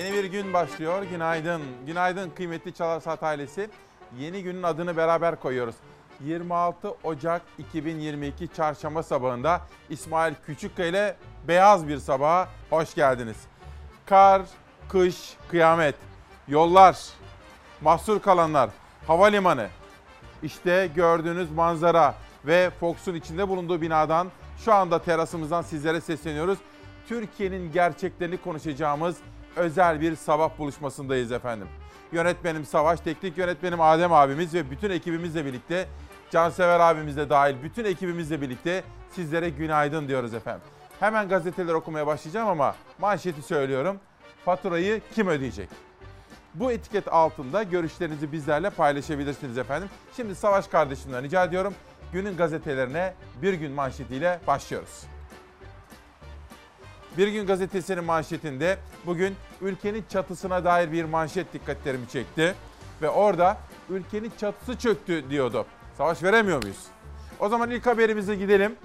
Yeni bir gün başlıyor. Günaydın. Günaydın kıymetli Çalar Saat ailesi. Yeni günün adını beraber koyuyoruz. 26 Ocak 2022 Çarşamba sabahında İsmail Küçükkaya ile beyaz bir sabaha hoş geldiniz. Kar, kış, kıyamet, yollar, mahsur kalanlar, havalimanı, işte gördüğünüz manzara ve Fox'un içinde bulunduğu binadan şu anda terasımızdan sizlere sesleniyoruz. Türkiye'nin gerçeklerini konuşacağımız özel bir sabah buluşmasındayız efendim. Yönetmenim Savaş, teknik yönetmenim Adem abimiz ve bütün ekibimizle birlikte Cansever abimiz de dahil bütün ekibimizle birlikte sizlere günaydın diyoruz efendim. Hemen gazeteleri okumaya başlayacağım ama manşeti söylüyorum. Faturayı kim ödeyecek? Bu etiket altında görüşlerinizi bizlerle paylaşabilirsiniz efendim. Şimdi Savaş kardeşimden rica ediyorum. Günün gazetelerine bir gün manşetiyle başlıyoruz. Bir gün gazetesinin manşetinde bugün ülkenin çatısına dair bir manşet dikkatlerimi çekti. Ve orada ülkenin çatısı çöktü diyordu. Savaş veremiyor muyuz? O zaman ilk haberimize gidelim.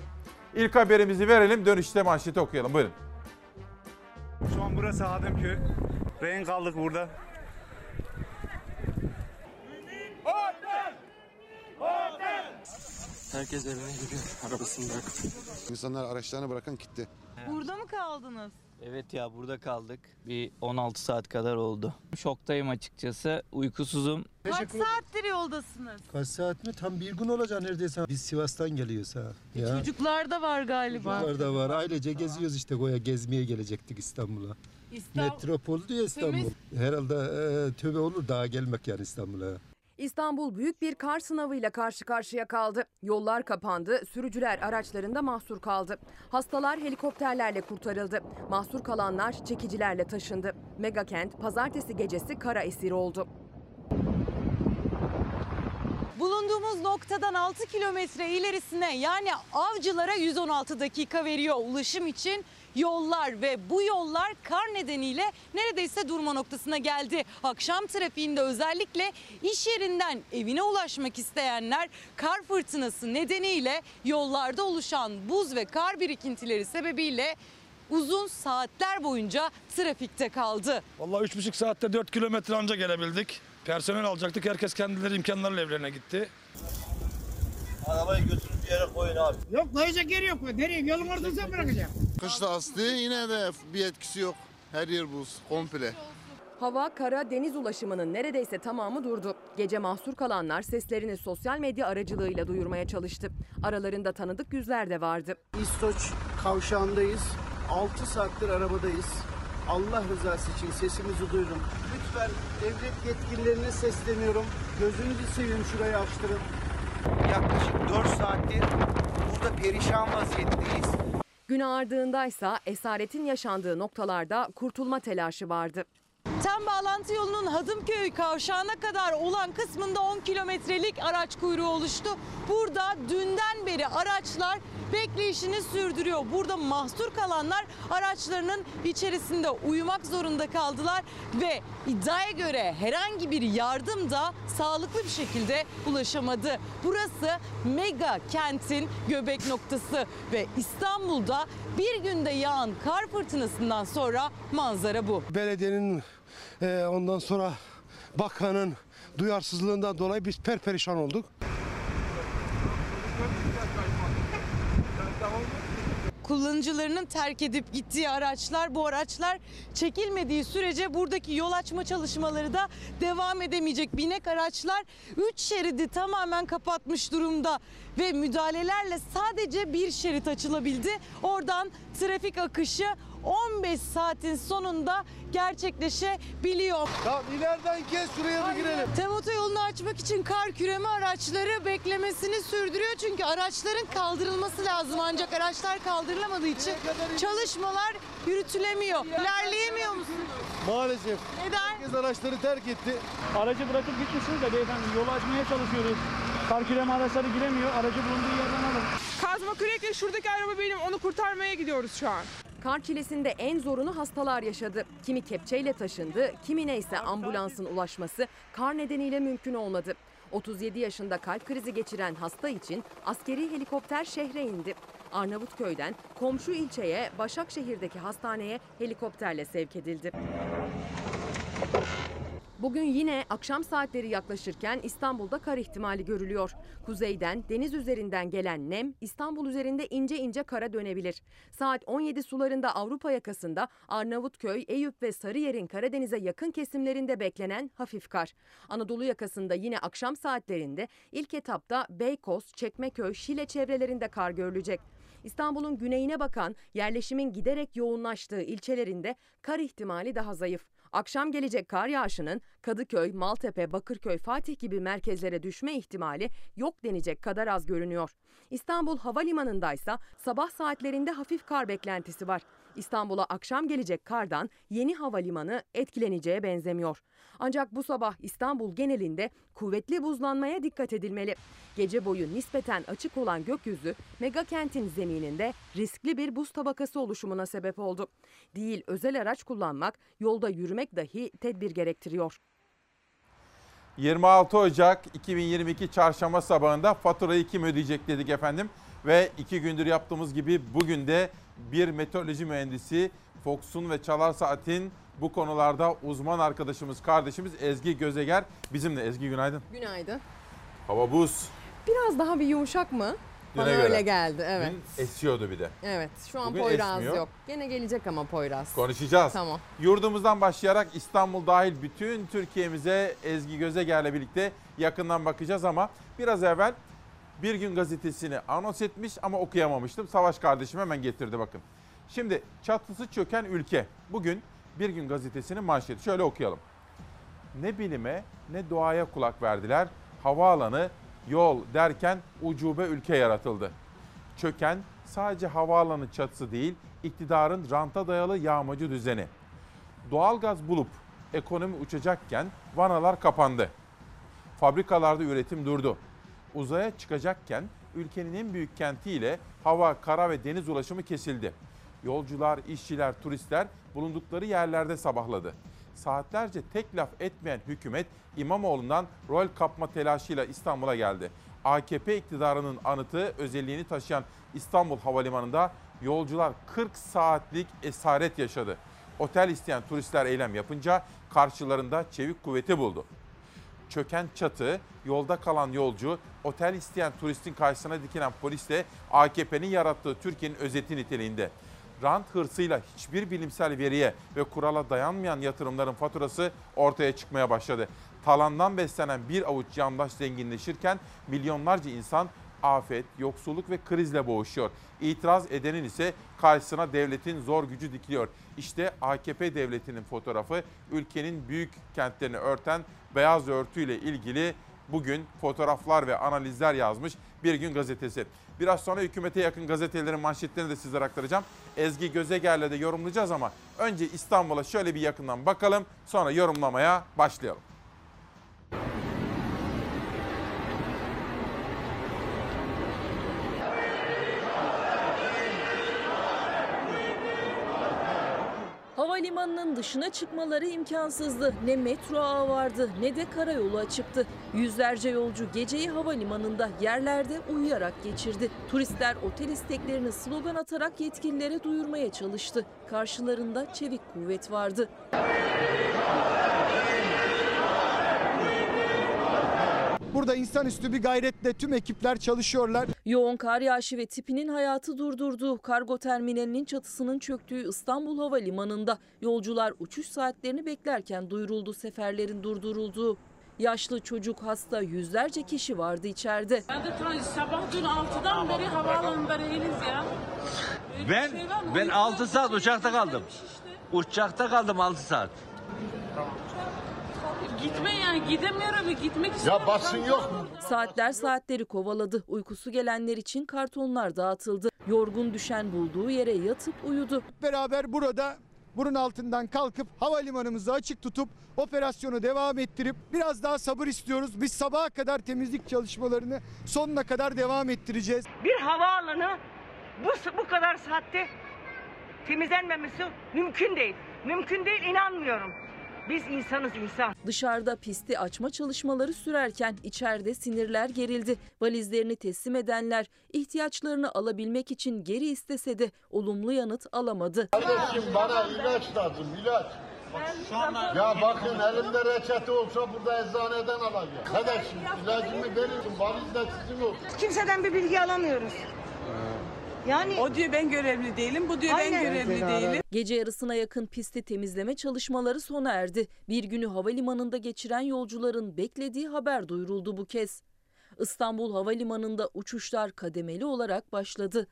İlk haberimizi verelim dönüşte manşeti okuyalım. Buyurun. Şu an burası Ademköy. Rehin kaldık burada. Herkes evine gidiyor arabasını bırakıp. İnsanlar araçlarını bırakın gitti. Burada mı kaldınız? Evet ya burada kaldık. Bir 16 saat kadar oldu. Şoktayım açıkçası. Uykusuzum. Kaç saattir yoldasınız? Kaç saat mi? Tam bir gün olacak neredeyse. Biz Sivas'tan geliyoruz ha. Ya. Çocuklar da var galiba. Çocuklar da var. Ailece geziyoruz işte Goya gezmeye gelecektik İstanbul'a. İstanbul. Metropol diyor İstanbul. Herhalde e, tövbe olur daha gelmek yani İstanbul'a. İstanbul büyük bir kar sınavıyla karşı karşıya kaldı. Yollar kapandı, sürücüler araçlarında mahsur kaldı. Hastalar helikopterlerle kurtarıldı. Mahsur kalanlar çekicilerle taşındı. Megakent pazartesi gecesi kara esiri oldu. Bulunduğumuz noktadan 6 kilometre ilerisine yani avcılara 116 dakika veriyor ulaşım için. Yollar ve bu yollar kar nedeniyle neredeyse durma noktasına geldi. Akşam trafiğinde özellikle iş yerinden evine ulaşmak isteyenler kar fırtınası nedeniyle yollarda oluşan buz ve kar birikintileri sebebiyle uzun saatler boyunca trafikte kaldı. Vallahi üç buçuk saatte 4 kilometre anca gelebildik. Personel alacaktık. Herkes kendileri imkanlarıyla evlerine gitti. Arabayı götürüp bir yere koyun abi. Yok koyacak yer yok. Nereye? Yolun ortasına bırakacağım. Kış lastiği yine de bir etkisi yok. Her yer buz komple. Hava, kara, deniz ulaşımının neredeyse tamamı durdu. Gece mahsur kalanlar seslerini sosyal medya aracılığıyla duyurmaya çalıştı. Aralarında tanıdık yüzler de vardı. İstoç kavşağındayız. 6 saattir arabadayız. Allah rızası için sesimizi duyurun. Lütfen devlet yetkililerine sesleniyorum. Gözünüzü seveyim şurayı açtırın. Yaklaşık 4 saattir burada perişan vaziyetteyiz. Gün ağardığındaysa esaretin yaşandığı noktalarda kurtulma telaşı vardı. Tem bağlantı yolunun Hadımköy kavşağına kadar olan kısmında 10 kilometrelik araç kuyruğu oluştu. Burada dünden beri araçlar bekleyişini sürdürüyor. Burada mahsur kalanlar araçlarının içerisinde uyumak zorunda kaldılar ve iddiaya göre herhangi bir yardım da sağlıklı bir şekilde ulaşamadı. Burası mega kentin göbek noktası ve İstanbul'da bir günde yağan kar fırtınasından sonra manzara bu. belediyenin e, ondan sonra bakanın duyarsızlığından dolayı biz perperişan olduk. Kullanıcılarının terk edip gittiği araçlar bu araçlar çekilmediği sürece buradaki yol açma çalışmaları da devam edemeyecek. Binek araçlar 3 şeridi tamamen kapatmış durumda ve müdahalelerle sadece bir şerit açılabildi. Oradan trafik akışı 15 saatin sonunda gerçekleşebiliyor. Ya ileriden kes şuraya bir girelim. Tem otoyolunu açmak için kar küreme araçları beklemesini sürdürüyor. Çünkü araçların kaldırılması lazım. Ancak araçlar kaldırılamadığı için çalışmalar yürütülemiyor. İlerleyemiyor musunuz? Maalesef Neden? herkes araçları terk etti. Aracı bırakıp gitmişsiniz de beyefendi yolu açmaya çalışıyoruz. Kar küreme araçları giremiyor. Aracı bulunduğu yerden alın. Kazma kürekle şuradaki araba benim onu kurtarmaya gidiyoruz şu an. Kar çilesinde en zorunu hastalar yaşadı. Kimi kepçeyle taşındı, kimine ise ambulansın ulaşması kar nedeniyle mümkün olmadı. 37 yaşında kalp krizi geçiren hasta için askeri helikopter şehre indi. Arnavutköy'den komşu ilçeye Başakşehir'deki hastaneye helikopterle sevk edildi. Bugün yine akşam saatleri yaklaşırken İstanbul'da kar ihtimali görülüyor. Kuzeyden, deniz üzerinden gelen nem İstanbul üzerinde ince ince kara dönebilir. Saat 17 sularında Avrupa yakasında Arnavutköy, Eyüp ve Sarıyer'in Karadeniz'e yakın kesimlerinde beklenen hafif kar. Anadolu yakasında yine akşam saatlerinde ilk etapta Beykoz, Çekmeköy, Şile çevrelerinde kar görülecek. İstanbul'un güneyine bakan yerleşimin giderek yoğunlaştığı ilçelerinde kar ihtimali daha zayıf. Akşam gelecek kar yağışının Kadıköy, Maltepe, Bakırköy, Fatih gibi merkezlere düşme ihtimali yok denecek kadar az görünüyor. İstanbul Havalimanı'ndaysa sabah saatlerinde hafif kar beklentisi var. İstanbul'a akşam gelecek kardan yeni havalimanı etkileneceğe benzemiyor. Ancak bu sabah İstanbul genelinde kuvvetli buzlanmaya dikkat edilmeli. Gece boyu nispeten açık olan gökyüzü mega kentin zemininde riskli bir buz tabakası oluşumuna sebep oldu. Değil özel araç kullanmak, yolda yürümek dahi tedbir gerektiriyor. 26 Ocak 2022 çarşamba sabahında faturayı kim ödeyecek dedik efendim. Ve iki gündür yaptığımız gibi bugün de bir meteoroloji mühendisi Fox'un ve Çalar Saat'in bu konularda uzman arkadaşımız, kardeşimiz Ezgi Gözeger bizimle. Ezgi günaydın. Günaydın. Hava buz. Biraz daha bir yumuşak mı? Bana Düne göre. öyle geldi evet. Dün esiyordu bir de. Evet şu an Bugün Poyraz esmiyor. yok. Gene gelecek ama Poyraz. Konuşacağız. Tamam. Yurdumuzdan başlayarak İstanbul dahil bütün Türkiye'mize Ezgi Gözeger'le birlikte yakından bakacağız ama biraz evvel Bir Gün Gazetesi'ni anons etmiş ama okuyamamıştım. Savaş kardeşim hemen getirdi bakın. Şimdi çatısı çöken ülke. Bugün Bir Gün Gazetesi'nin manşeti. Şöyle okuyalım. Ne bilime ne doğaya kulak verdiler. Havaalanı, yol derken ucube ülke yaratıldı. Çöken sadece havaalanı çatısı değil, iktidarın ranta dayalı yağmacı düzeni. Doğalgaz bulup ekonomi uçacakken vanalar kapandı. Fabrikalarda üretim durdu. Uzaya çıkacakken ülkenin en büyük kentiyle hava, kara ve deniz ulaşımı kesildi. Yolcular, işçiler, turistler bulundukları yerlerde sabahladı. Saatlerce tek laf etmeyen hükümet İmamoğlu'ndan rol kapma telaşıyla İstanbul'a geldi. AKP iktidarının anıtı özelliğini taşıyan İstanbul Havalimanı'nda yolcular 40 saatlik esaret yaşadı. Otel isteyen turistler eylem yapınca karşılarında çevik kuvveti buldu. Çöken çatı, yolda kalan yolcu, otel isteyen turistin karşısına dikilen polisle AKP'nin yarattığı Türkiye'nin özeti niteliğinde. Rant hırsıyla hiçbir bilimsel veriye ve kurala dayanmayan yatırımların faturası ortaya çıkmaya başladı. Talandan beslenen bir avuç yandaş zenginleşirken milyonlarca insan afet, yoksulluk ve krizle boğuşuyor. İtiraz edenin ise karşısına devletin zor gücü dikiliyor. İşte AKP devletinin fotoğrafı ülkenin büyük kentlerini örten beyaz örtüyle ilgili bugün fotoğraflar ve analizler yazmış Bir Gün Gazetesi. Biraz sonra hükümete yakın gazetelerin manşetlerini de sizlere aktaracağım. Ezgi Gözeger'le de yorumlayacağız ama önce İstanbul'a şöyle bir yakından bakalım sonra yorumlamaya başlayalım. Havalimanının dışına çıkmaları imkansızdı. Ne metro ağı vardı ne de karayolu açıktı. Yüzlerce yolcu geceyi havalimanında yerlerde uyuyarak geçirdi. Turistler otel isteklerini slogan atarak yetkililere duyurmaya çalıştı. Karşılarında çevik kuvvet vardı. Burada insanüstü bir gayretle tüm ekipler çalışıyorlar. Yoğun kar yağışı ve tipinin hayatı durdurduğu kargo terminalinin çatısının çöktüğü İstanbul Havalimanı'nda yolcular uçuş saatlerini beklerken duyuruldu seferlerin durdurulduğu. Yaşlı çocuk hasta yüzlerce kişi vardı içeride. Ben de trans- sabah dün 6'dan beri havaalanında rehiniz ya. Öyle Ben şey ben Uyku 6 saat uçakta kaldım. Uçakta kaldım 6 saat. Gitme yani gidemiyorum gitmek istiyorum. Saatler saatleri kovaladı. Uykusu gelenler için kartonlar dağıtıldı. Yorgun düşen bulduğu yere yatıp uyudu. Beraber burada burun altından kalkıp havalimanımızı açık tutup operasyonu devam ettirip biraz daha sabır istiyoruz. Biz sabaha kadar temizlik çalışmalarını sonuna kadar devam ettireceğiz. Bir havaalanı bu, bu kadar saatte temizlenmemesi mümkün değil. Mümkün değil inanmıyorum. Biz insanız insan. Dışarıda pisti açma çalışmaları sürerken içeride sinirler gerildi. Valizlerini teslim edenler ihtiyaçlarını alabilmek için geri istese de olumlu yanıt alamadı. Kardeşim bana ilaç lazım ilaç. Ya bakın elimde reçete olsa burada eczaneden alacağım. Kardeşim ilacımı verin valizde sizin olsun. Kimseden bir bilgi alamıyoruz. Yani O diyor ben görevli değilim, bu diyor ben Aynen. görevli değilim. Gece yarısına yakın pisti temizleme çalışmaları sona erdi. Bir günü havalimanında geçiren yolcuların beklediği haber duyuruldu bu kez. İstanbul Havalimanı'nda uçuşlar kademeli olarak başladı.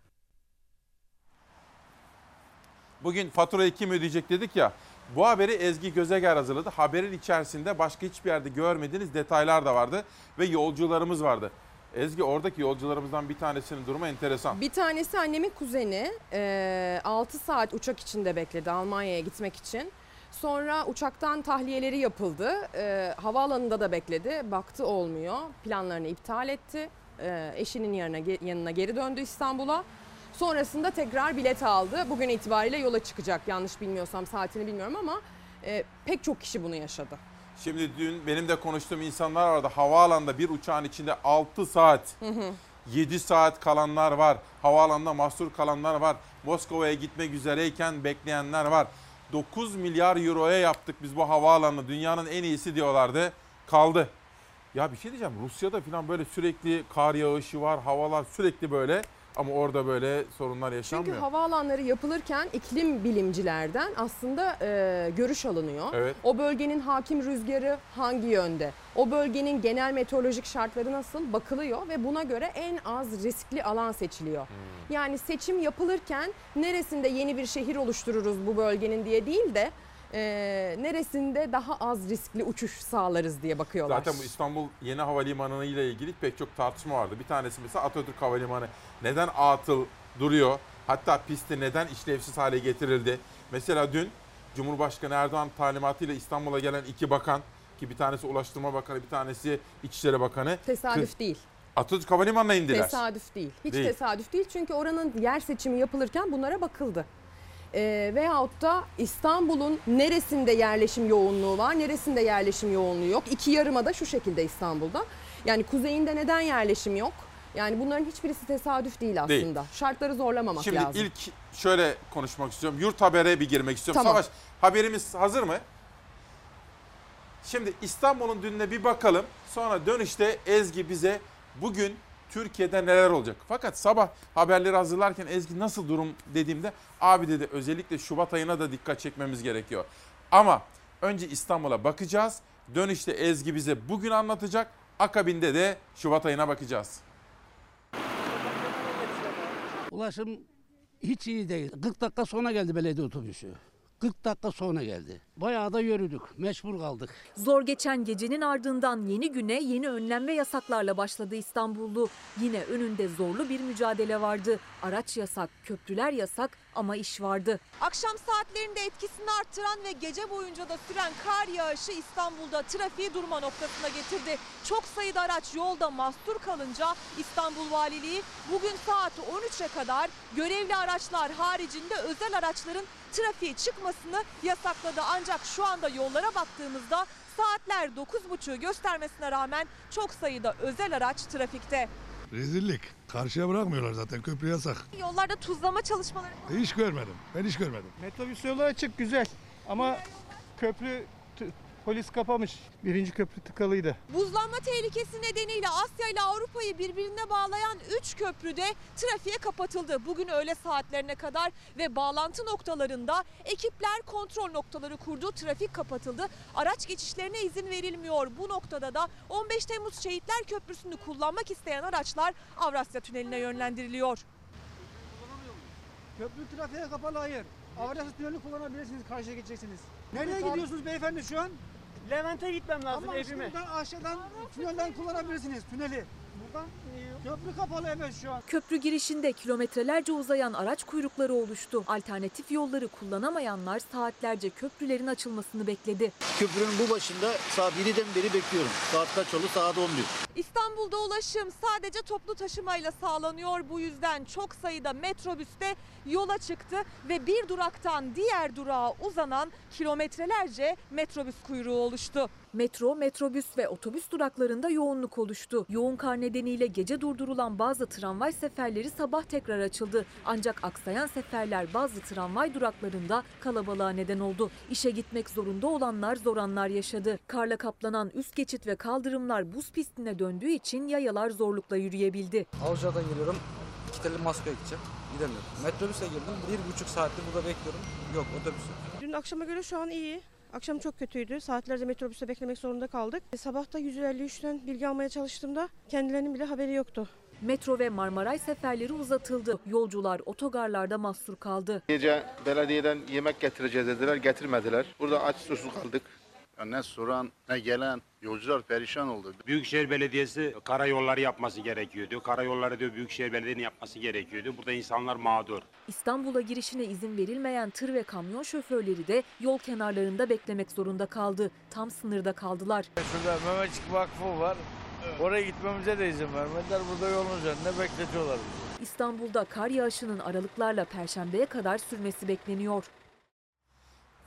Bugün faturayı kim ödeyecek dedik ya. Bu haberi Ezgi Gözeger hazırladı. Haberin içerisinde başka hiçbir yerde görmediğiniz detaylar da vardı ve yolcularımız vardı. Ezgi oradaki yolcularımızdan bir tanesinin durumu enteresan. Bir tanesi annemin kuzeni. Ee, 6 saat uçak içinde bekledi Almanya'ya gitmek için. Sonra uçaktan tahliyeleri yapıldı. Ee, havaalanında da bekledi. Baktı olmuyor. Planlarını iptal etti. Ee, eşinin yanına, yanına geri döndü İstanbul'a. Sonrasında tekrar bilet aldı. Bugün itibariyle yola çıkacak. Yanlış bilmiyorsam saatini bilmiyorum ama e, pek çok kişi bunu yaşadı. Şimdi dün benim de konuştuğum insanlar vardı. Havaalanında bir uçağın içinde 6 saat, 7 saat kalanlar var. Havaalanında mahsur kalanlar var. Moskova'ya gitmek üzereyken bekleyenler var. 9 milyar euroya yaptık biz bu havaalanını. Dünyanın en iyisi diyorlardı. Kaldı. Ya bir şey diyeceğim. Rusya'da falan böyle sürekli kar yağışı var. Havalar sürekli böyle. Ama orada böyle sorunlar yaşanmıyor. Çünkü havaalanları yapılırken iklim bilimcilerden aslında e, görüş alınıyor. Evet. O bölgenin hakim rüzgarı hangi yönde? O bölgenin genel meteorolojik şartları nasıl bakılıyor ve buna göre en az riskli alan seçiliyor. Hmm. Yani seçim yapılırken neresinde yeni bir şehir oluştururuz bu bölgenin diye değil de e, neresinde daha az riskli uçuş sağlarız diye bakıyorlar. Zaten bu İstanbul Yeni Havalimanı ile ilgili pek çok tartışma vardı. Bir tanesi mesela Atatürk Havalimanı neden atıl duruyor? Hatta pisti neden işlevsiz hale getirildi? Mesela dün Cumhurbaşkanı Erdoğan talimatıyla İstanbul'a gelen iki bakan ki bir tanesi Ulaştırma Bakanı, bir tanesi İçişleri Bakanı. Tesadüf değil. Atatürk Havalimanı'na indiler. Tesadüf değil. Hiç Değil. tesadüf değil çünkü oranın yer seçimi yapılırken bunlara bakıldı. Ee, veyahut da İstanbul'un neresinde yerleşim yoğunluğu var, neresinde yerleşim yoğunluğu yok. İki yarımada şu şekilde İstanbul'da. Yani kuzeyinde neden yerleşim yok? Yani bunların hiçbirisi tesadüf değil aslında. Değil. Şartları zorlamamak Şimdi lazım. ilk şöyle konuşmak istiyorum. Yurt Haber'e bir girmek istiyorum. Tamam. Savaş haberimiz hazır mı? Şimdi İstanbul'un dününe bir bakalım. Sonra dönüşte Ezgi bize bugün Türkiye'de neler olacak? Fakat sabah haberleri hazırlarken Ezgi nasıl durum dediğimde abi dedi özellikle Şubat ayına da dikkat çekmemiz gerekiyor. Ama önce İstanbul'a bakacağız. Dönüşte Ezgi bize bugün anlatacak. Akabinde de Şubat ayına bakacağız. Ulaşım hiç iyi değil. 40 dakika sonra geldi belediye otobüsü. 40 dakika sonra geldi. Bayağı da yürüdük. Mecbur kaldık. Zor geçen gecenin ardından yeni güne yeni önlem ve yasaklarla başladı İstanbullu. Yine önünde zorlu bir mücadele vardı. Araç yasak, köprüler yasak ama iş vardı. Akşam saatlerinde etkisini arttıran ve gece boyunca da süren kar yağışı İstanbul'da trafiği durma noktasına getirdi. Çok sayıda araç yolda mahsur kalınca İstanbul Valiliği bugün saat 13'e kadar görevli araçlar haricinde özel araçların trafiğe çıkmasını yasakladı. Ancak şu anda yollara baktığımızda saatler 9.30'u göstermesine rağmen çok sayıda özel araç trafikte. Rezillik. Karşıya bırakmıyorlar zaten köprü yasak. Yollarda tuzlama çalışmaları Hiç görmedim. Ben hiç görmedim. Metrobüs yolu açık güzel ama köprü t- polis kapamış. Birinci köprü tıkalıydı. Buzlanma tehlikesi nedeniyle Asya ile Avrupa'yı birbirine bağlayan 3 köprüde trafiğe kapatıldı. Bugün öğle saatlerine kadar ve bağlantı noktalarında ekipler kontrol noktaları kurdu. Trafik kapatıldı. Araç geçişlerine izin verilmiyor. Bu noktada da 15 Temmuz Şehitler Köprüsü'nü kullanmak isteyen araçlar Avrasya Tüneli'ne yönlendiriliyor. Köprü trafiğe kapalı hayır. Avrasya Tüneli kullanabilirsiniz karşıya geçeceksiniz. Nereye gidiyorsunuz beyefendi şu an? Levent'e gitmem lazım Ama evime. şuradan aşağıdan tünelden kullanabilirsiniz tüneli. Buradan e, Köprü kapalı evet şu an. Köprü girişinde kilometrelerce uzayan araç kuyrukları oluştu. Alternatif yolları kullanamayanlar saatlerce köprülerin açılmasını bekledi. Köprünün bu başında saat 7'den beri bekliyorum. Saat kaç oldu? Saat 11. İstanbul'da ulaşım sadece toplu taşımayla sağlanıyor. Bu yüzden çok sayıda metrobüste yola çıktı ve bir duraktan diğer durağa uzanan kilometrelerce metrobüs kuyruğu oluştu. Metro, metrobüs ve otobüs duraklarında yoğunluk oluştu. Yoğun kar nedeniyle gece durdurulan bazı tramvay seferleri sabah tekrar açıldı. Ancak aksayan seferler bazı tramvay duraklarında kalabalığa neden oldu. İşe gitmek zorunda olanlar zor anlar yaşadı. Karla kaplanan üst geçit ve kaldırımlar buz pistine döndüğü için yayalar zorlukla yürüyebildi. Avcılar'dan geliyorum. İki tane Moskova gideceğim. Gidemiyorum. Metrobüse girdim. Bir buçuk saattir burada bekliyorum. Yok otobüs yok. Dün akşama göre şu an iyi. Akşam çok kötüydü. Saatlerce metrobüste beklemek zorunda kaldık. E, Sabah da 153'ten bilgi almaya çalıştığımda kendilerinin bile haberi yoktu. Metro ve Marmaray seferleri uzatıldı. Yolcular otogarlarda mahsur kaldı. Gece belediyeden yemek getireceğiz dediler, getirmediler. Burada aç susuz kaldık. Ya ne soran ne gelen yolcular perişan oldu. Büyükşehir Belediyesi karayolları yapması gerekiyordu. Karayolları diyor Büyükşehir Belediye'nin yapması gerekiyordu. Burada insanlar mağdur. İstanbul'a girişine izin verilmeyen tır ve kamyon şoförleri de yol kenarlarında beklemek zorunda kaldı. Tam sınırda kaldılar. Şurada Mehmetçik Vakfı var. Oraya gitmemize de izin vermediler. Burada yolun üzerinde bekletiyorlar bizi. İstanbul'da kar yağışının aralıklarla perşembeye kadar sürmesi bekleniyor.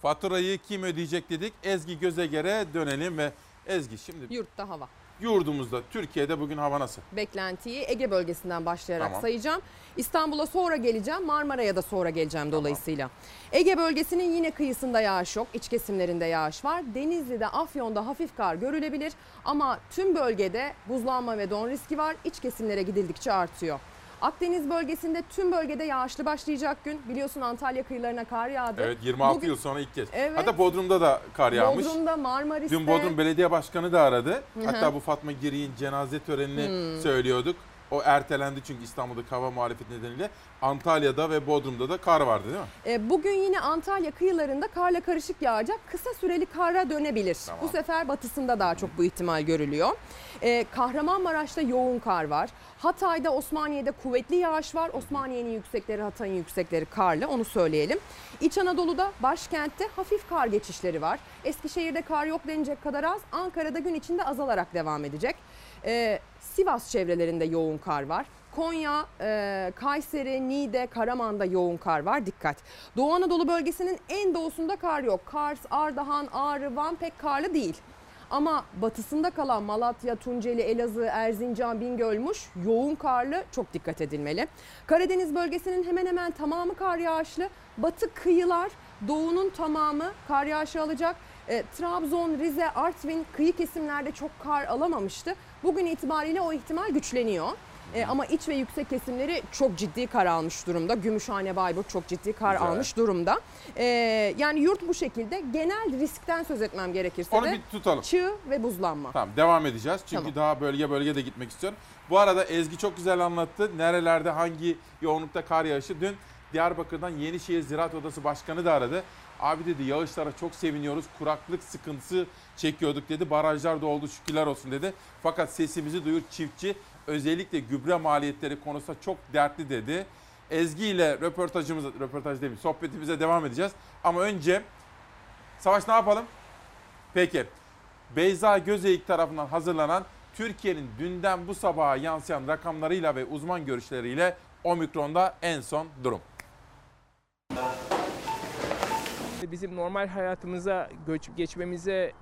Faturayı kim ödeyecek dedik. Ezgi Gözeger'e dönelim ve Ezgi şimdi Yurtta hava. yurdumuzda Türkiye'de bugün hava nasıl? Beklentiyi Ege bölgesinden başlayarak Tamam. sayacağım. İstanbul'a sonra geleceğim, Marmara'ya da sonra geleceğim dolayısıyla. Ege bölgesinin yine kıyısında yağış yok, iç kesimlerinde yağış var. Denizli'de, Afyon'da hafif kar görülebilir ama tüm bölgede buzlanma ve don riski var. İç kesimlere gidildikçe artıyor. Akdeniz bölgesinde tüm bölgede yağışlı başlayacak gün. Biliyorsun Antalya kıyılarına kar yağdı. Evet 26 Bugün- yıl sonra ilk kez. Evet. Hatta Bodrum'da da kar yağmış. Bodrum'da, Marmaris'te. Dün Bodrum Belediye Başkanı da aradı. Hatta bu Fatma Girik'in cenaze törenini Hmm. söylüyorduk. O ertelendi çünkü İstanbul'daki hava muhalefeti nedeniyle. Antalya'da ve Bodrum'da da kar vardı değil mi? E, Bugün yine Antalya kıyılarında karla karışık yağacak. Kısa süreli kara dönebilir. Tamam. Bu sefer batısında daha çok bu ihtimal görülüyor. E, Kahramanmaraş'ta yoğun kar var. Hatay'da, Osmaniye'de kuvvetli yağış var. Osmaniye'nin yüksekleri, Hatay'ın yüksekleri karlı onu söyleyelim. İç Anadolu'da başkentte hafif kar geçişleri var. Eskişehir'de kar yok denecek kadar az. Ankara'da gün içinde azalarak devam edecek. E, Sivas çevrelerinde yoğun kar var. Konya, e, Kayseri, Niğde, Karaman'da yoğun kar var. Dikkat. Doğu Anadolu bölgesinin en doğusunda kar yok. Kars, Ardahan, Ağrı, Van pek karlı değil. Ama batısında kalan Malatya, Tunceli, Elazığ, Erzincan, Bingöl'muş yoğun karlı çok dikkat edilmeli. Karadeniz bölgesinin hemen hemen tamamı kar yağışlı. Batı kıyılar, doğunun tamamı kar yağışı alacak. E, Trabzon, Rize, Artvin kıyı kesimlerde çok kar alamamıştı. Bugün itibariyle o ihtimal güçleniyor. E, ama iç ve yüksek kesimleri çok ciddi kar almış durumda. Gümüşhane, Bayburt çok ciddi kar Güzel. almış durumda. E, yani yurt bu şekilde genel riskten söz etmem gerekirse Onu de bir tutalım. çığ ve buzlanma. Tamam devam edeceğiz. Çünkü Tamam. daha bölge bölge de gitmek istiyorum. Bu arada Ezgi çok güzel anlattı. Nerelerde hangi yoğunlukta kar yağışı. Dün Diyarbakır'dan Yenişehir Ziraat Odası Başkanı da aradı. Abi dedi yağışlara çok seviniyoruz. Kuraklık sıkıntısı çekiyorduk dedi. Barajlar doldu şükürler olsun dedi. Fakat sesimizi duyur çiftçi özellikle gübre maliyetleri konusunda çok dertli dedi. Ezgi ile röportajımıza, röportaj mi, sohbetimize devam edeceğiz. Ama önce Savaş ne yapalım? Peki. Beyza Gözeyik tarafından hazırlanan Türkiye'nin dünden bu sabaha yansıyan rakamlarıyla ve uzman görüşleriyle Omikron'da en son durum. Bizim normal hayatımıza göç, geçmemize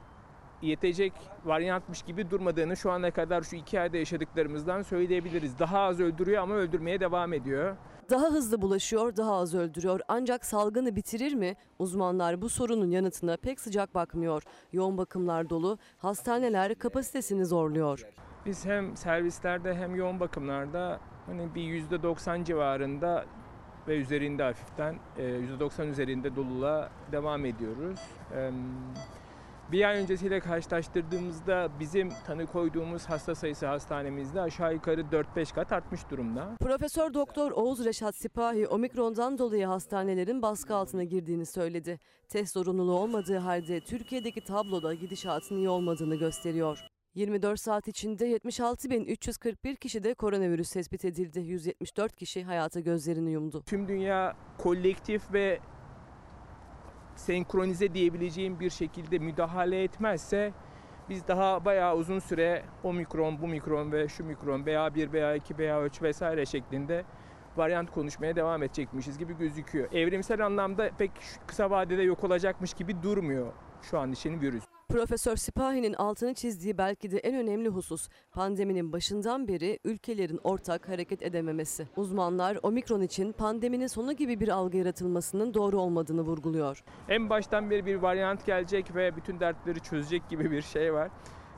yetecek varyantmış gibi durmadığını şu ana kadar şu iki ayda yaşadıklarımızdan söyleyebiliriz. Daha az öldürüyor ama öldürmeye devam ediyor. Daha hızlı bulaşıyor, daha az öldürüyor. Ancak salgını bitirir mi? Uzmanlar bu sorunun yanıtına pek sıcak bakmıyor. Yoğun bakımlar dolu, hastaneler kapasitesini zorluyor. Biz hem servislerde hem yoğun bakımlarda hani bir %90 civarında ve üzerinde hafiften e, %90 üzerinde doluluğa devam ediyoruz. Bir ay öncesiyle karşılaştırdığımızda bizim tanı koyduğumuz hasta sayısı hastanemizde aşağı yukarı 4-5 kat artmış durumda. Profesör Doktor Oğuz Reşat Sipahi omikrondan dolayı hastanelerin baskı altına girdiğini söyledi. Test zorunluluğu olmadığı halde Türkiye'deki tabloda gidişatın iyi olmadığını gösteriyor. 24 saat içinde 76.341 kişide koronavirüs tespit edildi. 174 kişi hayata gözlerini yumdu. Tüm dünya kolektif ve senkronize diyebileceğim bir şekilde müdahale etmezse biz daha bayağı uzun süre o mikron, bu mikron ve şu mikron, BA1, BA2, BA3 vesaire şeklinde varyant konuşmaya devam edecekmişiz gibi gözüküyor. Evrimsel anlamda pek kısa vadede yok olacakmış gibi durmuyor şu an için virüs. Profesör Sipahi'nin altını çizdiği belki de en önemli husus pandeminin başından beri ülkelerin ortak hareket edememesi. Uzmanlar omikron için pandeminin sonu gibi bir algı yaratılmasının doğru olmadığını vurguluyor. En baştan beri bir varyant gelecek ve bütün dertleri çözecek gibi bir şey var.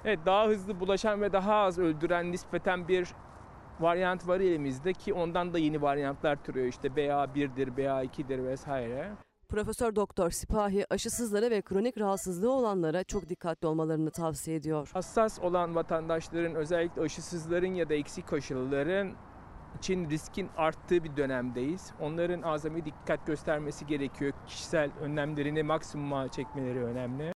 Evet daha hızlı bulaşan ve daha az öldüren nispeten bir varyant var elimizde ki ondan da yeni varyantlar türüyor. İşte BA1'dir, BA2'dir vesaire. Profesör Doktor Sipahi aşısızlara ve kronik rahatsızlığı olanlara çok dikkatli olmalarını tavsiye ediyor. Hassas olan vatandaşların özellikle aşısızların ya da eksik aşılıların için riskin arttığı bir dönemdeyiz. Onların azami dikkat göstermesi gerekiyor. Kişisel önlemlerini maksimuma çekmeleri önemli.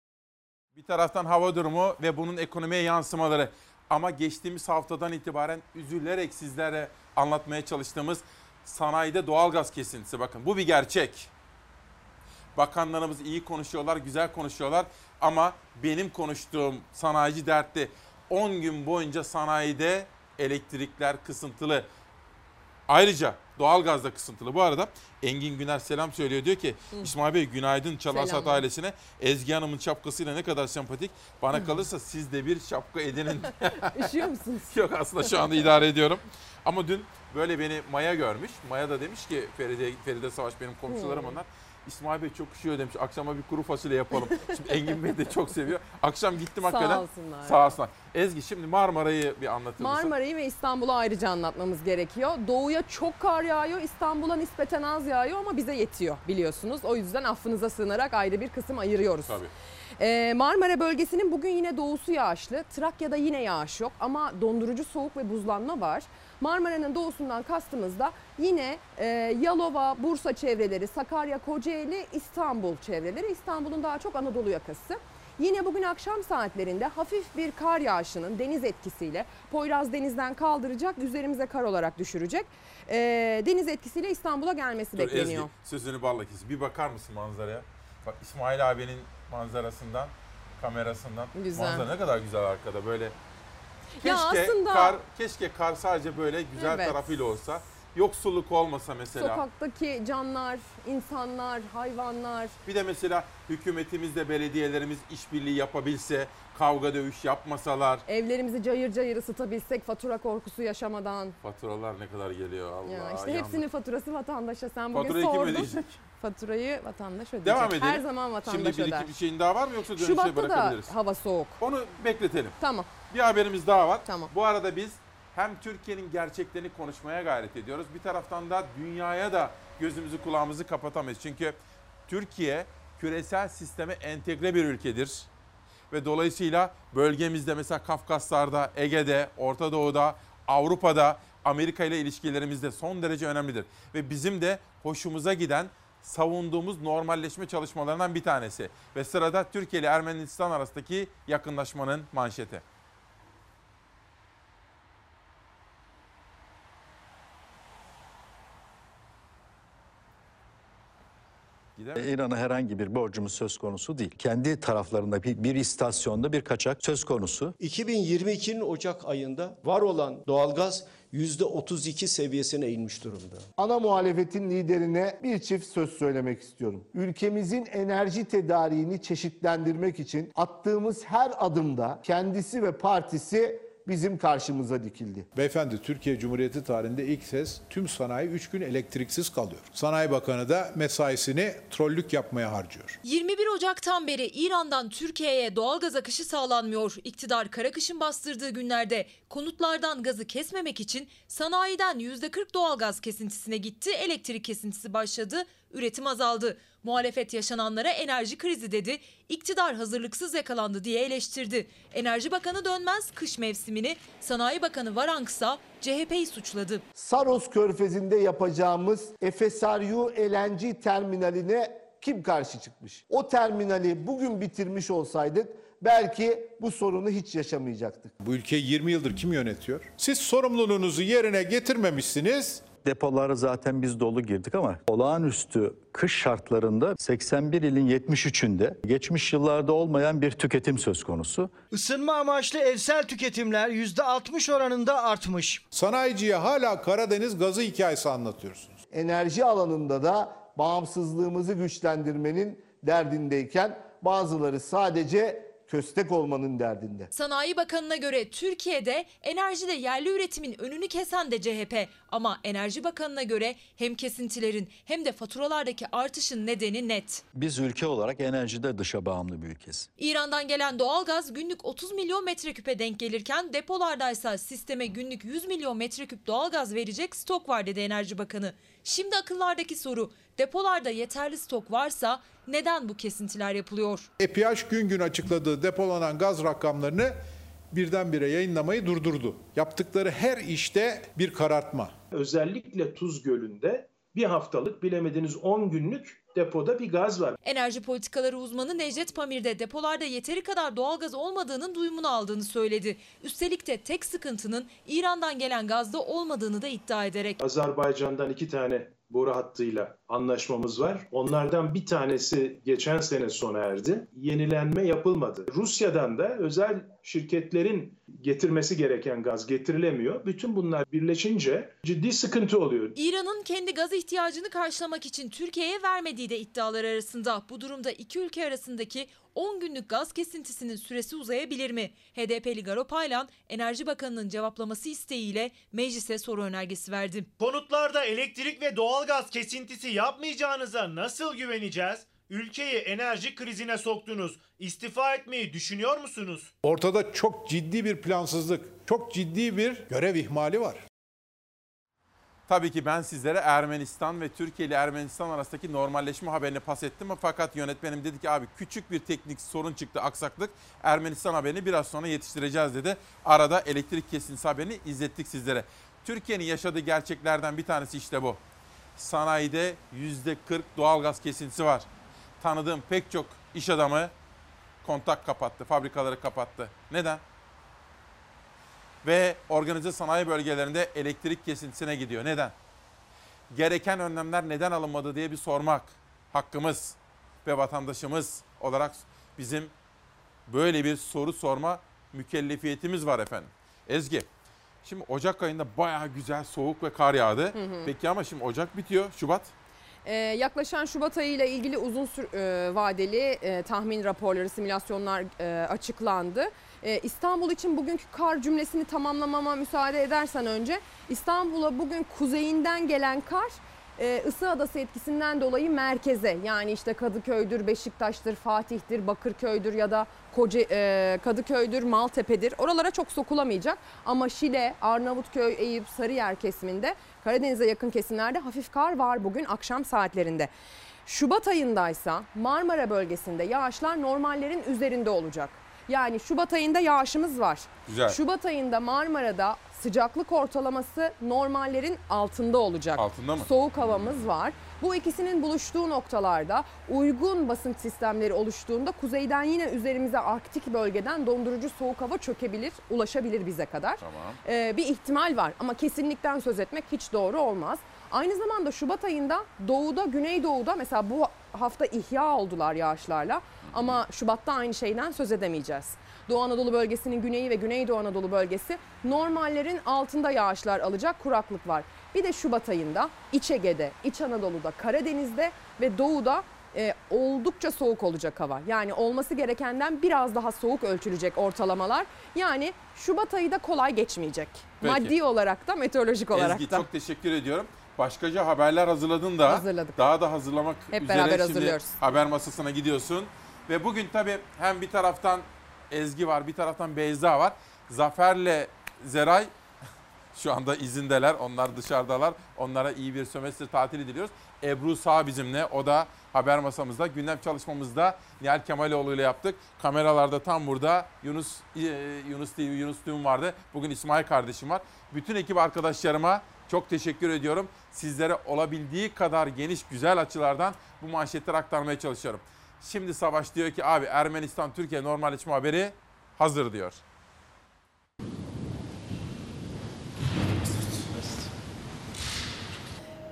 Bir taraftan hava durumu ve bunun ekonomiye yansımaları. Ama geçtiğimiz haftadan itibaren üzülerek sizlere anlatmaya çalıştığımız sanayide doğalgaz kesintisi. Bakın bu bir gerçek. Bakanlarımız iyi konuşuyorlar, güzel konuşuyorlar ama benim konuştuğum sanayici dertli 10 gün boyunca sanayide elektrikler kısıntılı. Ayrıca doğalgaz da kısıntılı. Bu arada Engin Güner selam söylüyor. Diyor ki Hı. İsmail Bey günaydın Çalarsat ailesine. Ezgi Hanım'ın şapkasıyla ne kadar sempatik. Bana kalırsa siz de bir şapka edinin. Üşüyor musunuz? Yok aslında şu anda idare ediyorum. Ama dün böyle beni Maya görmüş. Maya da demiş ki Feride, Feride Savaş benim komşularım onlar. İsmail Bey çok üşüyor demiş. Akşama bir kuru fasulye yapalım. Şimdi Engin Bey de çok seviyor. Akşam gittim Sağ hakikaten. olsunlar. Sağ olsunlar. Ezgi şimdi Marmara'yı bir anlatır mısın? Marmara'yı ve İstanbul'u ayrıca anlatmamız gerekiyor. Doğuya çok kar yağıyor, İstanbul'a nispeten az yağıyor ama bize yetiyor biliyorsunuz. O yüzden affınıza sığınarak ayrı bir kısım ayırıyoruz. Tabii. Ee, Marmara bölgesinin bugün yine doğusu yağışlı. Trakya'da yine yağış yok ama dondurucu soğuk ve buzlanma var. Marmara'nın doğusundan kastımız da yine e, Yalova, Bursa çevreleri, Sakarya, Kocaeli, İstanbul çevreleri. İstanbul'un daha çok Anadolu yakası. Yine bugün akşam saatlerinde hafif bir kar yağışının deniz etkisiyle Poyraz denizden kaldıracak, üzerimize kar olarak düşürecek. Ee, deniz etkisiyle İstanbul'a gelmesi Dur bekleniyor. Ezgi sözünü balla kes. Bir bakar mısın manzaraya? Bak İsmail abinin manzarasından, kamerasından. Güzel. Manzara ne kadar güzel arkada böyle. Keşke Ya aslında- kar, keşke kar sadece böyle güzel Evet. tarafıyla olsa. Yoksulluk olmasa mesela. Sokaktaki canlar, insanlar, hayvanlar. Bir de mesela hükümetimizle belediyelerimiz işbirliği yapabilse, kavga dövüş yapmasalar. Evlerimizi cayır cayır ısıtabilsek fatura korkusu yaşamadan. Faturalar ne kadar geliyor Allah. Ya işte hepsinin faturası vatandaşa. Sen bugün Faturayı kim sordun. ödeyecek? Faturayı vatandaş ödeyecek. Devam edelim. Her zaman vatandaş Şimdi bir öder. iki bir şeyin daha var mı yoksa dönüşe Şubat'ta da bırakabiliriz? hava soğuk. Onu bekletelim. Tamam. Bir haberimiz daha var. Tamam. Bu arada biz hem Türkiye'nin gerçeklerini konuşmaya gayret ediyoruz. Bir taraftan da dünyaya da gözümüzü kulağımızı kapatamayız. Çünkü Türkiye küresel sisteme entegre bir ülkedir. Ve dolayısıyla bölgemizde mesela Kafkaslar'da, Ege'de, Orta Doğu'da, Avrupa'da, Amerika ile ilişkilerimiz de son derece önemlidir. Ve bizim de hoşumuza giden savunduğumuz normalleşme çalışmalarından bir tanesi. Ve sırada Türkiye ile Ermenistan arasındaki yakınlaşmanın manşeti. İran'a herhangi bir borcumuz söz konusu değil. Kendi taraflarında bir, bir istasyonda bir kaçak söz konusu. 2022'nin Ocak ayında var olan doğalgaz %32 seviyesine inmiş durumda. Ana muhalefetin liderine bir çift söz söylemek istiyorum. Ülkemizin enerji tedariğini çeşitlendirmek için attığımız her adımda kendisi ve partisi bizim karşımıza dikildi. Beyefendi Türkiye Cumhuriyeti tarihinde ilk kez tüm sanayi 3 gün elektriksiz kalıyor. Sanayi Bakanı da mesaisini trollük yapmaya harcıyor. 21 Ocak'tan beri İran'dan Türkiye'ye doğalgaz akışı sağlanmıyor. İktidar kara kışın bastırdığı günlerde konutlardan gazı kesmemek için sanayiden %40 doğalgaz kesintisine gitti, elektrik kesintisi başladı, üretim azaldı. Muhalefet yaşananlara enerji krizi dedi, iktidar hazırlıksız yakalandı diye eleştirdi. Enerji Bakanı Dönmez kış mevsimini, Sanayi Bakanı Varanksa CHP'yi suçladı. Saros Körfezi'nde yapacağımız FSRU LNG terminaline kim karşı çıkmış? O terminali bugün bitirmiş olsaydık belki bu sorunu hiç yaşamayacaktık. Bu ülkeyi 20 yıldır kim yönetiyor? Siz sorumluluğunuzu yerine getirmemişsiniz. Depoları zaten biz dolu girdik ama olağanüstü kış şartlarında 81 ilin 73'ünde geçmiş yıllarda olmayan bir tüketim söz konusu. Isınma amaçlı evsel tüketimler %60 oranında artmış. Sanayiciye hala Karadeniz gazı hikayesi anlatıyorsunuz. Enerji alanında da bağımsızlığımızı güçlendirmenin derdindeyken bazıları sadece köstek olmanın derdinde. Sanayi Bakanı'na göre Türkiye'de enerjide yerli üretimin önünü kesen de CHP. Ama Enerji Bakanı'na göre hem kesintilerin hem de faturalardaki artışın nedeni net. Biz ülke olarak enerjide dışa bağımlı bir ülkesi. İran'dan gelen doğalgaz günlük 30 milyon metreküpe denk gelirken depolardaysa sisteme günlük 100 milyon metreküp doğalgaz verecek stok var dedi Enerji Bakanı. Şimdi akıllardaki soru depolarda yeterli stok varsa neden bu kesintiler yapılıyor? EPH gün gün açıkladığı depolanan gaz rakamlarını birdenbire yayınlamayı durdurdu. Yaptıkları her işte bir karartma. Özellikle Tuz Gölü'nde bir haftalık bilemediniz 10 günlük depoda bir gaz var. Enerji politikaları uzmanı Necdet Pamir de depolarda yeteri kadar doğalgaz olmadığının duyumunu aldığını söyledi. Üstelik de tek sıkıntının İran'dan gelen gazda olmadığını da iddia ederek. Azerbaycan'dan iki tane boru hattıyla anlaşmamız var. Onlardan bir tanesi geçen sene sona erdi. Yenilenme yapılmadı. Rusya'dan da özel şirketlerin getirmesi gereken gaz getirilemiyor. Bütün bunlar birleşince ciddi sıkıntı oluyor. İran'ın kendi gaz ihtiyacını karşılamak için Türkiye'ye vermediği de iddialar arasında. Bu durumda iki ülke arasındaki 10 günlük gaz kesintisinin süresi uzayabilir mi? HDP'li Garo Paylan, Enerji Bakanı'nın cevaplaması isteğiyle meclise soru önergesi verdi. Konutlarda elektrik ve doğalgaz kesintisi yapmayacağınıza nasıl güveneceğiz? Ülkeyi enerji krizine soktunuz. İstifa etmeyi düşünüyor musunuz? Ortada çok ciddi bir plansızlık, çok ciddi bir görev ihmali var. Tabii ki ben sizlere Ermenistan ve Türkiye ile Ermenistan arasındaki normalleşme haberini pas ettim. Fakat yönetmenim dedi ki abi küçük bir teknik sorun çıktı aksaklık. Ermenistan haberini biraz sonra yetiştireceğiz dedi. Arada elektrik kesintisi haberini izlettik sizlere. Türkiye'nin yaşadığı gerçeklerden bir tanesi işte bu. Sanayide %40 doğalgaz kesintisi var. Tanıdığım pek çok iş adamı kontak kapattı, fabrikaları kapattı. Neden? Ve organize sanayi bölgelerinde elektrik kesintisine gidiyor. Neden? Gereken önlemler neden alınmadı diye bir sormak hakkımız ve vatandaşımız olarak bizim böyle bir soru sorma mükellefiyetimiz var efendim. Ezgi, şimdi Ocak ayında bayağı güzel soğuk ve kar yağdı. Hı hı. Peki ama şimdi Ocak bitiyor, Şubat. Ee, yaklaşan Şubat ayı ile ilgili uzun sür, e, vadeli e, tahmin raporları, simülasyonlar e, açıklandı. E, İstanbul için bugünkü kar cümlesini tamamlamama müsaade edersen önce İstanbul'a bugün kuzeyinden gelen kar e, ısı adası etkisinden dolayı merkeze yani işte Kadıköy'dür, Beşiktaş'tır, Fatih'tir, Bakırköy'dür ya da Koca, e, Kadıköy'dür, Maltepe'dir. Oralara çok sokulamayacak ama Şile, Arnavutköy, Eyüp, Sarıyer kesiminde Karadeniz'e yakın kesimlerde hafif kar var bugün akşam saatlerinde. Şubat ayındaysa Marmara bölgesinde yağışlar normallerin üzerinde olacak. Yani Şubat ayında yağışımız var. Güzel. Şubat ayında Marmara'da sıcaklık ortalaması normallerin altında olacak. Altında mı? Soğuk havamız var. Bu ikisinin buluştuğu noktalarda uygun basınç sistemleri oluştuğunda kuzeyden yine üzerimize Arktik bölgeden dondurucu soğuk hava çökebilir, ulaşabilir bize kadar. Tamam. Ee, bir ihtimal var ama kesinlikten söz etmek hiç doğru olmaz. Aynı zamanda Şubat ayında doğuda, güneydoğuda mesela bu hafta ihya oldular yağışlarla ama Şubat'ta aynı şeyden söz edemeyeceğiz. Doğu Anadolu bölgesinin güneyi ve Güneydoğu Anadolu bölgesi normallerin altında yağışlar alacak kuraklık var. Bir de Şubat ayında İç Ege'de, İç Anadolu'da, Karadeniz'de ve Doğu'da e, oldukça soğuk olacak hava. Yani olması gerekenden biraz daha soğuk ölçülecek ortalamalar. Yani Şubat ayı da kolay geçmeyecek. Peki. Maddi olarak da meteorolojik olarak Ezgi da. çok teşekkür ediyorum. Başkaca haberler hazırladın da. Hazırladık. Daha da hazırlamak Hep üzere beraber şimdi hazırlıyoruz. haber masasına gidiyorsun. Ve bugün tabii hem bir taraftan Ezgi var bir taraftan Beyza var. Zafer'le Zeray şu anda izindeler. Onlar dışarıdalar. Onlara iyi bir sömestr tatili diliyoruz. Ebru Sağ bizimle. O da haber masamızda. Gündem çalışmamızda Nihal Kemaloğlu ile yaptık. Kameralarda tam burada Yunus e, Yunus TV, Yunus Tüm vardı. Bugün İsmail kardeşim var. Bütün ekip arkadaşlarıma Çok teşekkür ediyorum. Sizlere olabildiği kadar geniş güzel açılardan bu manşetleri aktarmaya çalışıyorum. Şimdi Savaş diyor ki abi Ermenistan Türkiye normalleşme haberi hazır diyor.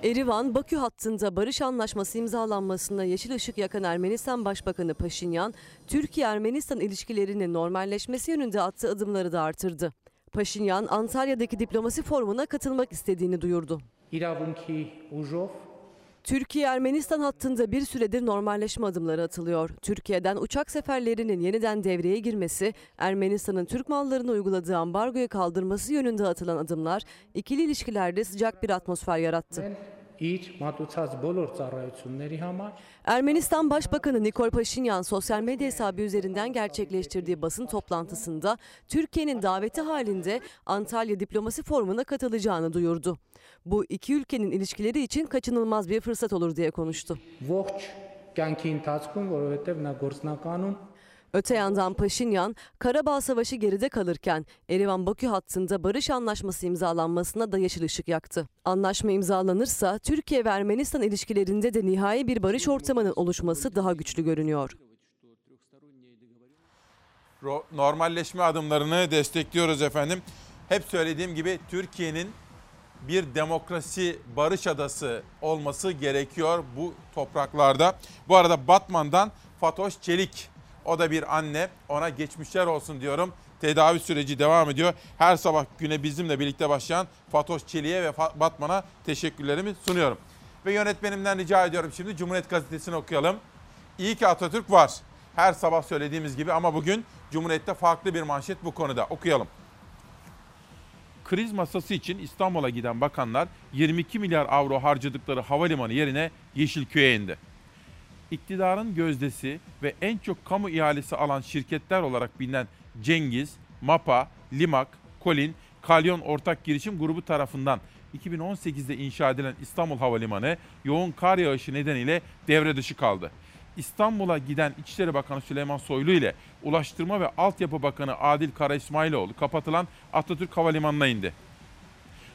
Erivan-Bakü hattında barış anlaşması imzalanmasına yeşil ışık yakan Ermenistan Başbakanı Paşinyan, Türkiye-Ermenistan ilişkilerinin normalleşmesi yönünde attığı adımları da artırdı. Paşinyan, Antalya'daki diplomasi forumuna katılmak istediğini duyurdu. Türkiye-Ermenistan hattında bir süredir normalleşme adımları atılıyor. Türkiye'den uçak seferlerinin yeniden devreye girmesi, Ermenistan'ın Türk mallarına uyguladığı ambargoyu kaldırması yönünde atılan adımlar ikili ilişkilerde sıcak bir atmosfer yarattı իր մատուցած բոլոր ծառայությունների համար Ermenistan Başbakanı Nikol Paşinyan sosyal medya hesabı üzerinden gerçekleştirdiği basın toplantısında Türkiye'nin daveti halinde Antalya Diplomasi Forumu'na katılacağını duyurdu. Bu iki ülkenin ilişkileri için kaçınılmaz bir fırsat olur diye konuştu. ողջ կյանքի ընթացքում, որովհետև նա գործնականում Öte yandan Paşinyan, Karabağ Savaşı geride kalırken Erivan-Bakü hattında barış anlaşması imzalanmasına da yeşil ışık yaktı. Anlaşma imzalanırsa Türkiye ve Ermenistan ilişkilerinde de nihai bir barış ortamının oluşması daha güçlü görünüyor. Normalleşme adımlarını destekliyoruz efendim. Hep söylediğim gibi Türkiye'nin bir demokrasi barış adası olması gerekiyor bu topraklarda. Bu arada Batman'dan Fatoş Çelik o da bir anne. Ona geçmişler olsun diyorum. Tedavi süreci devam ediyor. Her sabah güne bizimle birlikte başlayan Fatoş Çelik'e ve Batman'a teşekkürlerimi sunuyorum. Ve yönetmenimden rica ediyorum şimdi Cumhuriyet Gazetesi'ni okuyalım. İyi ki Atatürk var. Her sabah söylediğimiz gibi ama bugün Cumhuriyet'te farklı bir manşet bu konuda. Okuyalım. Kriz masası için İstanbul'a giden bakanlar 22 milyar avro harcadıkları havalimanı yerine Yeşilköy'e indi. İktidarın gözdesi ve en çok kamu ihalesi alan şirketler olarak bilinen Cengiz, MAPA, Limak, Kolin, Kalyon Ortak Girişim Grubu tarafından 2018'de inşa edilen İstanbul Havalimanı yoğun kar yağışı nedeniyle devre dışı kaldı. İstanbul'a giden İçişleri Bakanı Süleyman Soylu ile Ulaştırma ve Altyapı Bakanı Adil Kara İsmailoğlu kapatılan Atatürk Havalimanı'na indi.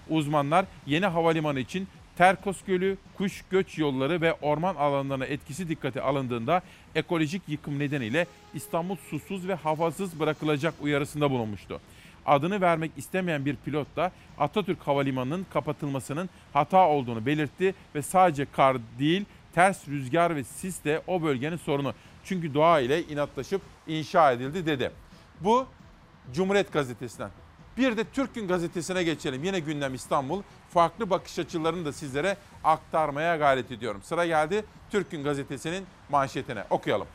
Uzmanlar yeni havalimanı için Terkos Gölü, kuş göç yolları ve orman alanlarına etkisi dikkate alındığında ekolojik yıkım nedeniyle İstanbul susuz ve havasız bırakılacak uyarısında bulunmuştu. Adını vermek istemeyen bir pilot da Atatürk Havalimanı'nın kapatılmasının hata olduğunu belirtti ve sadece kar değil ters rüzgar ve sis de o bölgenin sorunu. Çünkü doğa ile inatlaşıp inşa edildi dedi. Bu Cumhuriyet Gazetesi'nden. Bir de Türk Gün Gazetesi'ne geçelim. Yine gündem İstanbul. Farklı bakış açılarını da sizlere aktarmaya gayret ediyorum. Sıra geldi Türk Gün Gazetesi'nin manşetine. Okuyalım.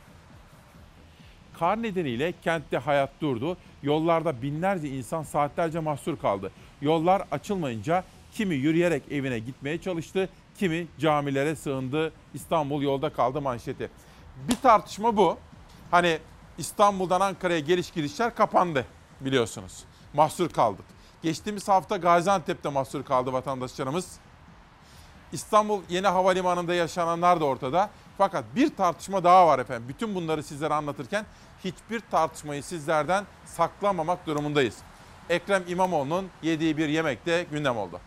Kar nedeniyle kentte hayat durdu. Yollarda binlerce insan saatlerce mahsur kaldı. Yollar açılmayınca kimi yürüyerek evine gitmeye çalıştı, kimi camilere sığındı. İstanbul yolda kaldı manşeti. Bir tartışma bu. Hani İstanbul'dan Ankara'ya geliş gidişler kapandı biliyorsunuz. Mahsur kaldık. Geçtiğimiz hafta Gaziantep'te mahsur kaldı vatandaşlarımız. İstanbul Yeni Havalimanı'nda yaşananlar da ortada. Fakat bir tartışma daha var efendim. Bütün bunları sizlere anlatırken hiçbir tartışmayı sizlerden saklamamak durumundayız. Ekrem İmamoğlu'nun yediği bir yemek de gündem oldu.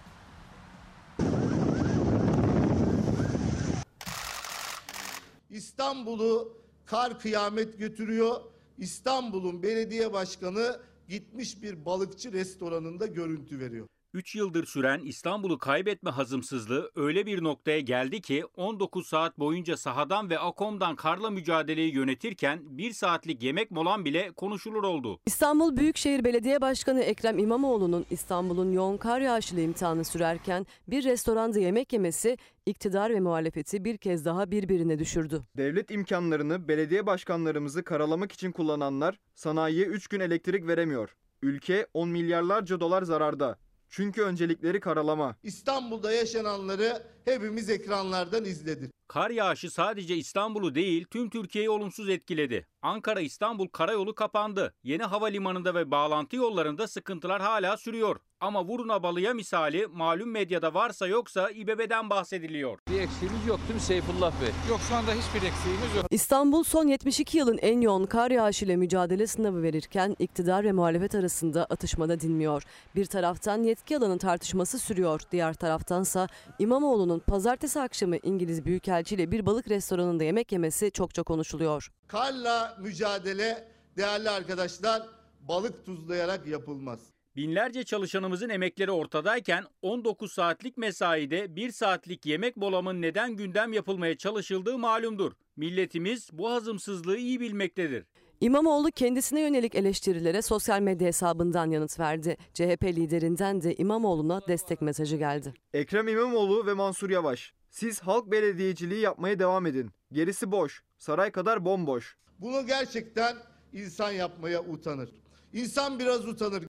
İstanbul'u kar kıyamet götürüyor. İstanbul'un belediye başkanı gitmiş bir balıkçı restoranında görüntü veriyor. 3 yıldır süren İstanbul'u kaybetme hazımsızlığı öyle bir noktaya geldi ki 19 saat boyunca sahadan ve Akom'dan karla mücadeleyi yönetirken 1 saatlik yemek molan bile konuşulur oldu. İstanbul Büyükşehir Belediye Başkanı Ekrem İmamoğlu'nun İstanbul'un yoğun kar yağışıyla imtihanı sürerken bir restoranda yemek yemesi iktidar ve muhalefeti bir kez daha birbirine düşürdü. Devlet imkanlarını belediye başkanlarımızı karalamak için kullananlar sanayiye 3 gün elektrik veremiyor. Ülke 10 milyarlarca dolar zararda. Çünkü öncelikleri karalama. İstanbul'da yaşananları hepimiz ekranlardan izledik. Kar yağışı sadece İstanbul'u değil tüm Türkiye'yi olumsuz etkiledi. Ankara İstanbul karayolu kapandı. Yeni havalimanında ve bağlantı yollarında sıkıntılar hala sürüyor. Ama vuruna balıya misali malum medyada varsa yoksa İBB'den bahsediliyor. Bir eksiğimiz yok değil mi Seyfullah Bey? Yok şu anda hiçbir eksiğimiz yok. İstanbul son 72 yılın en yoğun kar yağışıyla mücadele sınavı verirken iktidar ve muhalefet arasında atışmada dinmiyor. Bir taraftan yetki alanı tartışması sürüyor. Diğer taraftansa İmamoğlu'nun pazartesi akşamı İngiliz Büyükelçi bir balık restoranında yemek yemesi çokça konuşuluyor. Karla mücadele değerli arkadaşlar balık tuzlayarak yapılmaz. Binlerce çalışanımızın emekleri ortadayken 19 saatlik mesaide 1 saatlik yemek molamın neden gündem yapılmaya çalışıldığı malumdur. Milletimiz bu hazımsızlığı iyi bilmektedir. İmamoğlu kendisine yönelik eleştirilere sosyal medya hesabından yanıt verdi. CHP liderinden de İmamoğlu'na destek mesajı geldi. Ekrem İmamoğlu ve Mansur Yavaş. Siz halk belediyeciliği yapmaya devam edin. Gerisi boş. Saray kadar bomboş. Bunu gerçekten insan yapmaya utanır. İnsan biraz utanır.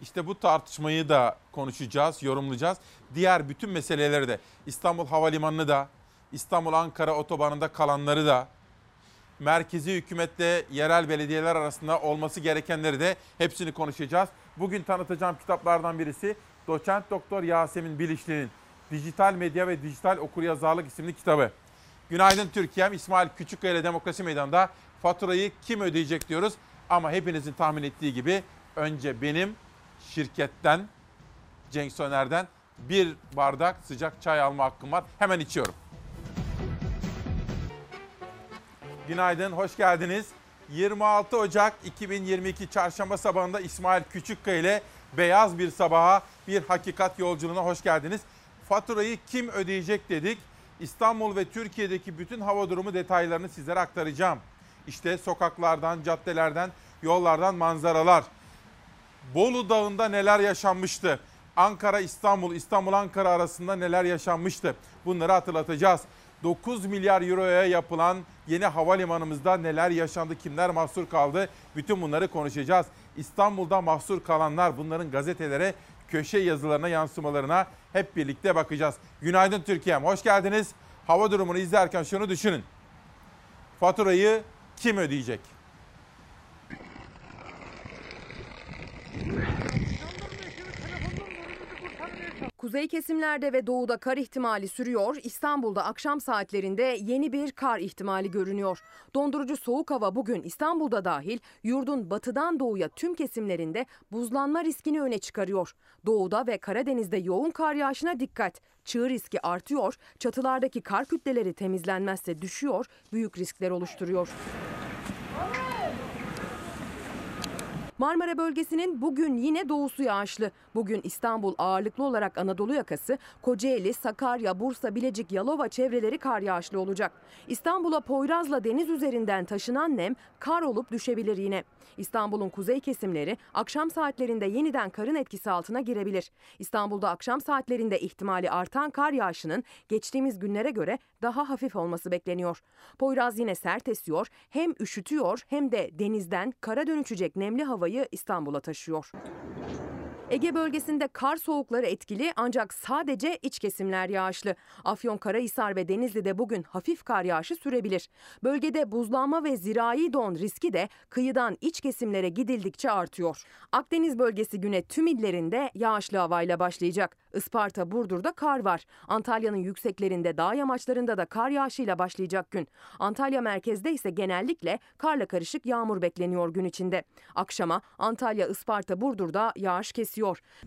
İşte bu tartışmayı da konuşacağız, yorumlayacağız. Diğer bütün meseleleri de İstanbul Havalimanı'nı da, İstanbul-Ankara otobanında kalanları da, merkezi hükümetle yerel belediyeler arasında olması gerekenleri de hepsini konuşacağız. Bugün tanıtacağım kitaplardan birisi Doçent Doktor Yasemin Bilişli'nin Dijital Medya ve Dijital Okuryazarlık isimli kitabı. Günaydın Türkiye'm İsmail Küçükkaya Demokrasi Meydanı'nda faturayı kim ödeyecek diyoruz. Ama hepinizin tahmin ettiği gibi önce benim şirketten Cenk Soner'den bir bardak sıcak çay alma hakkım var. Hemen içiyorum. Günaydın, hoş geldiniz. 26 Ocak 2022 Çarşamba sabahında İsmail Küçükkaya ile beyaz bir sabaha, bir hakikat yolculuğuna hoş geldiniz. Faturayı kim ödeyecek dedik. İstanbul ve Türkiye'deki bütün hava durumu detaylarını sizlere aktaracağım. İşte sokaklardan, caddelerden, yollardan manzaralar. Bolu Dağı'nda neler yaşanmıştı? Ankara İstanbul, İstanbul Ankara arasında neler yaşanmıştı? Bunları hatırlatacağız. 9 milyar euroya yapılan yeni havalimanımızda neler yaşandı, kimler mahsur kaldı? Bütün bunları konuşacağız. İstanbul'da mahsur kalanlar bunların gazetelere, köşe yazılarına, yansımalarına hep birlikte bakacağız. Günaydın Türkiye'm, hoş geldiniz. Hava durumunu izlerken şunu düşünün. Faturayı kim ödeyecek? Kuzey kesimlerde ve doğuda kar ihtimali sürüyor. İstanbul'da akşam saatlerinde yeni bir kar ihtimali görünüyor. Dondurucu soğuk hava bugün İstanbul'da dahil yurdun batıdan doğuya tüm kesimlerinde buzlanma riskini öne çıkarıyor. Doğuda ve Karadeniz'de yoğun kar yağışına dikkat. Çığ riski artıyor, çatılardaki kar kütleleri temizlenmezse düşüyor, büyük riskler oluşturuyor. Marmara bölgesinin bugün yine doğusu yağışlı. Bugün İstanbul ağırlıklı olarak Anadolu yakası, Kocaeli, Sakarya, Bursa, Bilecik, Yalova çevreleri kar yağışlı olacak. İstanbul'a Poyraz'la deniz üzerinden taşınan nem kar olup düşebilir yine. İstanbul'un kuzey kesimleri akşam saatlerinde yeniden karın etkisi altına girebilir. İstanbul'da akşam saatlerinde ihtimali artan kar yağışının geçtiğimiz günlere göre daha hafif olması bekleniyor. Poyraz yine sert esiyor, hem üşütüyor hem de denizden kara dönüşecek nemli havayı İstanbul'a taşıyor. Ege bölgesinde kar soğukları etkili ancak sadece iç kesimler yağışlı. Afyonkarahisar ve Denizli'de bugün hafif kar yağışı sürebilir. Bölgede buzlanma ve zirai don riski de kıyıdan iç kesimlere gidildikçe artıyor. Akdeniz bölgesi güne tüm illerinde yağışlı havayla başlayacak. Isparta, Burdur'da kar var. Antalya'nın yükseklerinde, dağ yamaçlarında da kar yağışıyla başlayacak gün. Antalya merkezde ise genellikle karla karışık yağmur bekleniyor gün içinde. Akşama Antalya, Isparta, Burdur'da yağış kesiyor.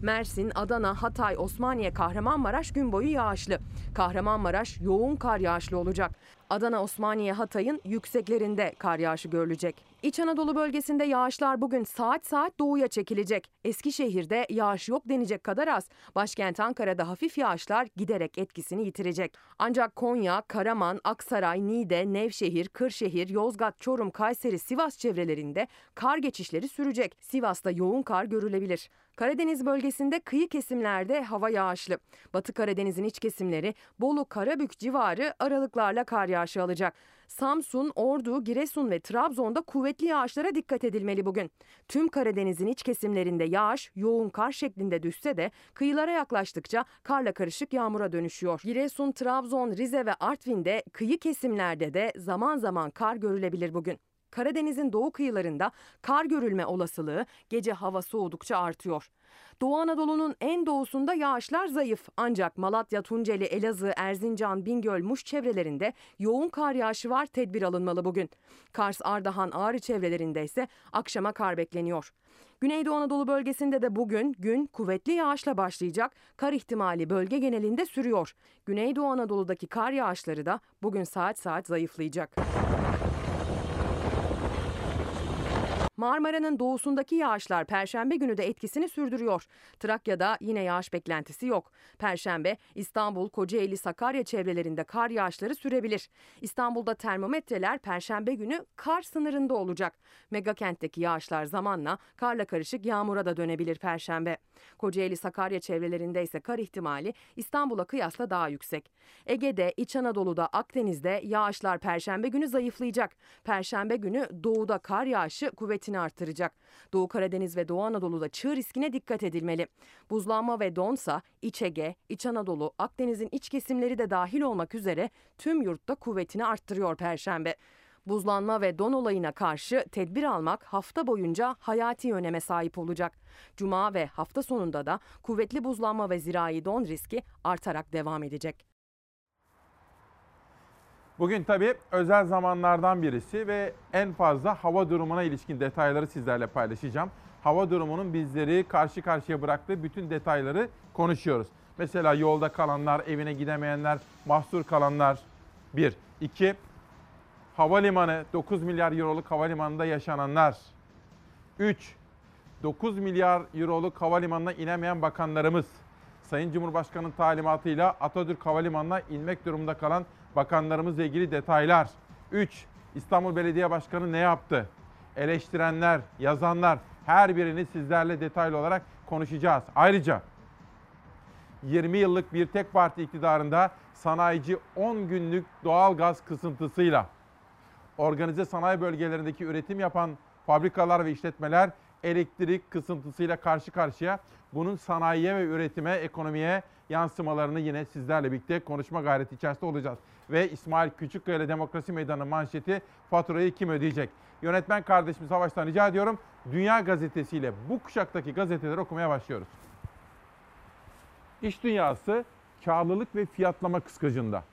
Mersin, Adana, Hatay, Osmaniye, Kahramanmaraş gün boyu yağışlı. Kahramanmaraş yoğun kar yağışlı olacak. Adana, Osmaniye, Hatay'ın yükseklerinde kar yağışı görülecek. İç Anadolu bölgesinde yağışlar bugün saat saat doğuya çekilecek. Eskişehir'de yağış yok denecek kadar az. Başkent Ankara'da hafif yağışlar giderek etkisini yitirecek. Ancak Konya, Karaman, Aksaray, Niğde, Nevşehir, Kırşehir, Yozgat, Çorum, Kayseri, Sivas çevrelerinde kar geçişleri sürecek. Sivas'ta yoğun kar görülebilir. Karadeniz bölgesinde kıyı kesimlerde hava yağışlı. Batı Karadeniz'in iç kesimleri Bolu, Karabük civarı aralıklarla kar yağışı alacak. Samsun, Ordu, Giresun ve Trabzon'da kuvvetli yağışlara dikkat edilmeli bugün. Tüm Karadeniz'in iç kesimlerinde yağış yoğun kar şeklinde düşse de kıyılara yaklaştıkça karla karışık yağmura dönüşüyor. Giresun, Trabzon, Rize ve Artvin'de kıyı kesimlerde de zaman zaman kar görülebilir bugün. Karadeniz'in doğu kıyılarında kar görülme olasılığı gece hava soğudukça artıyor. Doğu Anadolu'nun en doğusunda yağışlar zayıf ancak Malatya, Tunceli, Elazığ, Erzincan, Bingöl, Muş çevrelerinde yoğun kar yağışı var tedbir alınmalı bugün. Kars, Ardahan, Ağrı çevrelerinde ise akşama kar bekleniyor. Güneydoğu Anadolu bölgesinde de bugün gün kuvvetli yağışla başlayacak. Kar ihtimali bölge genelinde sürüyor. Güneydoğu Anadolu'daki kar yağışları da bugün saat saat zayıflayacak. Marmara'nın doğusundaki yağışlar perşembe günü de etkisini sürdürüyor. Trakya'da yine yağış beklentisi yok. Perşembe İstanbul, Kocaeli, Sakarya çevrelerinde kar yağışları sürebilir. İstanbul'da termometreler perşembe günü kar sınırında olacak. Megakentteki yağışlar zamanla karla karışık yağmura da dönebilir perşembe. Kocaeli, Sakarya çevrelerinde ise kar ihtimali İstanbul'a kıyasla daha yüksek. Ege'de, İç Anadolu'da, Akdeniz'de yağışlar perşembe günü zayıflayacak. Perşembe günü doğuda kar yağışı kuvvetini artıracak. Doğu Karadeniz ve Doğu Anadolu'da çığ riskine dikkat edilmeli. Buzlanma ve donsa İç Ege, İç Anadolu, Akdeniz'in iç kesimleri de dahil olmak üzere tüm yurtta kuvvetini arttırıyor perşembe. Buzlanma ve don olayına karşı tedbir almak hafta boyunca hayati öneme sahip olacak. Cuma ve hafta sonunda da kuvvetli buzlanma ve zirai don riski artarak devam edecek. Bugün tabii özel zamanlardan birisi ve en fazla hava durumuna ilişkin detayları sizlerle paylaşacağım. Hava durumunun bizleri karşı karşıya bıraktığı bütün detayları konuşuyoruz. Mesela yolda kalanlar, evine gidemeyenler, mahsur kalanlar. Bir. iki havalimanı 9 milyar euroluk havalimanında yaşananlar. 3. 9 milyar euroluk havalimanına inemeyen bakanlarımız. Sayın Cumhurbaşkanı'nın talimatıyla Atatürk Havalimanı'na inmek durumunda kalan bakanlarımızla ilgili detaylar. 3. İstanbul Belediye Başkanı ne yaptı? Eleştirenler, yazanlar her birini sizlerle detaylı olarak konuşacağız. Ayrıca 20 yıllık bir tek parti iktidarında sanayici 10 günlük doğal gaz kısıntısıyla organize sanayi bölgelerindeki üretim yapan fabrikalar ve işletmeler elektrik kısıntısıyla karşı karşıya. Bunun sanayiye ve üretime, ekonomiye yansımalarını yine sizlerle birlikte konuşma gayreti içerisinde olacağız. Ve İsmail Küçükkaya ile Demokrasi Meydanı manşeti faturayı kim ödeyecek? Yönetmen kardeşim Savaş'tan rica ediyorum. Dünya Gazetesi ile bu kuşaktaki gazeteleri okumaya başlıyoruz. İş dünyası karlılık ve fiyatlama kıskacında.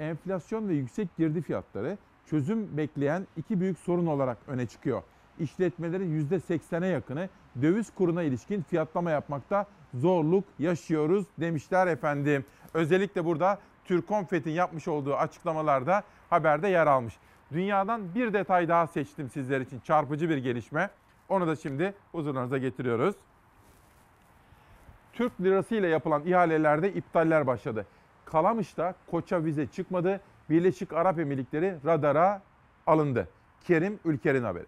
Enflasyon ve yüksek girdi fiyatları çözüm bekleyen iki büyük sorun olarak öne çıkıyor. İşletmelerin %80'e yakını döviz kuruna ilişkin fiyatlama yapmakta zorluk yaşıyoruz demişler efendim. Özellikle burada Türkonfet'in yapmış olduğu açıklamalarda haberde yer almış. Dünyadan bir detay daha seçtim sizler için çarpıcı bir gelişme. Onu da şimdi huzurlarınıza getiriyoruz. Türk lirası ile yapılan ihalelerde iptaller başladı. Kalamış'ta Koç'a vize çıkmadı. Birleşik Arap Emirlikleri radara alındı. Kerim Ülker'in haberi.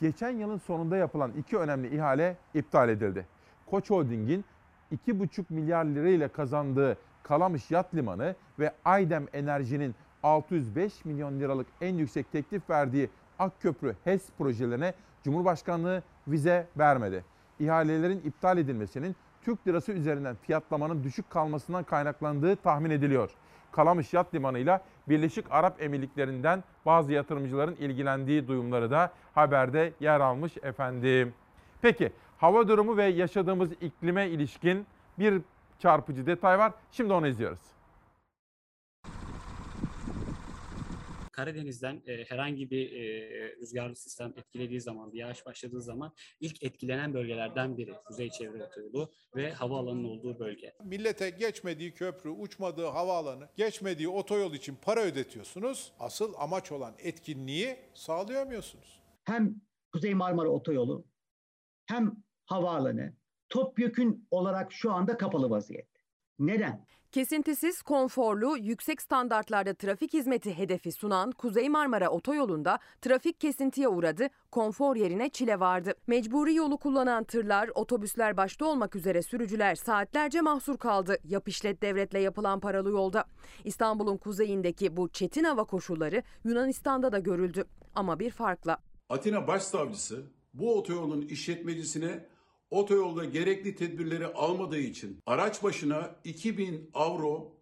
Geçen yılın sonunda yapılan iki önemli ihale iptal edildi. Koç Holding'in 2,5 milyar lira ile kazandığı Kalamış Yat Limanı ve Aydem Enerji'nin 605 milyon liralık en yüksek teklif verdiği Akköprü HES projelerine Cumhurbaşkanlığı vize vermedi. İhalelerin iptal edilmesinin Türk lirası üzerinden fiyatlamanın düşük kalmasından kaynaklandığı tahmin ediliyor. Kalamış Yat Limanı ile Birleşik Arap Emirlikleri'nden bazı yatırımcıların ilgilendiği duyumları da haberde yer almış efendim. Peki hava durumu ve yaşadığımız iklime ilişkin bir çarpıcı detay var. Şimdi onu izliyoruz. Karadeniz'den e, herhangi bir e, rüzgarlı sistem etkilediği zaman, bir yağış başladığı zaman ilk etkilenen bölgelerden biri Kuzey Çevre Otoyolu ve havaalanının olduğu bölge. Millete geçmediği köprü, uçmadığı havaalanı, geçmediği otoyol için para ödetiyorsunuz. Asıl amaç olan etkinliği sağlayamıyorsunuz. Hem Kuzey Marmara Otoyolu hem havaalanı topyekün olarak şu anda kapalı vaziyette. Neden? Kesintisiz, konforlu, yüksek standartlarda trafik hizmeti hedefi sunan Kuzey Marmara Otoyolu'nda trafik kesintiye uğradı, konfor yerine çile vardı. Mecburi yolu kullanan tırlar, otobüsler başta olmak üzere sürücüler saatlerce mahsur kaldı yap işlet devletle yapılan paralı yolda. İstanbul'un kuzeyindeki bu çetin hava koşulları Yunanistan'da da görüldü ama bir farkla. Atina Başsavcısı bu otoyolun işletmecisine otoyolda gerekli tedbirleri almadığı için araç başına 2000 avro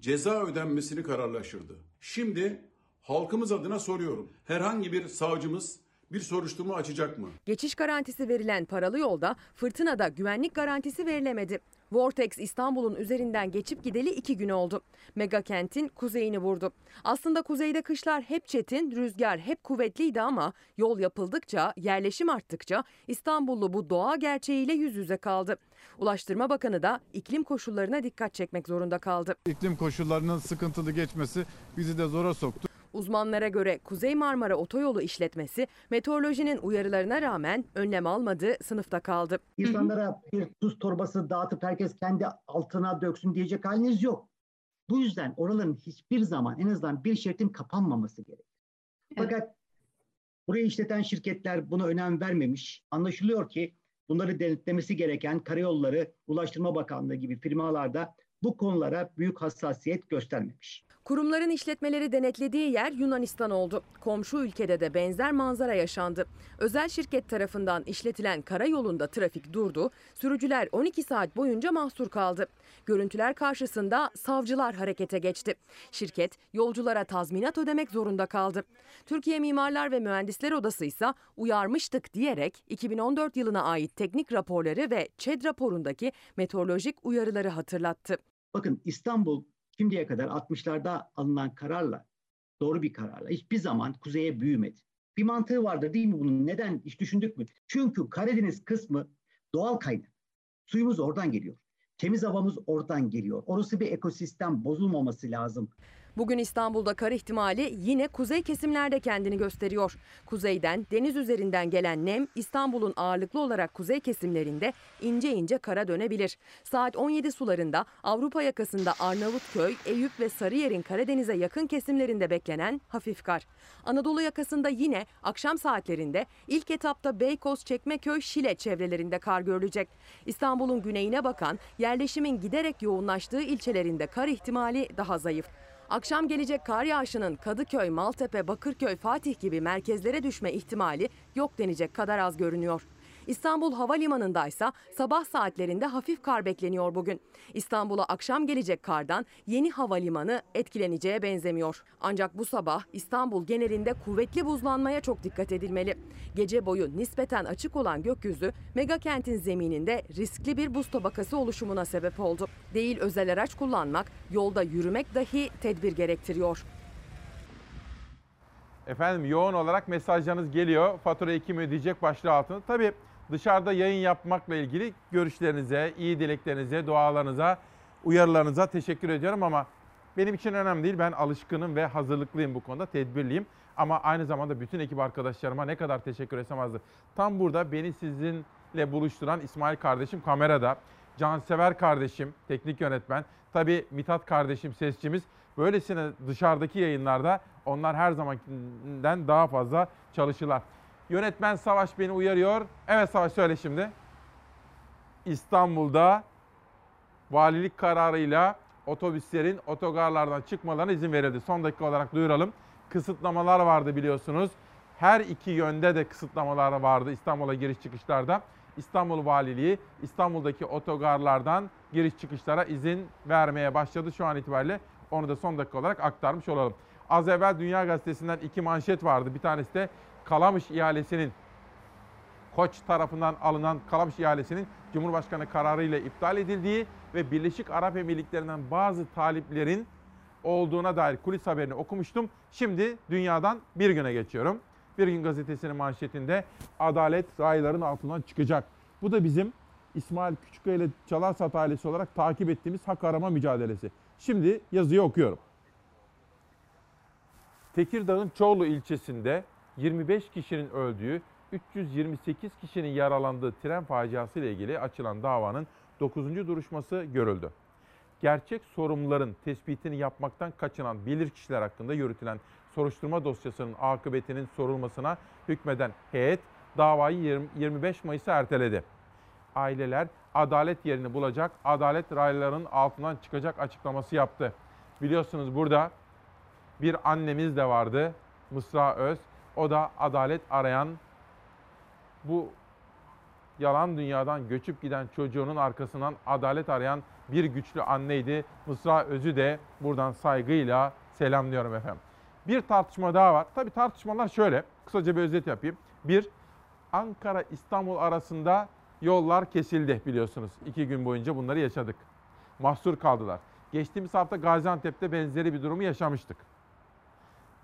ceza ödenmesini kararlaştırdı. Şimdi halkımız adına soruyorum. Herhangi bir savcımız bir soruşturma açacak mı? Geçiş garantisi verilen paralı yolda fırtınada güvenlik garantisi verilemedi. Vortex İstanbul'un üzerinden geçip gideli iki gün oldu. Mega kentin kuzeyini vurdu. Aslında kuzeyde kışlar hep çetin, rüzgar hep kuvvetliydi ama yol yapıldıkça, yerleşim arttıkça İstanbullu bu doğa gerçeğiyle yüz yüze kaldı. Ulaştırma Bakanı da iklim koşullarına dikkat çekmek zorunda kaldı. İklim koşullarının sıkıntılı geçmesi bizi de zora soktu. Uzmanlara göre Kuzey Marmara Otoyolu işletmesi meteorolojinin uyarılarına rağmen önlem almadı, sınıfta kaldı. İnsanlara bir tuz torbası dağıtıp herkes kendi altına döksün diyecek haliniz yok. Bu yüzden oraların hiçbir zaman en azından bir şeritin kapanmaması gerekir. Fakat burayı işleten şirketler buna önem vermemiş. Anlaşılıyor ki bunları denetlemesi gereken Karayolları, Ulaştırma Bakanlığı gibi firmalarda bu konulara büyük hassasiyet göstermemiş. Kurumların işletmeleri denetlediği yer Yunanistan oldu. Komşu ülkede de benzer manzara yaşandı. Özel şirket tarafından işletilen karayolunda trafik durdu. Sürücüler 12 saat boyunca mahsur kaldı. Görüntüler karşısında savcılar harekete geçti. Şirket yolculara tazminat ödemek zorunda kaldı. Türkiye Mimarlar ve Mühendisler Odası ise uyarmıştık diyerek 2014 yılına ait teknik raporları ve ÇED raporundaki meteorolojik uyarıları hatırlattı. Bakın İstanbul şimdiye kadar 60'larda alınan kararla, doğru bir kararla hiçbir zaman kuzeye büyümedi. Bir mantığı vardır değil mi bunun? Neden? Hiç düşündük mü? Çünkü Karadeniz kısmı doğal kaynak. Suyumuz oradan geliyor. Temiz havamız oradan geliyor. Orası bir ekosistem bozulmaması lazım. Bugün İstanbul'da kar ihtimali yine kuzey kesimlerde kendini gösteriyor. Kuzeyden, deniz üzerinden gelen nem İstanbul'un ağırlıklı olarak kuzey kesimlerinde ince ince kara dönebilir. Saat 17 sularında Avrupa yakasında Arnavutköy, Eyüp ve Sarıyer'in Karadeniz'e yakın kesimlerinde beklenen hafif kar. Anadolu yakasında yine akşam saatlerinde ilk etapta Beykoz, Çekmeköy, Şile çevrelerinde kar görülecek. İstanbul'un güneyine bakan yerleşimin giderek yoğunlaştığı ilçelerinde kar ihtimali daha zayıf. Akşam gelecek kar yağışının Kadıköy, Maltepe, Bakırköy, Fatih gibi merkezlere düşme ihtimali yok denecek kadar az görünüyor. İstanbul Havalimanı'nda ise sabah saatlerinde hafif kar bekleniyor bugün. İstanbul'a akşam gelecek kardan yeni havalimanı etkileneceğe benzemiyor. Ancak bu sabah İstanbul genelinde kuvvetli buzlanmaya çok dikkat edilmeli. Gece boyu nispeten açık olan gökyüzü mega kentin zemininde riskli bir buz tabakası oluşumuna sebep oldu. Değil özel araç kullanmak, yolda yürümek dahi tedbir gerektiriyor. Efendim yoğun olarak mesajlarınız geliyor. Faturayı kim ödeyecek başlığı altında. Tabii dışarıda yayın yapmakla ilgili görüşlerinize, iyi dileklerinize, dualarınıza, uyarılarınıza teşekkür ediyorum ama benim için önemli değil. Ben alışkınım ve hazırlıklıyım bu konuda, tedbirliyim. Ama aynı zamanda bütün ekip arkadaşlarıma ne kadar teşekkür etsem azdır. Tam burada beni sizinle buluşturan İsmail kardeşim kamerada, Cansever kardeşim teknik yönetmen, tabii Mithat kardeşim sesçimiz. Böylesine dışarıdaki yayınlarda onlar her zamankinden daha fazla çalışırlar. Yönetmen Savaş beni uyarıyor. Evet Savaş söyle şimdi. İstanbul'da valilik kararıyla otobüslerin otogarlardan çıkmalarına izin verildi. Son dakika olarak duyuralım. Kısıtlamalar vardı biliyorsunuz. Her iki yönde de kısıtlamalar vardı İstanbul'a giriş çıkışlarda. İstanbul Valiliği İstanbul'daki otogarlardan giriş çıkışlara izin vermeye başladı şu an itibariyle. Onu da son dakika olarak aktarmış olalım. Az evvel Dünya Gazetesi'nden iki manşet vardı. Bir tanesi de Kalamış ihalesinin Koç tarafından alınan Kalamış ihalesinin Cumhurbaşkanı kararıyla iptal edildiği ve Birleşik Arap Emirlikleri'nden bazı taliplerin olduğuna dair kulis haberini okumuştum. Şimdi dünyadan bir güne geçiyorum. Bir gün gazetesinin manşetinde adalet rayların altından çıkacak. Bu da bizim İsmail Küçükkaya ile Çalarsat ailesi olarak takip ettiğimiz hak arama mücadelesi. Şimdi yazıyı okuyorum. Tekirdağ'ın Çoğlu ilçesinde 25 kişinin öldüğü, 328 kişinin yaralandığı tren faciası ile ilgili açılan davanın 9. duruşması görüldü. gerçek sorumluların tespitini yapmaktan kaçınan bilirkişiler hakkında yürütülen soruşturma dosyasının akıbetinin sorulmasına hükmeden heyet davayı 20 25 Mayıs'a erteledi. Aileler adalet yerini bulacak, adalet raylarının altından çıkacak açıklaması yaptı. Biliyorsunuz burada bir annemiz de vardı, Mısra Öz. O da adalet arayan bu yalan dünyadan göçüp giden çocuğunun arkasından adalet arayan bir güçlü anneydi. Mısra Öz'ü de buradan saygıyla selamlıyorum efendim. Bir tartışma daha var. Tabii tartışmalar şöyle. Kısaca bir özet yapayım. Bir, Ankara-İstanbul arasında yollar kesildi biliyorsunuz. İki gün boyunca bunları yaşadık. Mahsur kaldılar. Geçtiğimiz hafta Gaziantep'te benzeri bir durumu yaşamıştık.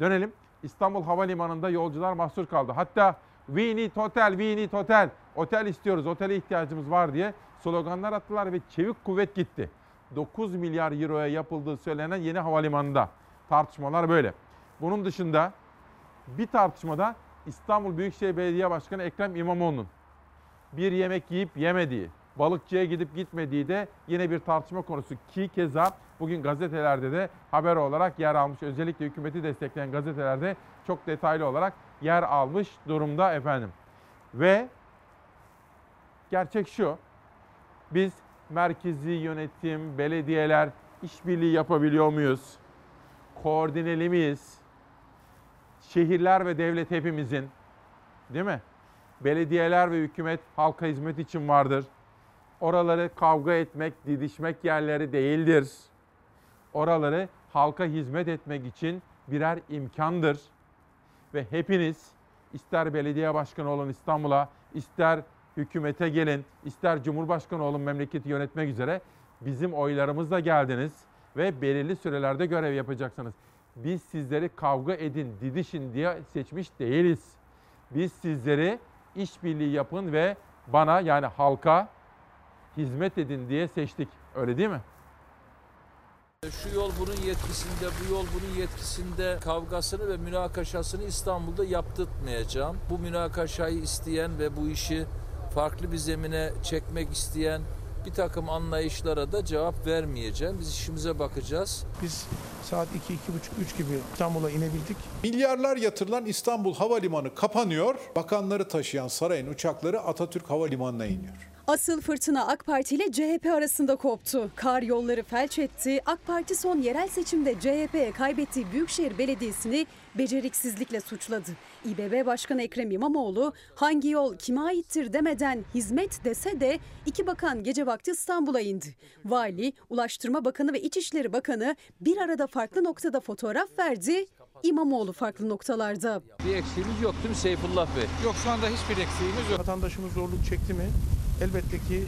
Dönelim. İstanbul Havalimanı'nda yolcular mahsur kaldı. Hatta we need hotel, we need hotel. Otel istiyoruz, otele ihtiyacımız var diye sloganlar attılar ve çevik kuvvet gitti. 9 milyar euroya yapıldığı söylenen yeni havalimanında. Tartışmalar böyle. Bunun dışında bir tartışmada İstanbul Büyükşehir Belediye Başkanı Ekrem İmamoğlu'nun bir yemek yiyip yemediği, balıkçıya gidip gitmediği de yine bir tartışma konusu ki keza bugün gazetelerde de haber olarak yer almış. Özellikle hükümeti destekleyen gazetelerde çok detaylı olarak yer almış durumda efendim. Ve gerçek şu, biz merkezi yönetim, belediyeler işbirliği yapabiliyor muyuz? Koordineli miyiz? Şehirler ve devlet hepimizin, değil mi? Belediyeler ve hükümet halka hizmet için vardır. Oraları kavga etmek, didişmek yerleri değildir. Oraları halka hizmet etmek için birer imkandır. Ve hepiniz ister belediye başkanı olun İstanbul'a, ister hükümete gelin, ister cumhurbaşkanı olun memleketi yönetmek üzere bizim oylarımızla geldiniz ve belirli sürelerde görev yapacaksınız. Biz sizleri kavga edin, didişin diye seçmiş değiliz. Biz sizleri işbirliği yapın ve bana yani halka hizmet edin diye seçtik. Öyle değil mi? Şu yol bunun yetkisinde, bu yol bunun yetkisinde kavgasını ve münakaşasını İstanbul'da yaptırtmayacağım. Bu münakaşayı isteyen ve bu işi farklı bir zemine çekmek isteyen bir takım anlayışlara da cevap vermeyeceğim. Biz işimize bakacağız. Biz saat 2 buçuk 3 gibi İstanbul'a inebildik. Milyarlar yatırılan İstanbul Havalimanı kapanıyor. Bakanları taşıyan sarayın uçakları Atatürk Havalimanı'na iniyor. Asıl fırtına AK Parti ile CHP arasında koptu. Kar yolları felç etti. AK Parti son yerel seçimde CHP'ye kaybettiği Büyükşehir Belediyesi'ni beceriksizlikle suçladı. İBB Başkanı Ekrem İmamoğlu hangi yol kime aittir demeden hizmet dese de iki bakan gece vakti İstanbul'a indi. Vali, Ulaştırma Bakanı ve İçişleri Bakanı bir arada farklı noktada fotoğraf verdi. İmamoğlu farklı noktalarda. Bir eksiğimiz yok değil mi Seyfullah Bey? Yok şu anda hiçbir eksiğimiz yok. Vatandaşımız zorluk çekti mi? Elbette ki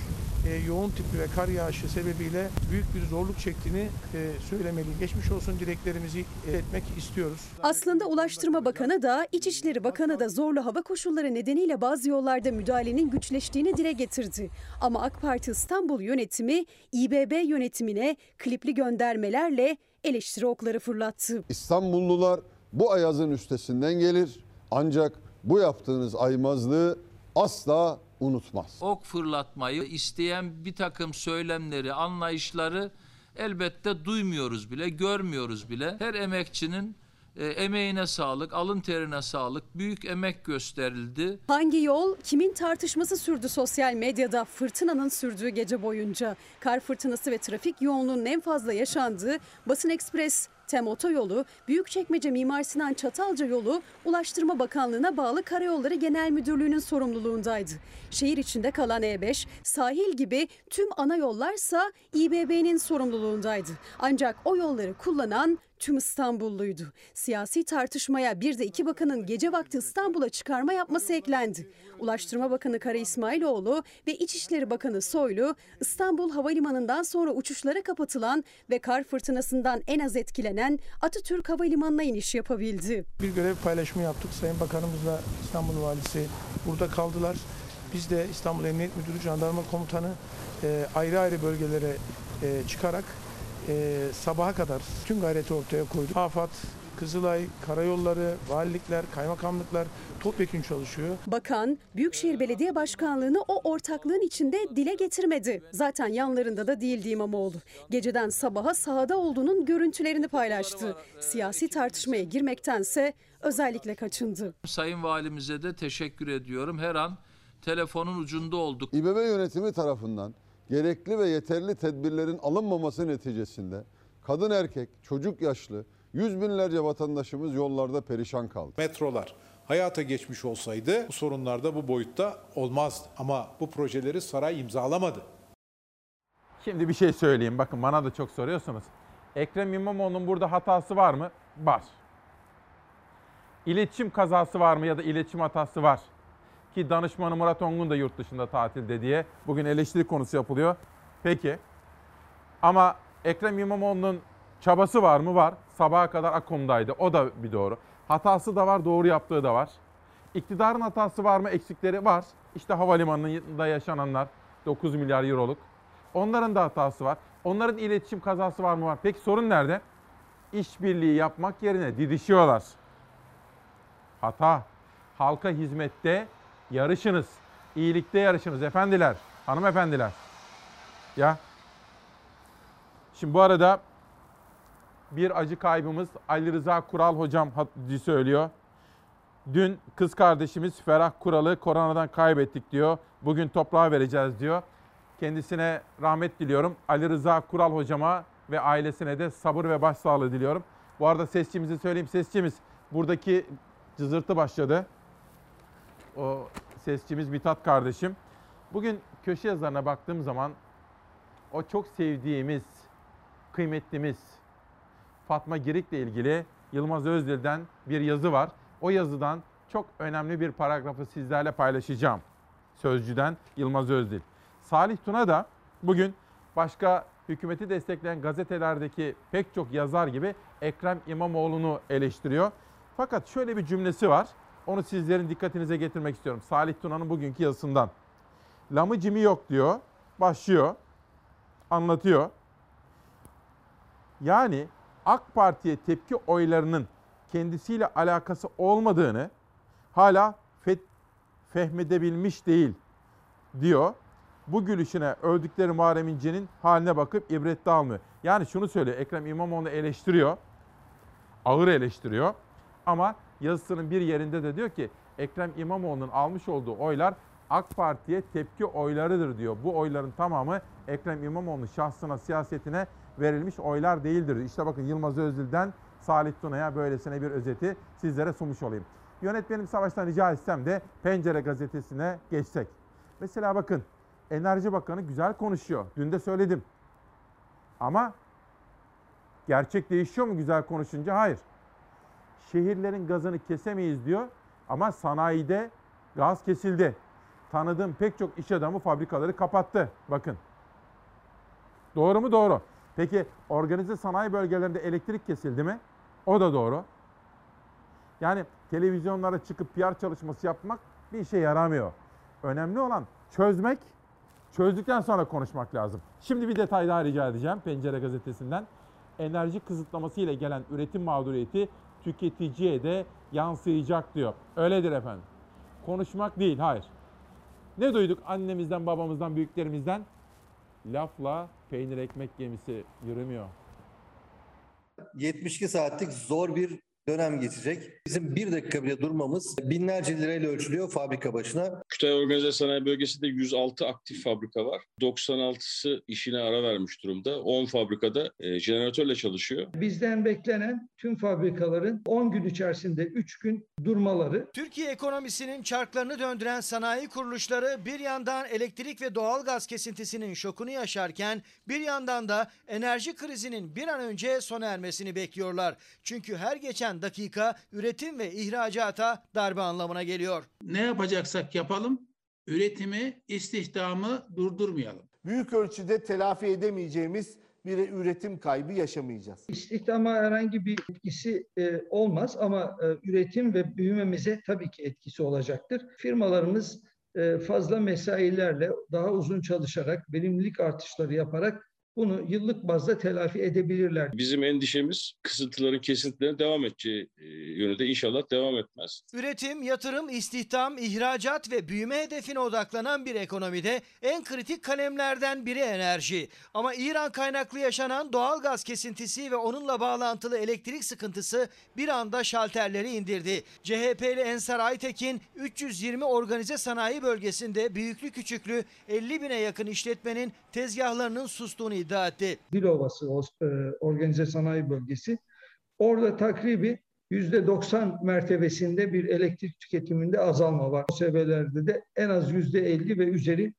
e, yoğun tipi ve kar yağışı sebebiyle büyük bir zorluk çektiğini e, söylemeli. Geçmiş olsun dileklerimizi etmek istiyoruz. Aslında Ulaştırma Bakanı da İçişleri Bakanı da zorlu hava koşulları nedeniyle bazı yollarda müdahalenin güçleştiğini dile getirdi. Ama AK Parti İstanbul yönetimi İBB yönetimine klipli göndermelerle eleştiri okları fırlattı. İstanbullular bu ayazın üstesinden gelir ancak bu yaptığınız aymazlığı asla unutmaz. Ok fırlatmayı isteyen bir takım söylemleri, anlayışları elbette duymuyoruz bile, görmüyoruz bile. Her emekçinin e, emeğine sağlık, alın terine sağlık, büyük emek gösterildi. Hangi yol kimin tartışması sürdü sosyal medyada fırtınanın sürdüğü gece boyunca. Kar fırtınası ve trafik yoğunluğunun en fazla yaşandığı Basın Ekspres Tem Otoyolu, Büyükçekmece Mimar Sinan Çatalca yolu Ulaştırma Bakanlığı'na bağlı Karayolları Genel Müdürlüğü'nün sorumluluğundaydı. Şehir içinde kalan E5, sahil gibi tüm ana yollarsa İBB'nin sorumluluğundaydı. Ancak o yolları kullanan tüm İstanbulluydu. Siyasi tartışmaya bir de iki bakanın gece vakti İstanbul'a çıkarma yapması eklendi. Ulaştırma Bakanı Kara İsmailoğlu ve İçişleri Bakanı Soylu İstanbul Havalimanı'ndan sonra uçuşlara kapatılan ve kar fırtınasından en az etkilenen Atatürk Havalimanı'na iniş yapabildi. Bir görev paylaşımı yaptık. Sayın Bakanımızla İstanbul Valisi burada kaldılar. Biz de İstanbul Emniyet Müdürü, Jandarma Komutanı e, ayrı ayrı bölgelere e, çıkarak e, sabaha kadar tüm gayreti ortaya koyduk. AFAD, Kızılay, karayolları, valilikler, kaymakamlıklar topyekun çalışıyor. Bakan, Büyükşehir Belediye Başkanlığı'nı o ortaklığın içinde dile getirmedi. Zaten yanlarında da değildi İmamoğlu. Geceden sabaha sahada olduğunun görüntülerini paylaştı. Siyasi tartışmaya girmektense özellikle kaçındı. Sayın Valimize de teşekkür ediyorum. Her an telefonun ucunda olduk. İBB yönetimi tarafından gerekli ve yeterli tedbirlerin alınmaması neticesinde kadın erkek, çocuk yaşlı yüz binlerce vatandaşımız yollarda perişan kaldı. Metrolar hayata geçmiş olsaydı bu sorunlar da bu boyutta olmazdı. Ama bu projeleri saray imzalamadı. Şimdi bir şey söyleyeyim. Bakın bana da çok soruyorsunuz. Ekrem İmamoğlu'nun burada hatası var mı? Var. İletişim kazası var mı ya da iletişim hatası var. Ki danışmanı Murat Ongun da yurt dışında tatilde diye bugün eleştiri konusu yapılıyor. Peki. Ama Ekrem İmamoğlu'nun çabası var mı? Var. Sabaha kadar Akom'daydı. O da bir doğru. Hatası da var, doğru yaptığı da var. İktidarın hatası var mı? Eksikleri var. İşte havalimanında yaşananlar 9 milyar euroluk. Onların da hatası var. Onların iletişim kazası var mı var? Peki sorun nerede? İşbirliği yapmak yerine didişiyorlar. Hata. Halka hizmette yarışınız. İyilikte yarışınız efendiler, hanımefendiler. Ya. Şimdi bu arada bir acı kaybımız Ali Rıza Kural hocam söylüyor. Dün kız kardeşimiz Ferah Kural'ı koronadan kaybettik diyor. Bugün toprağa vereceğiz diyor. Kendisine rahmet diliyorum. Ali Rıza Kural hocama ve ailesine de sabır ve başsağlığı diliyorum. Bu arada sesçimizi söyleyeyim. Sesçimiz buradaki cızırtı başladı. O sesçimiz Mithat kardeşim. Bugün köşe yazarına baktığım zaman o çok sevdiğimiz, kıymetlimiz Fatma Girik'le ilgili Yılmaz Özdil'den bir yazı var. O yazıdan çok önemli bir paragrafı sizlerle paylaşacağım. Sözcüden Yılmaz Özdil. Salih Tuna da bugün başka hükümeti destekleyen gazetelerdeki pek çok yazar gibi Ekrem İmamoğlu'nu eleştiriyor. Fakat şöyle bir cümlesi var. Onu sizlerin dikkatinize getirmek istiyorum. Salih Tuna'nın bugünkü yazısından. Lamı cimi yok diyor. Başlıyor. Anlatıyor. Yani AK Parti'ye tepki oylarının kendisiyle alakası olmadığını hala fe- fehmedebilmiş değil diyor. Bu gülüşüne öldükleri Muharrem İnce'nin haline bakıp ibret almıyor. Yani şunu söylüyor Ekrem İmamoğlu eleştiriyor. Ağır eleştiriyor. Ama yazısının bir yerinde de diyor ki Ekrem İmamoğlu'nun almış olduğu oylar AK Parti'ye tepki oylarıdır diyor. Bu oyların tamamı Ekrem İmamoğlu'nun şahsına, siyasetine verilmiş oylar değildir. İşte bakın Yılmaz Özdil'den Salih Tuna'ya böylesine bir özeti sizlere sunmuş olayım. Yönetmenim Savaş'tan rica etsem de Pencere gazetesine geçsek. Mesela bakın Enerji Bakanı güzel konuşuyor. Dün de söyledim. Ama gerçek değişiyor mu güzel konuşunca? Hayır. Şehirlerin gazını kesemeyiz diyor ama sanayide gaz kesildi. Tanıdığım pek çok iş adamı fabrikaları kapattı. Bakın. Doğru mu? Doğru. Peki organize sanayi bölgelerinde elektrik kesildi mi? O da doğru. Yani televizyonlara çıkıp PR çalışması yapmak bir işe yaramıyor. Önemli olan çözmek, çözdükten sonra konuşmak lazım. Şimdi bir detay daha rica edeceğim Pencere Gazetesi'nden. Enerji kısıtlaması ile gelen üretim mağduriyeti tüketiciye de yansıyacak diyor. Öyledir efendim. Konuşmak değil, hayır. Ne duyduk annemizden, babamızdan, büyüklerimizden? Lafla peynir ekmek gemisi yürümüyor. 72 saatlik zor bir dönem geçecek. Bizim bir dakika bile durmamız binlerce lirayla ölçülüyor fabrika başına. Kütahya Organize Sanayi Bölgesi'nde 106 aktif fabrika var. 96'sı işine ara vermiş durumda. 10 fabrikada e, jeneratörle çalışıyor. Bizden beklenen tüm fabrikaların 10 gün içerisinde 3 gün durmaları. Türkiye ekonomisinin çarklarını döndüren sanayi kuruluşları bir yandan elektrik ve doğalgaz kesintisinin şokunu yaşarken bir yandan da enerji krizinin bir an önce sona ermesini bekliyorlar. Çünkü her geçen dakika üretim ve ihracata darbe anlamına geliyor. Ne yapacaksak yapalım, üretimi, istihdamı durdurmayalım. Büyük ölçüde telafi edemeyeceğimiz bir üretim kaybı yaşamayacağız. İstihdama herhangi bir etkisi e, olmaz ama e, üretim ve büyümemize tabii ki etkisi olacaktır. Firmalarımız e, fazla mesailerle daha uzun çalışarak, verimlilik artışları yaparak bunu yıllık bazda telafi edebilirler. Bizim endişemiz kısıntıların kesintilerine devam edeceği e, yönünde inşallah devam etmez. Üretim, yatırım, istihdam, ihracat ve büyüme hedefine odaklanan bir ekonomide en kritik kalemlerden biri enerji. Ama İran kaynaklı yaşanan doğal gaz kesintisi ve onunla bağlantılı elektrik sıkıntısı bir anda şalterleri indirdi. CHP'li Ensar Aytekin 320 organize sanayi bölgesinde büyüklü küçüklü 50 bine yakın işletmenin tezgahlarının sustuğunu iddia etti. Dilovası e, organize sanayi bölgesi. Orada takribi %90 mertebesinde bir elektrik tüketiminde azalma var. O seviyelerde de en az %50 ve üzeri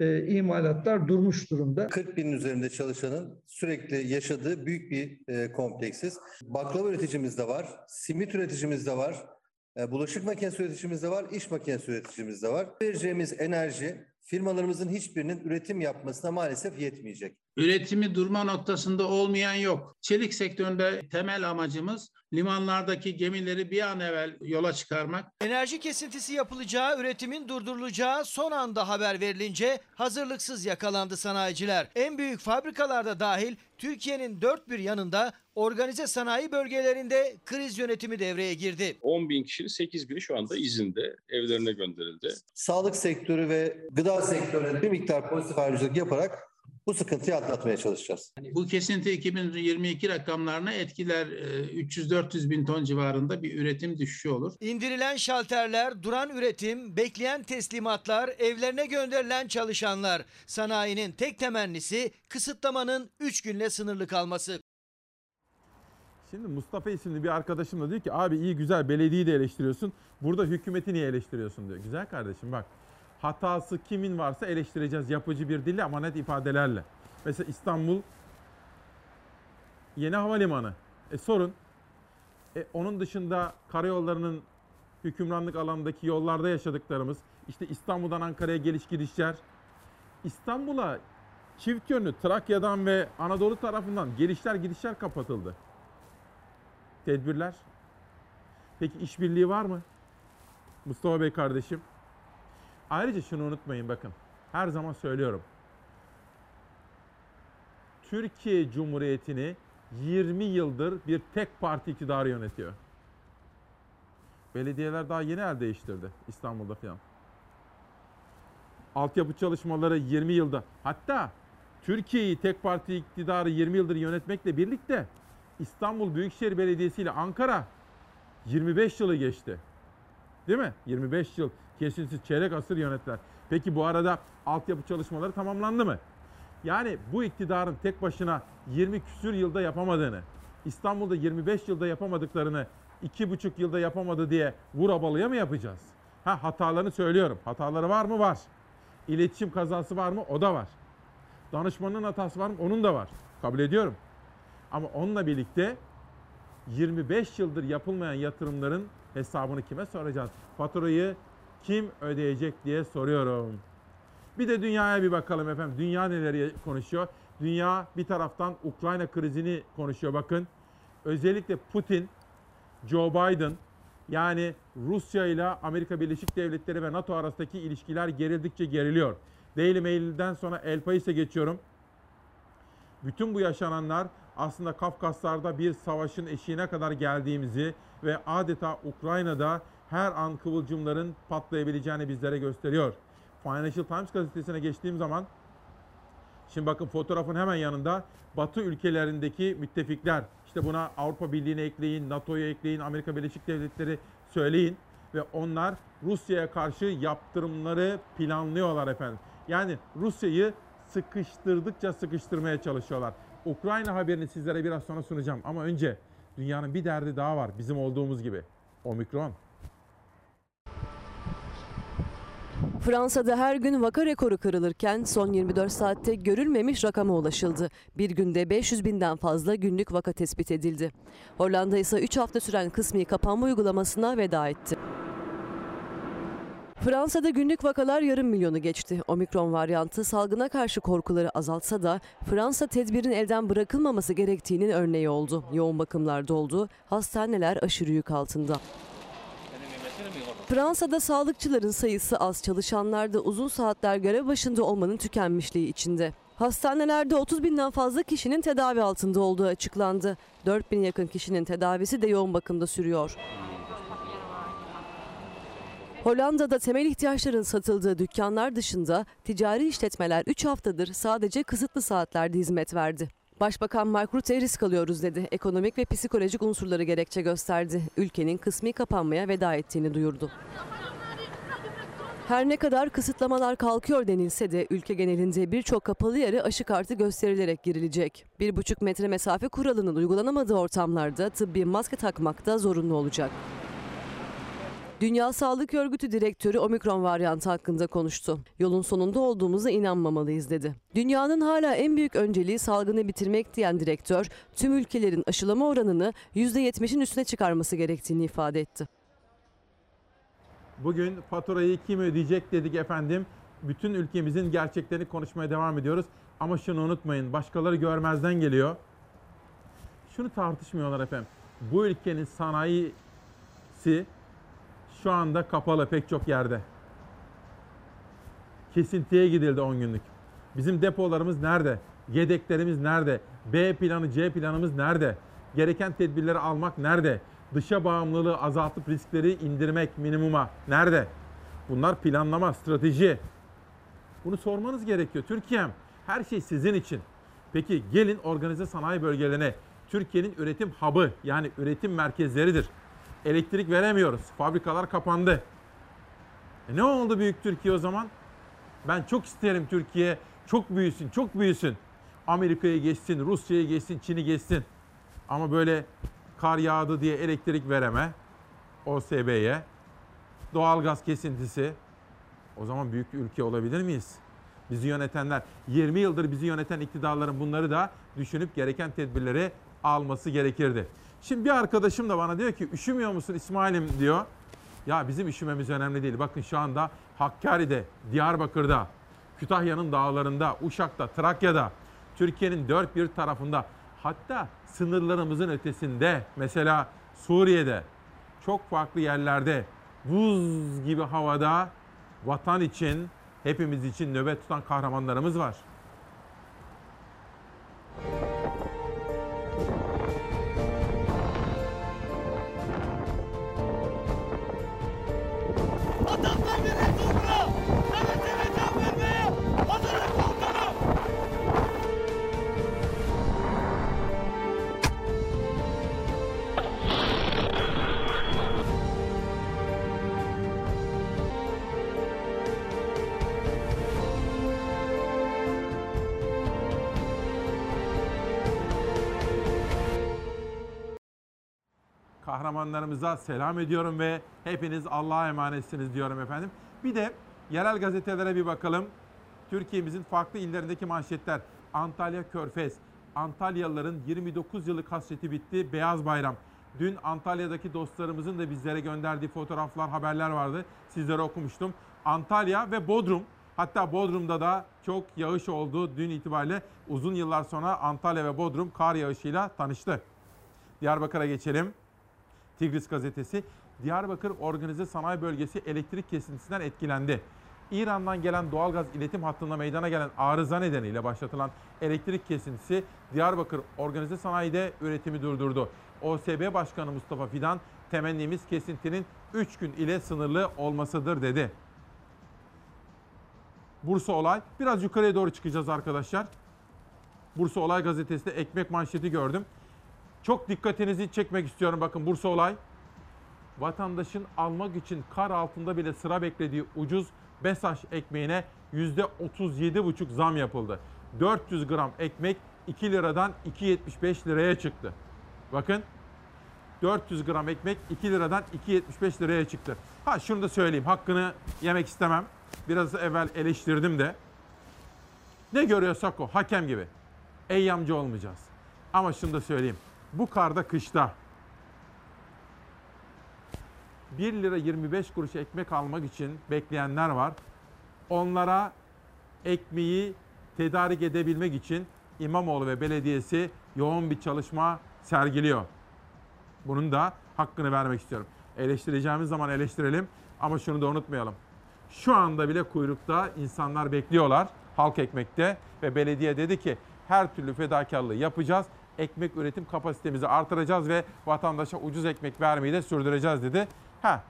e, imalatlar durmuş durumda. 40 binin üzerinde çalışanın sürekli yaşadığı büyük bir e, kompleksiz. Baklava üreticimiz de var, simit üreticimiz de var, e, bulaşık makinesi üreticimiz de var, iş makinesi üreticimiz de var. Vereceğimiz enerji firmalarımızın hiçbirinin üretim yapmasına maalesef yetmeyecek. Üretimi durma noktasında olmayan yok. Çelik sektöründe temel amacımız limanlardaki gemileri bir an evvel yola çıkarmak. Enerji kesintisi yapılacağı, üretimin durdurulacağı son anda haber verilince hazırlıksız yakalandı sanayiciler. En büyük fabrikalarda dahil Türkiye'nin dört bir yanında organize sanayi bölgelerinde kriz yönetimi devreye girdi. 10 bin kişinin 8 bini şu anda izinde, evlerine gönderildi. Sağlık sektörü ve gıda sektörüne bir miktar pozitif ayrıcalık yaparak bu sıkıntıyı atlatmaya çalışacağız. Bu kesinti 2022 rakamlarına etkiler e, 300-400 bin ton civarında bir üretim düşüşü olur. İndirilen şalterler, duran üretim, bekleyen teslimatlar, evlerine gönderilen çalışanlar. Sanayinin tek temennisi kısıtlamanın 3 günle sınırlı kalması. Şimdi Mustafa isimli bir arkadaşım da diyor ki abi iyi güzel belediyeyi de eleştiriyorsun. Burada hükümeti niye eleştiriyorsun diyor. Güzel kardeşim bak. Hatası kimin varsa eleştireceğiz yapıcı bir dille ama net ifadelerle. Mesela İstanbul yeni havalimanı. E sorun. E, onun dışında karayollarının hükümranlık alanındaki yollarda yaşadıklarımız, işte İstanbul'dan Ankara'ya geliş gidişler, İstanbul'a çift yönlü Trakya'dan ve Anadolu tarafından gelişler gidişler kapatıldı. Tedbirler. Peki işbirliği var mı? Mustafa Bey kardeşim. Ayrıca şunu unutmayın bakın. Her zaman söylüyorum. Türkiye Cumhuriyeti'ni 20 yıldır bir tek parti iktidarı yönetiyor. Belediyeler daha yeni el değiştirdi İstanbul'da falan. Altyapı çalışmaları 20 yılda. Hatta Türkiye'yi tek parti iktidarı 20 yıldır yönetmekle birlikte İstanbul Büyükşehir Belediyesi ile Ankara 25 yılı geçti. Değil mi? 25 yıl kesintisiz çeyrek asır yönettiler. Peki bu arada altyapı çalışmaları tamamlandı mı? Yani bu iktidarın tek başına 20 küsür yılda yapamadığını, İstanbul'da 25 yılda yapamadıklarını 2,5 yılda yapamadı diye vurabalıya mı yapacağız? Ha hatalarını söylüyorum. Hataları var mı? Var. İletişim kazası var mı? O da var. Danışmanın hatası var mı? Onun da var. Kabul ediyorum. Ama onunla birlikte 25 yıldır yapılmayan yatırımların hesabını kime soracağız? Faturayı kim ödeyecek diye soruyorum. Bir de dünyaya bir bakalım efendim. Dünya neler konuşuyor? Dünya bir taraftan Ukrayna krizini konuşuyor bakın. Özellikle Putin, Joe Biden yani Rusya ile Amerika Birleşik Devletleri ve NATO arasındaki ilişkiler gerildikçe geriliyor. Daily Mail'den sonra El Pais'e geçiyorum. Bütün bu yaşananlar aslında Kafkaslar'da bir savaşın eşiğine kadar geldiğimizi ve adeta Ukrayna'da her an kıvılcımların patlayabileceğini bizlere gösteriyor. Financial Times gazetesine geçtiğim zaman şimdi bakın fotoğrafın hemen yanında Batı ülkelerindeki müttefikler işte buna Avrupa Birliği'ni ekleyin, NATO'yu ekleyin, Amerika Birleşik Devletleri söyleyin ve onlar Rusya'ya karşı yaptırımları planlıyorlar efendim. Yani Rusya'yı sıkıştırdıkça sıkıştırmaya çalışıyorlar. Ukrayna haberini sizlere biraz sonra sunacağım ama önce dünyanın bir derdi daha var bizim olduğumuz gibi. Omikron. Fransa'da her gün vaka rekoru kırılırken son 24 saatte görülmemiş rakama ulaşıldı. Bir günde 500 binden fazla günlük vaka tespit edildi. Hollanda ise 3 hafta süren kısmi kapanma uygulamasına veda etti. Fransa'da günlük vakalar yarım milyonu geçti. Omikron varyantı salgına karşı korkuları azaltsa da Fransa tedbirin elden bırakılmaması gerektiğinin örneği oldu. Yoğun bakımlar doldu, hastaneler aşırı yük altında. Fransa'da sağlıkçıların sayısı az, çalışanlar da uzun saatler görev başında olmanın tükenmişliği içinde. Hastanelerde 30 binden fazla kişinin tedavi altında olduğu açıklandı. 4 bin yakın kişinin tedavisi de yoğun bakımda sürüyor. Hollanda'da temel ihtiyaçların satıldığı dükkanlar dışında ticari işletmeler 3 haftadır sadece kısıtlı saatlerde hizmet verdi. Başbakan Mark Rutte risk alıyoruz dedi. Ekonomik ve psikolojik unsurları gerekçe gösterdi. Ülkenin kısmi kapanmaya veda ettiğini duyurdu. Her ne kadar kısıtlamalar kalkıyor denilse de ülke genelinde birçok kapalı yere aşı kartı gösterilerek girilecek. 1,5 metre mesafe kuralının uygulanamadığı ortamlarda tıbbi maske takmak da zorunlu olacak. Dünya Sağlık Örgütü direktörü omikron varyantı hakkında konuştu. Yolun sonunda olduğumuza inanmamalıyız dedi. Dünyanın hala en büyük önceliği salgını bitirmek diyen direktör, tüm ülkelerin aşılama oranını %70'in üstüne çıkarması gerektiğini ifade etti. Bugün faturayı kim ödeyecek dedik efendim. Bütün ülkemizin gerçeklerini konuşmaya devam ediyoruz. Ama şunu unutmayın, başkaları görmezden geliyor. Şunu tartışmıyorlar efendim. Bu ülkenin sanayisi şu anda kapalı pek çok yerde. Kesintiye gidildi 10 günlük. Bizim depolarımız nerede? Yedeklerimiz nerede? B planı, C planımız nerede? Gereken tedbirleri almak nerede? Dışa bağımlılığı azaltıp riskleri indirmek minimuma nerede? Bunlar planlama, strateji. Bunu sormanız gerekiyor. Türkiye'm her şey sizin için. Peki gelin organize sanayi bölgelerine. Türkiye'nin üretim hub'ı yani üretim merkezleridir. Elektrik veremiyoruz. Fabrikalar kapandı. E ne oldu büyük Türkiye o zaman? Ben çok isterim Türkiye çok büyüsün, çok büyüsün. Amerika'yı geçsin, Rusya'yı geçsin, Çin'i geçsin. Ama böyle kar yağdı diye elektrik vereme OSB'ye. Doğalgaz kesintisi. O zaman büyük ülke olabilir miyiz? Bizi yönetenler, 20 yıldır bizi yöneten iktidarların bunları da düşünüp gereken tedbirleri alması gerekirdi. Şimdi bir arkadaşım da bana diyor ki üşümüyor musun İsmail'im diyor. Ya bizim üşümemiz önemli değil. Bakın şu anda Hakkari'de, Diyarbakır'da, Kütahya'nın dağlarında, Uşak'ta, Trakya'da, Türkiye'nin dört bir tarafında hatta sınırlarımızın ötesinde mesela Suriye'de çok farklı yerlerde buz gibi havada vatan için, hepimiz için nöbet tutan kahramanlarımız var. Kahramanlarımıza selam ediyorum ve hepiniz Allah'a emanetsiniz diyorum efendim. Bir de yerel gazetelere bir bakalım. Türkiye'mizin farklı illerindeki manşetler. Antalya Körfez. Antalyalıların 29 yıllık hasreti bitti. Beyaz Bayram. Dün Antalya'daki dostlarımızın da bizlere gönderdiği fotoğraflar, haberler vardı. Sizlere okumuştum. Antalya ve Bodrum. Hatta Bodrum'da da çok yağış oldu dün itibariyle. Uzun yıllar sonra Antalya ve Bodrum kar yağışıyla tanıştı. Diyarbakır'a geçelim. Tigris gazetesi Diyarbakır Organize Sanayi Bölgesi elektrik kesintisinden etkilendi. İran'dan gelen doğalgaz iletim hattında meydana gelen arıza nedeniyle başlatılan elektrik kesintisi Diyarbakır Organize Sanayi'de üretimi durdurdu. OSB Başkanı Mustafa Fidan temennimiz kesintinin 3 gün ile sınırlı olmasıdır dedi. Bursa Olay. Biraz yukarıya doğru çıkacağız arkadaşlar. Bursa Olay gazetesinde ekmek manşeti gördüm. Çok dikkatinizi çekmek istiyorum. Bakın Bursa olay. Vatandaşın almak için kar altında bile sıra beklediği ucuz Besaş ekmeğine %37,5 zam yapıldı. 400 gram ekmek 2 liradan 2.75 liraya çıktı. Bakın 400 gram ekmek 2 liradan 2.75 liraya çıktı. Ha şunu da söyleyeyim hakkını yemek istemem. Biraz evvel eleştirdim de. Ne görüyorsak o hakem gibi. Eyyamcı olmayacağız. Ama şunu da söyleyeyim. Bu karda kışta 1 lira 25 kuruş ekmek almak için bekleyenler var. Onlara ekmeği tedarik edebilmek için İmamoğlu ve belediyesi yoğun bir çalışma sergiliyor. Bunun da hakkını vermek istiyorum. Eleştireceğimiz zaman eleştirelim ama şunu da unutmayalım. Şu anda bile kuyrukta insanlar bekliyorlar. halk ekmekte ve belediye dedi ki her türlü fedakarlığı yapacağız. Ekmek üretim kapasitemizi artıracağız ve vatandaşa ucuz ekmek vermeyi de sürdüreceğiz dedi. Ha,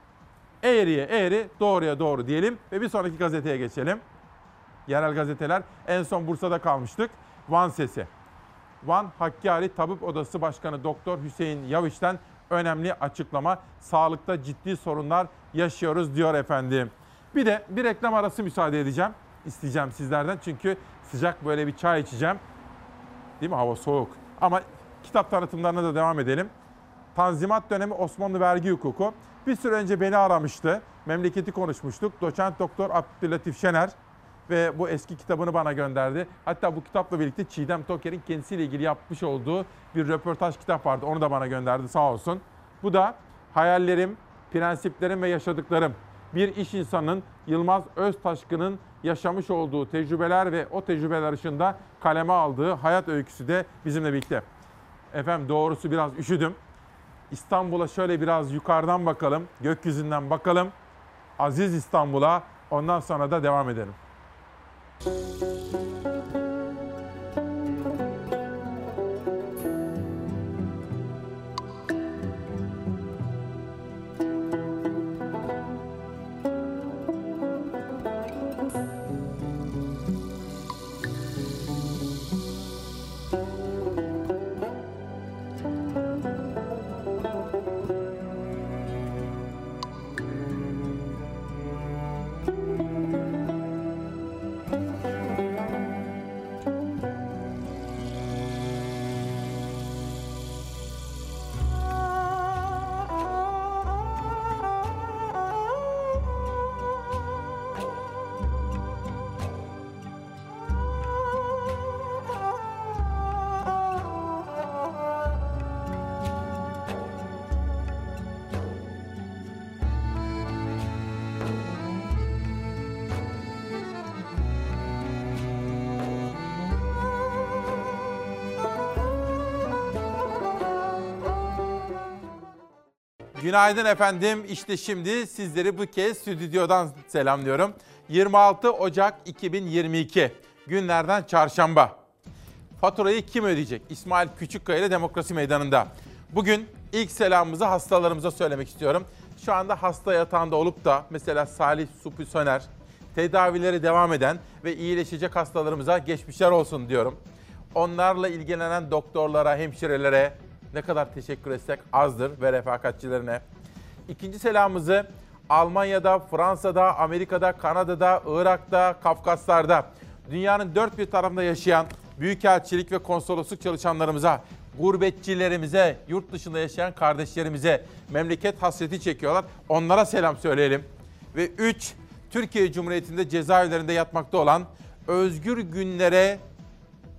eğriye eğri, doğruya doğru diyelim ve bir sonraki gazeteye geçelim. Yerel gazeteler. En son Bursa'da kalmıştık. Van Sesi. Van Hakkari Tabip Odası Başkanı Doktor Hüseyin Yaviş'ten önemli açıklama. Sağlıkta ciddi sorunlar yaşıyoruz diyor efendim. Bir de bir reklam arası müsaade edeceğim. İsteyeceğim sizlerden çünkü sıcak böyle bir çay içeceğim. Değil mi? Hava soğuk. Ama kitap tanıtımlarına da devam edelim. Tanzimat dönemi Osmanlı vergi hukuku. Bir süre önce beni aramıştı. Memleketi konuşmuştuk. Doçent Doktor Abdülatif Şener ve bu eski kitabını bana gönderdi. Hatta bu kitapla birlikte Çiğdem Toker'in kendisiyle ilgili yapmış olduğu bir röportaj kitap vardı. Onu da bana gönderdi sağ olsun. Bu da hayallerim, prensiplerim ve yaşadıklarım. Bir iş insanının Yılmaz Öztaşkın'ın yaşamış olduğu tecrübeler ve o tecrübeler ışığında kaleme aldığı hayat öyküsü de bizimle birlikte. Efendim doğrusu biraz üşüdüm. İstanbul'a şöyle biraz yukarıdan bakalım, gökyüzünden bakalım. Aziz İstanbul'a ondan sonra da devam edelim. Günaydın efendim. İşte şimdi sizleri bu kez stüdyodan selamlıyorum. 26 Ocak 2022 günlerden çarşamba. Faturayı kim ödeyecek? İsmail Küçükkaya ile Demokrasi Meydanı'nda. Bugün ilk selamımızı hastalarımıza söylemek istiyorum. Şu anda hasta yatağında olup da mesela Salih Supi Söner, tedavileri devam eden ve iyileşecek hastalarımıza geçmişler olsun diyorum. Onlarla ilgilenen doktorlara, hemşirelere, ne kadar teşekkür etsek azdır ve refakatçilerine. İkinci selamımızı Almanya'da, Fransa'da, Amerika'da, Kanada'da, Irak'ta, Kafkaslar'da, dünyanın dört bir tarafında yaşayan büyükelçilik ve konsolosluk çalışanlarımıza, gurbetçilerimize, yurt dışında yaşayan kardeşlerimize memleket hasreti çekiyorlar. Onlara selam söyleyelim. Ve üç, Türkiye Cumhuriyeti'nde cezaevlerinde yatmakta olan özgür günlere,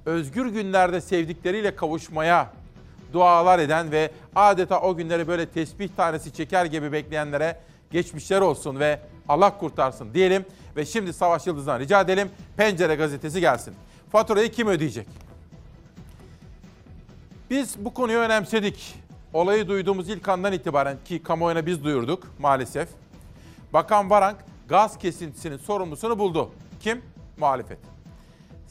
özgür günlerde sevdikleriyle kavuşmaya dualar eden ve adeta o günleri böyle tesbih tanesi çeker gibi bekleyenlere geçmişler olsun ve Allah kurtarsın diyelim. Ve şimdi Savaş Yıldız'dan rica edelim Pencere gazetesi gelsin. Faturayı kim ödeyecek? Biz bu konuyu önemsedik. Olayı duyduğumuz ilk andan itibaren ki kamuoyuna biz duyurduk maalesef. Bakan Varank gaz kesintisinin sorumlusunu buldu. Kim? Muhalefet.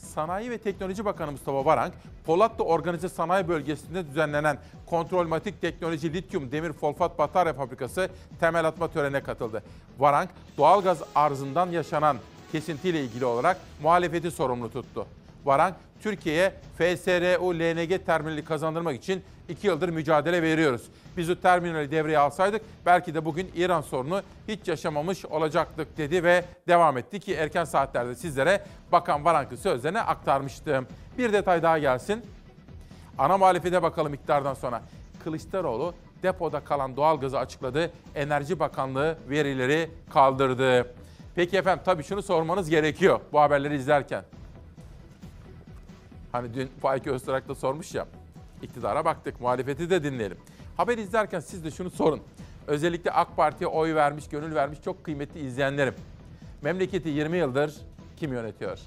Sanayi ve Teknoloji Bakanı Mustafa Varank, Polatlı Organize Sanayi Bölgesi'nde düzenlenen Kontrolmatik Teknoloji Lityum Demir Folfat Batarya Fabrikası temel atma törenine katıldı. Varank, doğalgaz arzından yaşanan kesintiyle ilgili olarak muhalefeti sorumlu tuttu. Varank, Türkiye'ye FSRU LNG terminali kazandırmak için iki yıldır mücadele veriyoruz. Biz o terminali devreye alsaydık belki de bugün İran sorunu hiç yaşamamış olacaktık dedi ve devam etti ki erken saatlerde sizlere Bakan Varank'ın sözlerini aktarmıştım. Bir detay daha gelsin. Ana muhalefete bakalım iktidardan sonra. Kılıçdaroğlu depoda kalan doğalgazı açıkladı. Enerji Bakanlığı verileri kaldırdı. Peki efendim tabii şunu sormanız gerekiyor bu haberleri izlerken. Hani dün Faik Öztürk da sormuş ya. İktidara baktık, muhalefeti de dinleyelim. Haber izlerken siz de şunu sorun. Özellikle AK Parti'ye oy vermiş, gönül vermiş çok kıymetli izleyenlerim. Memleketi 20 yıldır kim yönetiyor?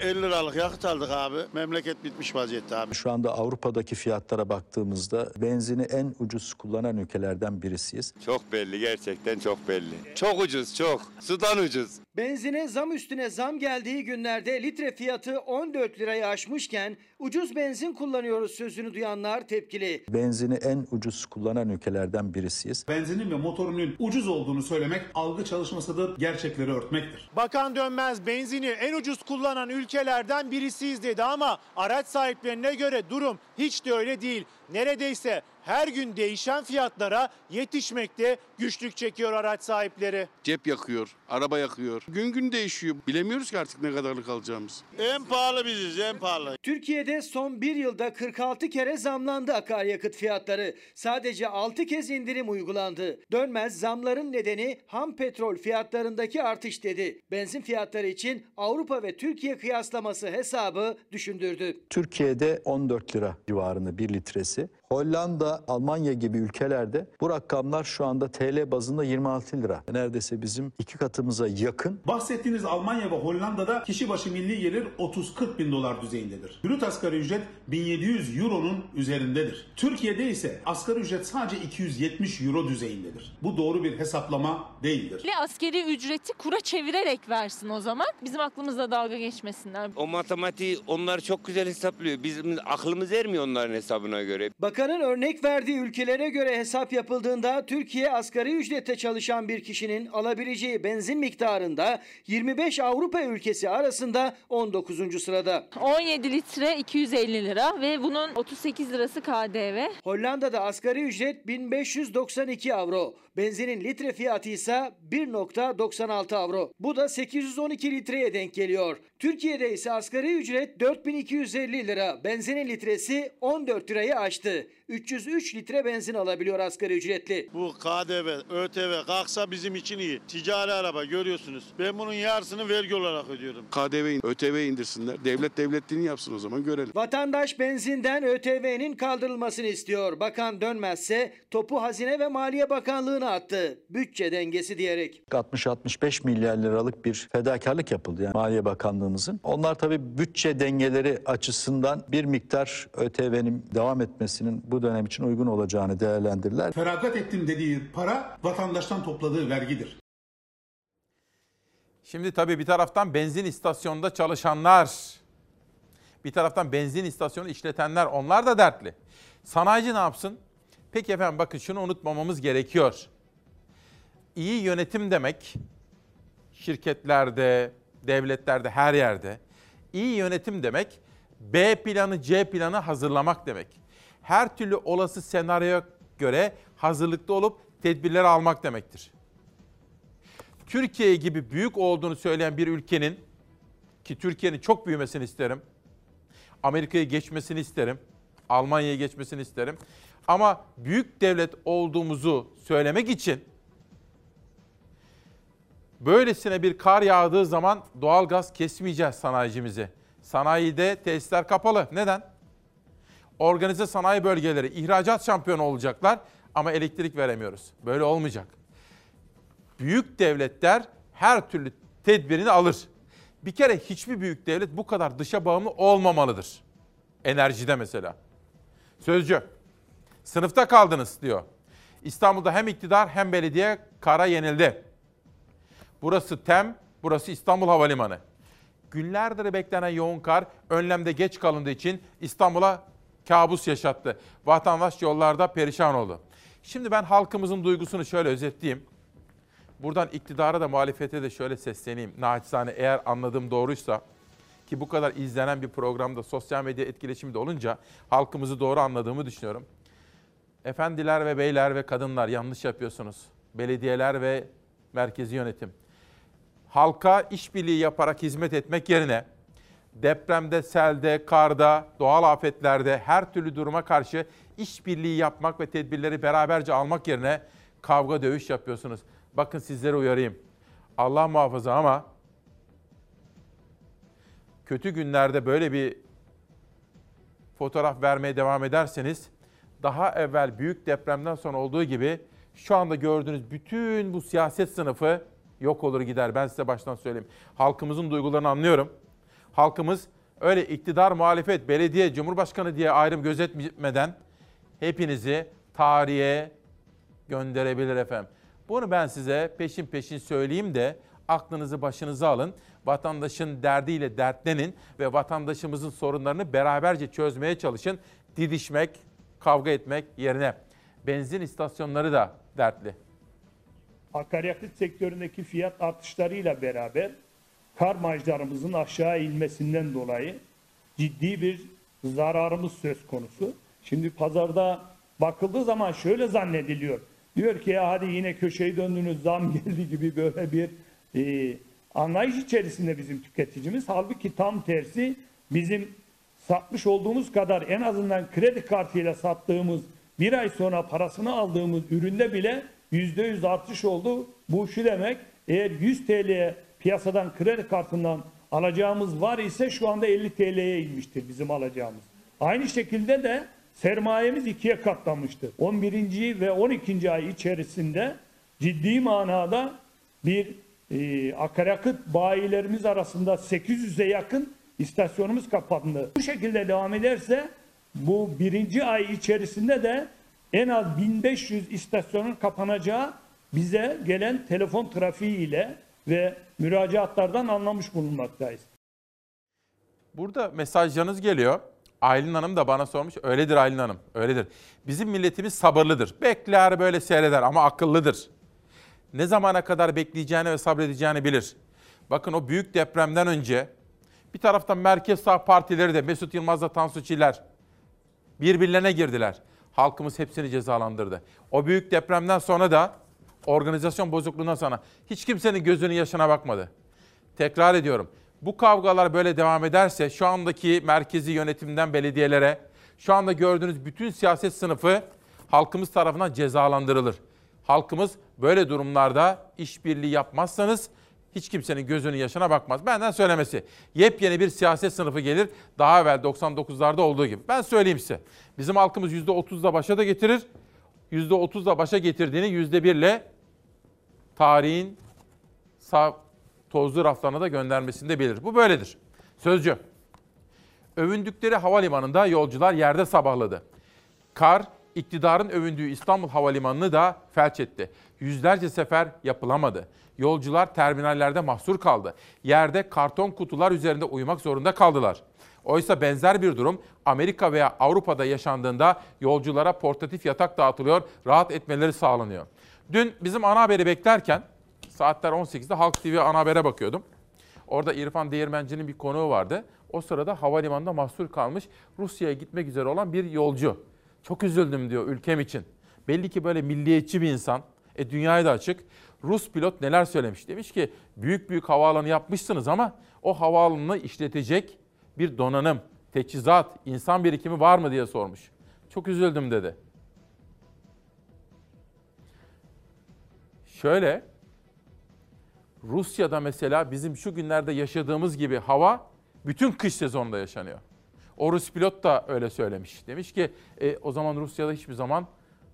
50 liralık yakıt aldık abi. Memleket bitmiş vaziyette abi. Şu anda Avrupa'daki fiyatlara baktığımızda benzini en ucuz kullanan ülkelerden birisiyiz. Çok belli gerçekten çok belli. Çok ucuz çok. Sudan ucuz. Benzine zam üstüne zam geldiği günlerde litre fiyatı 14 lirayı aşmışken ucuz benzin kullanıyoruz sözünü duyanlar tepkili. Benzini en ucuz kullanan ülkelerden birisiyiz. Benzinin ve motorunun ucuz olduğunu söylemek algı çalışmasıdır, gerçekleri örtmektir. Bakan Dönmez benzini en ucuz kullanan ülkelerden birisiyiz dedi ama araç sahiplerine göre durum hiç de öyle değil. Neredeyse her gün değişen fiyatlara yetişmekte güçlük çekiyor araç sahipleri. Cep yakıyor, araba yakıyor. Gün gün değişiyor. Bilemiyoruz ki artık ne kadarlık alacağımız. En pahalı biziz en pahalı. Türkiye'de son bir yılda 46 kere zamlandı akaryakıt fiyatları. Sadece 6 kez indirim uygulandı. Dönmez zamların nedeni ham petrol fiyatlarındaki artış dedi. Benzin fiyatları için Avrupa ve Türkiye kıyaslaması hesabı düşündürdü. Türkiye'de 14 lira civarında bir litresi. Hollanda, Almanya gibi ülkelerde bu rakamlar şu anda TL bazında 26 lira. Neredeyse bizim iki katımıza yakın. Bahsettiğiniz Almanya ve Hollanda'da kişi başı milli gelir 30-40 bin dolar düzeyindedir. Brüt asgari ücret 1700 euronun üzerindedir. Türkiye'de ise asgari ücret sadece 270 euro düzeyindedir. Bu doğru bir hesaplama değildir. Askeri ücreti kura çevirerek versin o zaman. Bizim aklımızda dalga geçmesinler. O matematiği onlar çok güzel hesaplıyor. Bizim aklımız ermiyor onların hesabına göre. Bakanın örnek verdiği ülkelere göre hesap yapıldığında Türkiye asgari ücrete çalışan bir kişinin alabileceği benzin miktarında 25 Avrupa ülkesi arasında 19. sırada. 17 litre 250 lira ve bunun 38 lirası KDV. Hollanda'da asgari ücret 1592 avro. Benzinin litre fiyatı ise 1.96 avro. Bu da 812 litreye denk geliyor. Türkiye'de ise asgari ücret 4250 lira. Benzinin litresi 14 lirayı aştı. 303 litre benzin alabiliyor asgari ücretli. Bu KDV, ÖTV kalksa bizim için iyi. Ticari araba görüyorsunuz. Ben bunun yarısını vergi olarak ödüyorum. KDV, ÖTV indirsinler. Devlet devletliğini yapsın o zaman görelim. Vatandaş benzinden ÖTV'nin kaldırılmasını istiyor. Bakan dönmezse topu Hazine ve Maliye Bakanlığı'na attı. Bütçe dengesi diyerek. 60-65 milyar liralık bir fedakarlık yapıldı yani Maliye Bakanlığımızın. Onlar tabii bütçe dengeleri açısından bir miktar ÖTV'nin devam etmesinin bu dönem için uygun olacağını değerlendirdiler. Feragat ettim dediği para vatandaştan topladığı vergidir. Şimdi tabii bir taraftan benzin istasyonunda çalışanlar, bir taraftan benzin istasyonu işletenler onlar da dertli. Sanayici ne yapsın? Peki efendim bakın şunu unutmamamız gerekiyor. İyi yönetim demek şirketlerde, devletlerde, her yerde. İyi yönetim demek B planı, C planı hazırlamak demek. Her türlü olası senaryoya göre hazırlıklı olup tedbirleri almak demektir. Türkiye gibi büyük olduğunu söyleyen bir ülkenin ki Türkiye'nin çok büyümesini isterim. Amerika'yı geçmesini isterim. Almanya'yı geçmesini isterim. Ama büyük devlet olduğumuzu söylemek için böylesine bir kar yağdığı zaman doğal gaz kesmeyeceğiz sanayicimizi. Sanayide tesisler kapalı. Neden? Organize sanayi bölgeleri ihracat şampiyonu olacaklar ama elektrik veremiyoruz. Böyle olmayacak. Büyük devletler her türlü tedbirini alır. Bir kere hiçbir büyük devlet bu kadar dışa bağımlı olmamalıdır. Enerjide mesela. Sözcü, sınıfta kaldınız diyor. İstanbul'da hem iktidar hem belediye kara yenildi. Burası TEM, burası İstanbul Havalimanı. Günlerdir beklenen yoğun kar önlemde geç kalındığı için İstanbul'a kabus yaşattı. Vatandaş yollarda perişan oldu. Şimdi ben halkımızın duygusunu şöyle özetleyeyim. Buradan iktidara da muhalefete de şöyle sesleneyim. Naçizane eğer anladığım doğruysa ki bu kadar izlenen bir programda sosyal medya etkileşimi de olunca halkımızı doğru anladığımı düşünüyorum. Efendiler ve beyler ve kadınlar yanlış yapıyorsunuz. Belediyeler ve merkezi yönetim. Halka işbirliği yaparak hizmet etmek yerine depremde, selde, karda, doğal afetlerde her türlü duruma karşı işbirliği yapmak ve tedbirleri beraberce almak yerine kavga dövüş yapıyorsunuz. Bakın sizlere uyarayım. Allah muhafaza ama kötü günlerde böyle bir fotoğraf vermeye devam ederseniz daha evvel büyük depremden sonra olduğu gibi şu anda gördüğünüz bütün bu siyaset sınıfı yok olur gider. Ben size baştan söyleyeyim. Halkımızın duygularını anlıyorum. Halkımız öyle iktidar, muhalefet, belediye, cumhurbaşkanı diye ayrım gözetmeden hepinizi tarihe gönderebilir efendim. Bunu ben size peşin peşin söyleyeyim de aklınızı başınıza alın. Vatandaşın derdiyle dertlenin ve vatandaşımızın sorunlarını beraberce çözmeye çalışın. Didişmek, kavga etmek yerine. Benzin istasyonları da dertli. Akaryakıt sektöründeki fiyat artışlarıyla beraber kar marjlarımızın aşağı inmesinden dolayı ciddi bir zararımız söz konusu. Şimdi pazarda bakıldığı zaman şöyle zannediliyor. Diyor ki ya hadi yine köşeyi döndünüz zam geldi gibi böyle bir e, anlayış içerisinde bizim tüketicimiz. Halbuki tam tersi bizim satmış olduğumuz kadar en azından kredi kartıyla sattığımız bir ay sonra parasını aldığımız üründe bile yüzde yüz artış oldu. Bu şu demek eğer 100 TL'ye piyasadan kredi kartından alacağımız var ise şu anda 50 TL'ye inmiştir bizim alacağımız. Aynı şekilde de sermayemiz ikiye katlanmıştır. 11. ve 12. ay içerisinde ciddi manada bir e, akaryakıt bayilerimiz arasında 800'e yakın istasyonumuz kapandı. Bu şekilde devam ederse bu birinci ay içerisinde de en az 1500 istasyonun kapanacağı bize gelen telefon trafiği ile ve müracaatlardan anlamış bulunmaktayız. Burada mesajlarınız geliyor. Aylin Hanım da bana sormuş. Öyledir Aylin Hanım, öyledir. Bizim milletimiz sabırlıdır. Bekler böyle seyreder ama akıllıdır. Ne zamana kadar bekleyeceğini ve sabredeceğini bilir. Bakın o büyük depremden önce bir taraftan merkez sağ partileri de Mesut Yılmaz'la Tansu Çiller birbirlerine girdiler. Halkımız hepsini cezalandırdı. O büyük depremden sonra da organizasyon bozukluğundan sonra hiç kimsenin gözünün yaşına bakmadı. Tekrar ediyorum. Bu kavgalar böyle devam ederse şu andaki merkezi yönetimden belediyelere, şu anda gördüğünüz bütün siyaset sınıfı halkımız tarafından cezalandırılır. Halkımız böyle durumlarda işbirliği yapmazsanız hiç kimsenin gözünün yaşına bakmaz. Benden söylemesi. Yepyeni bir siyaset sınıfı gelir. Daha evvel 99'larda olduğu gibi. Ben söyleyeyim size. Bizim halkımız %30'da başa da getirir. %30'da başa getirdiğini %1 ile tarihin sağ tozlu raflarına da göndermesinde bilir. Bu böyledir. Sözcü. Övündükleri havalimanında yolcular yerde sabahladı. Kar, iktidarın övündüğü İstanbul Havalimanı'nı da felç etti. Yüzlerce sefer yapılamadı. Yolcular terminallerde mahsur kaldı. Yerde karton kutular üzerinde uyumak zorunda kaldılar. Oysa benzer bir durum Amerika veya Avrupa'da yaşandığında yolculara portatif yatak dağıtılıyor, rahat etmeleri sağlanıyor. Dün bizim ana haberi beklerken saatler 18'de Halk TV ana habere bakıyordum. Orada İrfan Değirmenci'nin bir konuğu vardı. O sırada havalimanında mahsur kalmış Rusya'ya gitmek üzere olan bir yolcu. Çok üzüldüm diyor ülkem için. Belli ki böyle milliyetçi bir insan. E dünyaya da açık. Rus pilot neler söylemiş? Demiş ki büyük büyük havaalanı yapmışsınız ama o havaalanını işletecek bir donanım, teçhizat, insan birikimi var mı diye sormuş. Çok üzüldüm dedi. Şöyle, Rusya'da mesela bizim şu günlerde yaşadığımız gibi hava bütün kış sezonunda yaşanıyor. O Rus pilot da öyle söylemiş. Demiş ki e, o zaman Rusya'da hiçbir zaman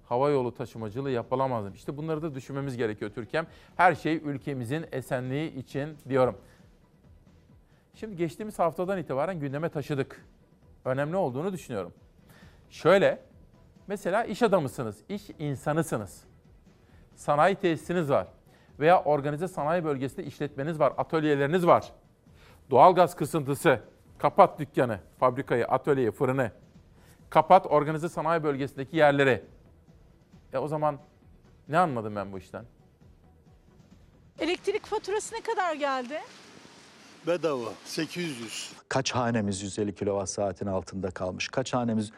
hava yolu taşımacılığı yapılamazdı. İşte bunları da düşünmemiz gerekiyor Türkiye'm. Her şey ülkemizin esenliği için diyorum. Şimdi geçtiğimiz haftadan itibaren gündeme taşıdık. Önemli olduğunu düşünüyorum. Şöyle, mesela iş adamısınız, iş insanısınız. Sanayi tesisiniz var veya organize sanayi bölgesinde işletmeniz var, atölyeleriniz var. Doğalgaz kısıntısı, kapat dükkanı, fabrikayı, atölyeyi, fırını. Kapat organize sanayi bölgesindeki yerleri. E o zaman ne anladım ben bu işten? Elektrik faturası ne kadar geldi? Bedava 800. Kaç hanemiz 150 kilowatt saatin altında kalmış? Kaç hanemiz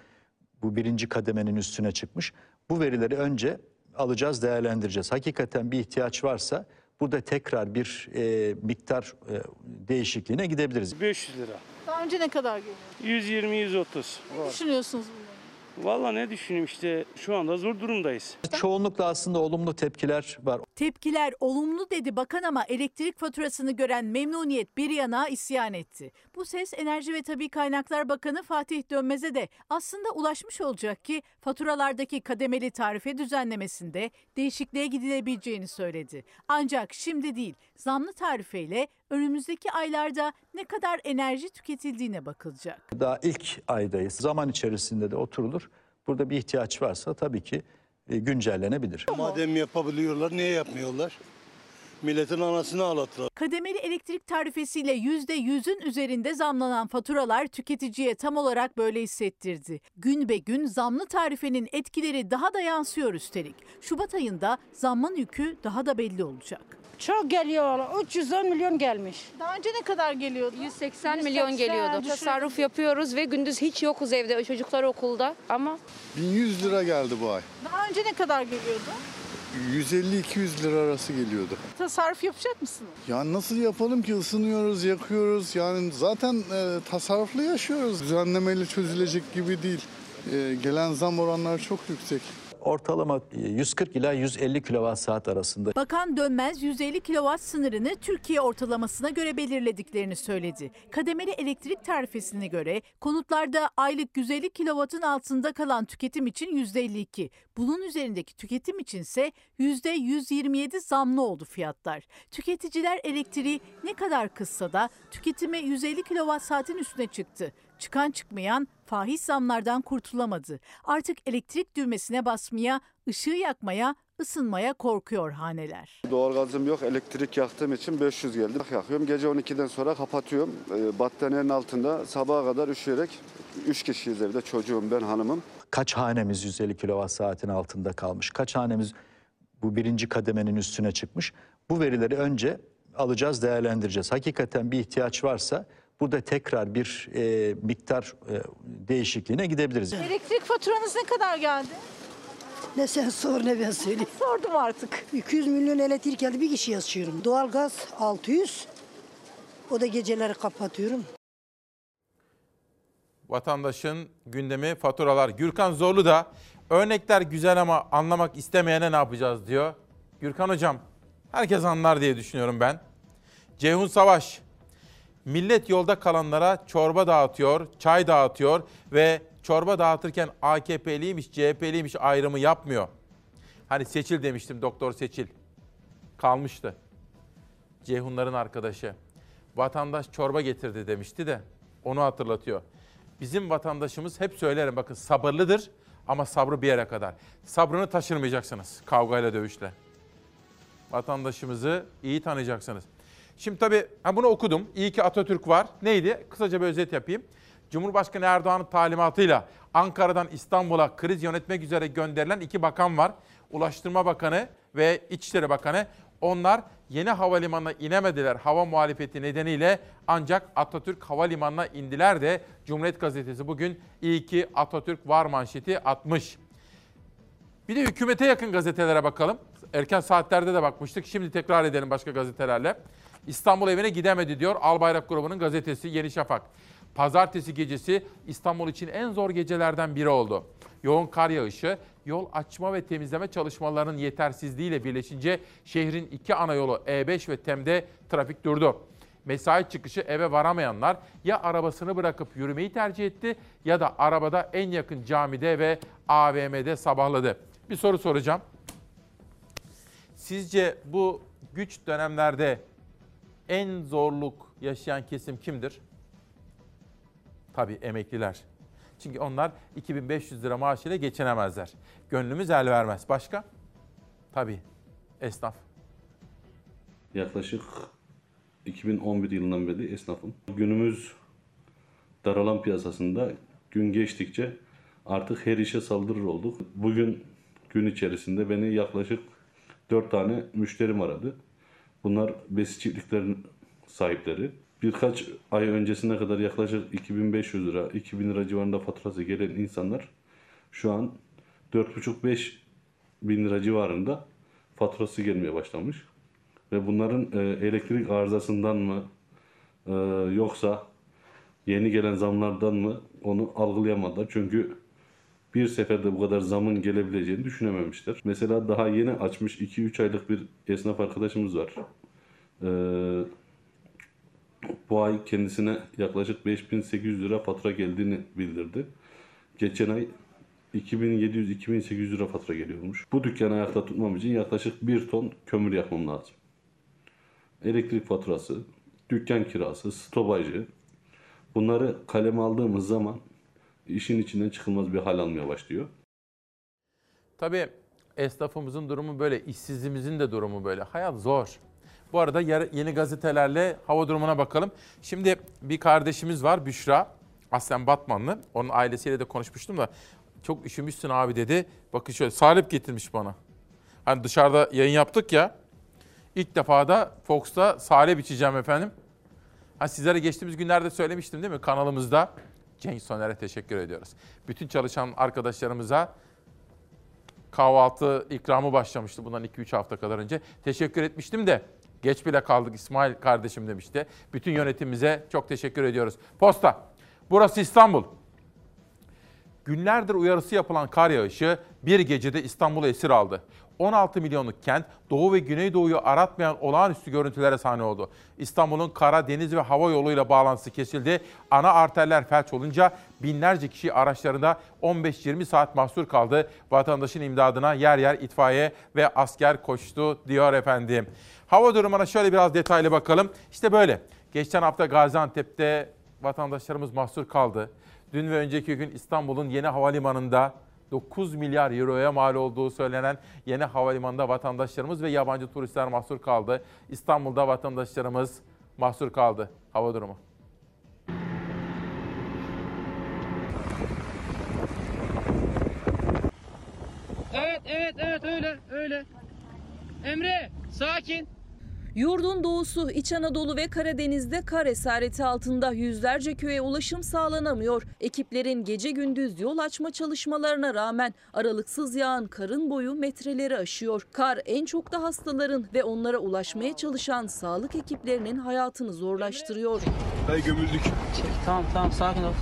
bu birinci kademenin üstüne çıkmış? Bu verileri önce alacağız, değerlendireceğiz. Hakikaten bir ihtiyaç varsa burada tekrar bir e, miktar e, değişikliğine gidebiliriz. 500 lira. Daha önce ne kadar geliyor? 120-130. Ne düşünüyorsunuz bunları? Valla ne düşüneyim işte şu anda zor durumdayız. Çoğunlukla aslında olumlu tepkiler var. Tepkiler olumlu dedi bakan ama elektrik faturasını gören memnuniyet bir yana isyan etti. Bu ses Enerji ve Tabi Kaynaklar Bakanı Fatih Dönmez'e de aslında ulaşmış olacak ki faturalardaki kademeli tarife düzenlemesinde değişikliğe gidilebileceğini söyledi. Ancak şimdi değil zamlı tarifeyle önümüzdeki aylarda ne kadar enerji tüketildiğine bakılacak. Daha ilk aydayız. Zaman içerisinde de oturulur. Burada bir ihtiyaç varsa tabii ki e, güncellenebilir. Madem yapabiliyorlar niye yapmıyorlar? Milletin anasını ağlattılar. Kademeli elektrik tarifesiyle %100'ün üzerinde zamlanan faturalar tüketiciye tam olarak böyle hissettirdi. Gün be gün zamlı tarifenin etkileri daha da yansıyor üstelik. Şubat ayında zammın yükü daha da belli olacak. Çok geliyor. 310 milyon gelmiş. Daha önce ne kadar geliyordu? 180 milyon geliyordu. Tasarruf yapıyoruz ve gündüz hiç yokuz evde. Çocuklar okulda ama 1100 lira geldi bu ay. Daha önce ne kadar geliyordu? 150-200 lira arası geliyordu. Tasarruf yapacak mısınız? Ya nasıl yapalım ki ısınıyoruz, yakıyoruz. Yani zaten e, tasarruflu yaşıyoruz. Düzenlemeyle çözülecek gibi değil. E, gelen zam oranları çok yüksek. Ortalama e, 140 ila 150 kilowatt saat arasında. Bakan Dönmez 150 kW sınırını Türkiye ortalamasına göre belirlediklerini söyledi. Kademeli elektrik tarifesine göre konutlarda aylık 150 kW'ın altında kalan tüketim için %52, bunun üzerindeki tüketim içinse %127 zamlı oldu fiyatlar. Tüketiciler elektriği ne kadar kıssa da tüketime 150 kW saatin üstüne çıktı. Çıkan çıkmayan fahiş zamlardan kurtulamadı. Artık elektrik düğmesine basmaya, ışığı yakmaya, ısınmaya korkuyor haneler. Doğalgazım yok. Elektrik yaktığım için 500 geldi. Yakıyorum. Gece 12'den sonra kapatıyorum. Ee, battaniyenin altında sabaha kadar üşüyerek 3 kişiyiz evde. Çocuğum, ben, hanımım. Kaç hanemiz 150 kilowatt saatin altında kalmış? Kaç hanemiz bu birinci kademenin üstüne çıkmış? Bu verileri önce alacağız, değerlendireceğiz. Hakikaten bir ihtiyaç varsa burada tekrar bir e, miktar e, değişikliğine gidebiliriz. Elektrik faturanız ne kadar geldi? Ne sen sor ne ben söyleyeyim. Sordum artık. 200 milyon elektrik geldi bir kişi yaşıyorum. Doğalgaz 600. O da geceleri kapatıyorum. Vatandaşın gündemi faturalar. Gürkan Zorlu da örnekler güzel ama anlamak istemeyene ne yapacağız diyor. Gürkan hocam herkes anlar diye düşünüyorum ben. Ceyhun Savaş millet yolda kalanlara çorba dağıtıyor, çay dağıtıyor ve çorba dağıtırken AKP'liymiş, CHP'liymiş ayrımı yapmıyor. Hani Seçil demiştim doktor Seçil. Kalmıştı. Ceyhunların arkadaşı. Vatandaş çorba getirdi demişti de onu hatırlatıyor. Bizim vatandaşımız hep söylerim bakın sabırlıdır ama sabrı bir yere kadar. Sabrını taşırmayacaksınız kavgayla dövüşle. Vatandaşımızı iyi tanıyacaksınız. Şimdi tabii bunu okudum. İyi ki Atatürk var. Neydi? Kısaca bir özet yapayım. Cumhurbaşkanı Erdoğan'ın talimatıyla Ankara'dan İstanbul'a kriz yönetmek üzere gönderilen iki bakan var. Ulaştırma Bakanı ve İçişleri Bakanı. Onlar yeni havalimanına inemediler hava muhalefeti nedeniyle ancak Atatürk Havalimanı'na indiler de Cumhuriyet Gazetesi bugün iyi ki Atatürk var manşeti atmış. Bir de hükümete yakın gazetelere bakalım. Erken saatlerde de bakmıştık. Şimdi tekrar edelim başka gazetelerle. İstanbul evine gidemedi diyor Albayrak grubunun gazetesi Yeni Şafak. Pazartesi gecesi İstanbul için en zor gecelerden biri oldu. Yoğun kar yağışı, yol açma ve temizleme çalışmalarının yetersizliğiyle birleşince şehrin iki ana yolu E5 ve TEM'de trafik durdu. Mesai çıkışı eve varamayanlar ya arabasını bırakıp yürümeyi tercih etti ya da arabada en yakın camide ve AVM'de sabahladı. Bir soru soracağım. Sizce bu güç dönemlerde en zorluk yaşayan kesim kimdir? Tabii emekliler. Çünkü onlar 2500 lira maaş ile geçinemezler. Gönlümüz el vermez. Başka? Tabii esnaf. Yaklaşık 2011 yılından beri esnafım. Günümüz daralan piyasasında gün geçtikçe artık her işe saldırır olduk. Bugün gün içerisinde beni yaklaşık 4 tane müşterim aradı. Bunlar besi çiftliklerin sahipleri. Birkaç ay öncesine kadar yaklaşık 2500 lira, 2000 lira civarında faturası gelen insanlar şu an 4,5-5 bin lira civarında faturası gelmeye başlamış. Ve bunların e, elektrik arızasından mı e, yoksa yeni gelen zamlardan mı onu algılayamadılar. Çünkü bir seferde bu kadar zamın gelebileceğini düşünememişler. Mesela daha yeni açmış 2-3 aylık bir esnaf arkadaşımız var. Ee, bu ay kendisine yaklaşık 5800 lira fatura geldiğini bildirdi. Geçen ay 2700-2800 lira fatura geliyormuş. Bu dükkanı ayakta tutmam için yaklaşık 1 ton kömür yakmam lazım. Elektrik faturası, dükkan kirası, stopajı bunları kaleme aldığımız zaman işin içinden çıkılmaz bir hal almaya başlıyor. Tabii esnafımızın durumu böyle, işsizliğimizin de durumu böyle. Hayat zor. Bu arada yeni gazetelerle hava durumuna bakalım. Şimdi bir kardeşimiz var Büşra. Aslen Batmanlı. Onun ailesiyle de konuşmuştum da çok üşümüşsün abi dedi. Bakın şöyle salep getirmiş bana. Hani dışarıda yayın yaptık ya. İlk defa da Fox'ta salep içeceğim efendim. Ha sizlere geçtiğimiz günlerde söylemiştim değil mi kanalımızda? Cenk Soner'e teşekkür ediyoruz. Bütün çalışan arkadaşlarımıza kahvaltı ikramı başlamıştı bundan 2-3 hafta kadar önce. Teşekkür etmiştim de geç bile kaldık İsmail kardeşim demişti. Bütün yönetimimize çok teşekkür ediyoruz. Posta. Burası İstanbul. Günlerdir uyarısı yapılan kar yağışı bir gecede İstanbul'u esir aldı. 16 milyonluk kent Doğu ve Güneydoğu'yu aratmayan olağanüstü görüntülere sahne oldu. İstanbul'un kara, deniz ve hava yoluyla bağlantısı kesildi. Ana arterler felç olunca binlerce kişi araçlarında 15-20 saat mahsur kaldı. Vatandaşın imdadına yer yer itfaiye ve asker koştu diyor efendim. Hava durumuna şöyle biraz detaylı bakalım. İşte böyle. Geçen hafta Gaziantep'te vatandaşlarımız mahsur kaldı. Dün ve önceki gün İstanbul'un yeni havalimanında 9 milyar euroya mal olduğu söylenen yeni havalimanında vatandaşlarımız ve yabancı turistler mahsur kaldı. İstanbul'da vatandaşlarımız mahsur kaldı. Hava durumu. Evet, evet, evet öyle, öyle. Emre, sakin. Yurdun doğusu İç Anadolu ve Karadeniz'de kar esareti altında yüzlerce köye ulaşım sağlanamıyor. Ekiplerin gece gündüz yol açma çalışmalarına rağmen aralıksız yağan karın boyu metreleri aşıyor. Kar en çok da hastaların ve onlara ulaşmaya çalışan sağlık ekiplerinin hayatını zorlaştırıyor. Dayı gömüldük. Tamam, tamam, sakin ol.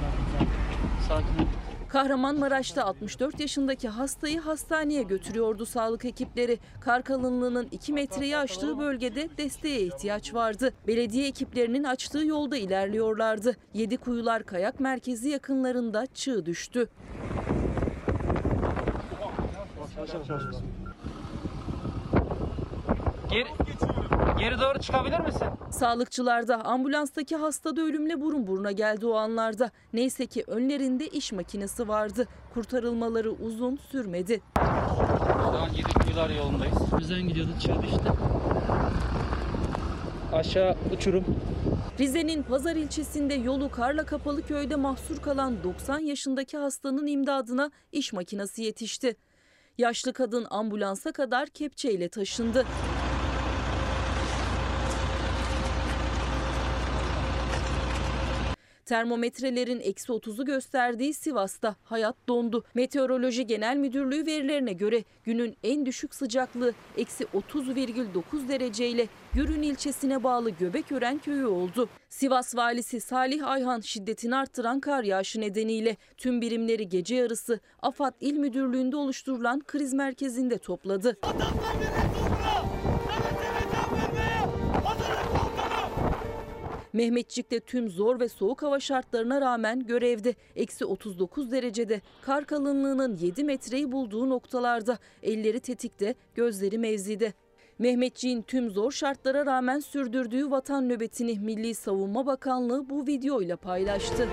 Sakin ol. Kahramanmaraş'ta 64 yaşındaki hastayı hastaneye götürüyordu sağlık ekipleri. Kar kalınlığının 2 metreyi aştığı bölgede desteğe ihtiyaç vardı. Belediye ekiplerinin açtığı yolda ilerliyorlardı. Yedi Kuyular Kayak Merkezi yakınlarında çığ düştü. Geri, geri doğru çıkabilir misin? Sağlıkçılar da ambulanstaki hasta da ölümle burun buruna geldi o anlarda. Neyse ki önlerinde iş makinesi vardı. Kurtarılmaları uzun sürmedi. Şu an yedi kuyular yolundayız. Bizden gidiyordu çığ düştü. Aşağı uçurum. Rize'nin Pazar ilçesinde yolu karla kapalı köyde mahsur kalan 90 yaşındaki hastanın imdadına iş makinesi yetişti. Yaşlı kadın ambulansa kadar kepçeyle taşındı. Termometrelerin eksi 30'u gösterdiği Sivas'ta hayat dondu. Meteoroloji Genel Müdürlüğü verilerine göre günün en düşük sıcaklığı eksi 30,9 dereceyle Gürün ilçesine bağlı Göbekören köyü oldu. Sivas valisi Salih Ayhan şiddetini arttıran kar yağışı nedeniyle tüm birimleri gece yarısı AFAD İl Müdürlüğü'nde oluşturulan kriz merkezinde topladı. Mehmetçik'te tüm zor ve soğuk hava şartlarına rağmen görevde eksi 39 derecede kar kalınlığının 7 metreyi bulduğu noktalarda elleri tetikte gözleri mevzide. Mehmetçiğin tüm zor şartlara rağmen sürdürdüğü vatan nöbetini Milli Savunma Bakanlığı bu videoyla paylaştı.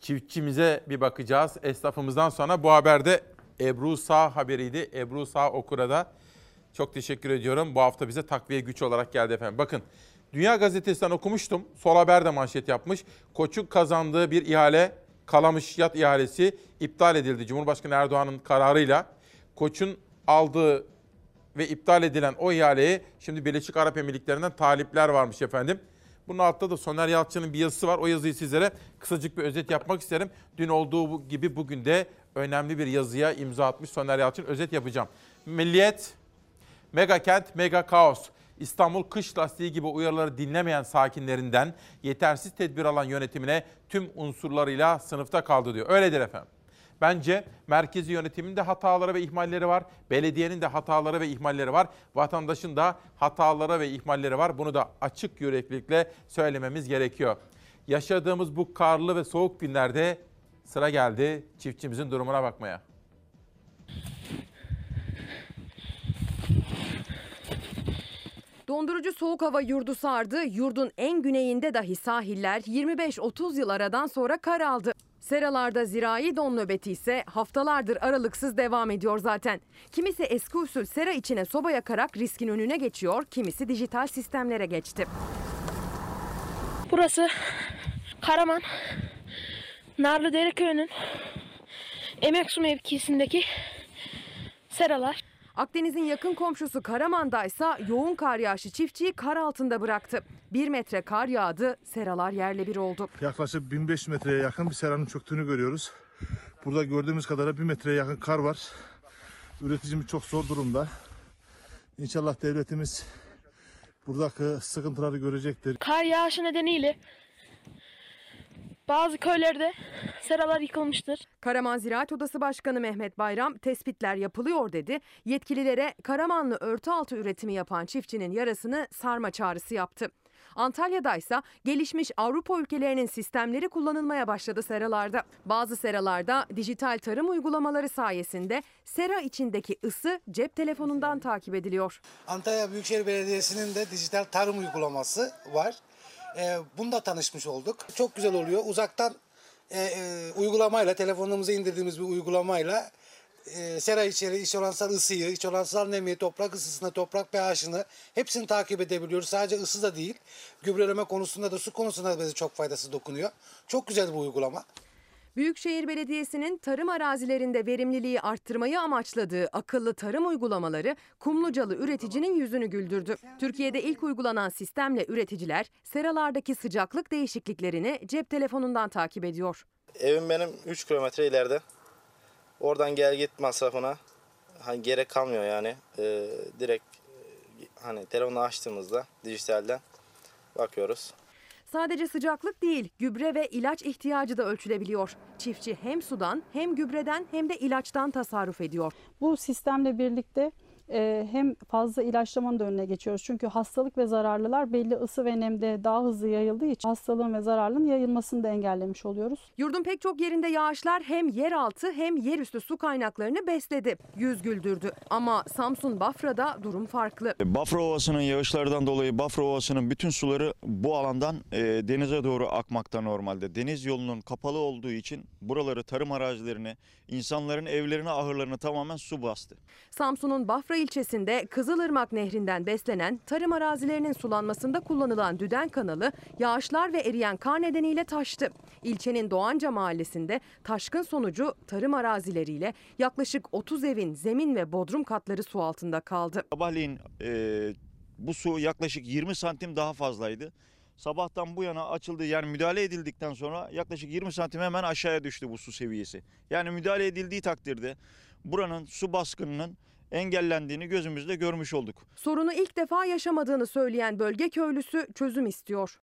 Çiftçimize bir bakacağız. Esnafımızdan sonra bu haberde Ebru Sağ haberiydi. Ebru Sağ Okura'da çok teşekkür ediyorum. Bu hafta bize takviye güç olarak geldi efendim. Bakın Dünya Gazetesi'nden okumuştum. Sol Haber de manşet yapmış. Koç'un kazandığı bir ihale, Kalamış yat ihalesi iptal edildi. Cumhurbaşkanı Erdoğan'ın kararıyla. Koç'un aldığı ve iptal edilen o ihaleye şimdi Birleşik Arap Emirlikleri'nden talipler varmış efendim. Bunun altta da Soner Yalçın'ın bir yazısı var. O yazıyı sizlere kısacık bir özet yapmak isterim. Dün olduğu gibi bugün de önemli bir yazıya imza atmış Soner Yalçın. Özet yapacağım. Milliyet Mega kent, mega kaos. İstanbul kış lastiği gibi uyarıları dinlemeyen sakinlerinden yetersiz tedbir alan yönetimine tüm unsurlarıyla sınıfta kaldı diyor. Öyledir efendim. Bence merkezi yönetimin de hataları ve ihmalleri var. Belediyenin de hataları ve ihmalleri var. Vatandaşın da hataları ve ihmalleri var. Bunu da açık yüreklilikle söylememiz gerekiyor. Yaşadığımız bu karlı ve soğuk günlerde sıra geldi çiftçimizin durumuna bakmaya. Dondurucu soğuk hava yurdu sardı. Yurdun en güneyinde dahi sahiller 25-30 yıl aradan sonra kar aldı. Seralarda zirai don nöbeti ise haftalardır aralıksız devam ediyor zaten. Kimisi eski usul sera içine soba yakarak riskin önüne geçiyor, kimisi dijital sistemlere geçti. Burası Karaman Narlıdere köyünün Emeksu mevkisindeki seralar. Akdeniz'in yakın komşusu Karaman'da ise yoğun kar yağışı çiftçiyi kar altında bıraktı. Bir metre kar yağdı, seralar yerle bir oldu. Yaklaşık 1500 metreye yakın bir seranın çöktüğünü görüyoruz. Burada gördüğümüz kadarıyla bir metreye yakın kar var. Üreticimiz çok zor durumda. İnşallah devletimiz buradaki sıkıntıları görecektir. Kar yağışı nedeniyle bazı köylerde seralar yıkılmıştır. Karaman Ziraat Odası Başkanı Mehmet Bayram tespitler yapılıyor dedi. Yetkililere Karamanlı örtü altı üretimi yapan çiftçinin yarasını sarma çağrısı yaptı. Antalya'da ise gelişmiş Avrupa ülkelerinin sistemleri kullanılmaya başladı seralarda. Bazı seralarda dijital tarım uygulamaları sayesinde sera içindeki ısı cep telefonundan takip ediliyor. Antalya Büyükşehir Belediyesi'nin de dijital tarım uygulaması var. Ee, bunda tanışmış olduk. Çok güzel oluyor. Uzaktan e, e, uygulamayla, telefonumuza indirdiğimiz bir uygulamayla e, sera içeri iç oransal ısıyı, iç oransal nemi, toprak ısısını, toprak pH'ını hepsini takip edebiliyoruz. Sadece ısı da değil, gübreleme konusunda da su konusunda da bize çok faydası dokunuyor. Çok güzel bir uygulama. Büyükşehir Belediyesi'nin tarım arazilerinde verimliliği arttırmayı amaçladığı akıllı tarım uygulamaları Kumlucalı üreticinin yüzünü güldürdü. Türkiye'de ilk uygulanan sistemle üreticiler seralardaki sıcaklık değişikliklerini cep telefonundan takip ediyor. Evim benim 3 kilometre ileride. Oradan gel git masrafına hani gerek kalmıyor yani. Ee, direkt e, hani telefonu açtığımızda dijitalden bakıyoruz. Sadece sıcaklık değil, gübre ve ilaç ihtiyacı da ölçülebiliyor. Çiftçi hem sudan hem gübreden hem de ilaçtan tasarruf ediyor. Bu sistemle birlikte e, hem fazla ilaçlamanın da önüne geçiyoruz. Çünkü hastalık ve zararlılar belli ısı ve nemde daha hızlı yayıldığı için hastalığın ve zararlının yayılmasını da engellemiş oluyoruz. Yurdun pek çok yerinde yağışlar hem yeraltı hem yerüstü su kaynaklarını besledi. Yüz güldürdü. Ama Samsun Bafra'da durum farklı. Bafra Ovası'nın yağışlardan dolayı Bafra Ovası'nın bütün suları bu alandan e, denize doğru akmakta normalde. Deniz yolunun kapalı olduğu için buraları tarım arazilerini, insanların evlerini, ahırlarını tamamen su bastı. Samsun'un Bafra ilçesinde Kızılırmak Nehri'nden beslenen tarım arazilerinin sulanmasında kullanılan Düden kanalı yağışlar ve eriyen kar nedeniyle taştı. İlçenin Doğanca mahallesinde taşkın sonucu tarım arazileriyle yaklaşık 30 evin zemin ve bodrum katları su altında kaldı. Sabahleyin e, bu su yaklaşık 20 santim daha fazlaydı. Sabahtan bu yana açıldı yani müdahale edildikten sonra yaklaşık 20 santim hemen aşağıya düştü bu su seviyesi. Yani müdahale edildiği takdirde buranın su baskınının engellendiğini gözümüzle görmüş olduk. Sorunu ilk defa yaşamadığını söyleyen bölge köylüsü çözüm istiyor.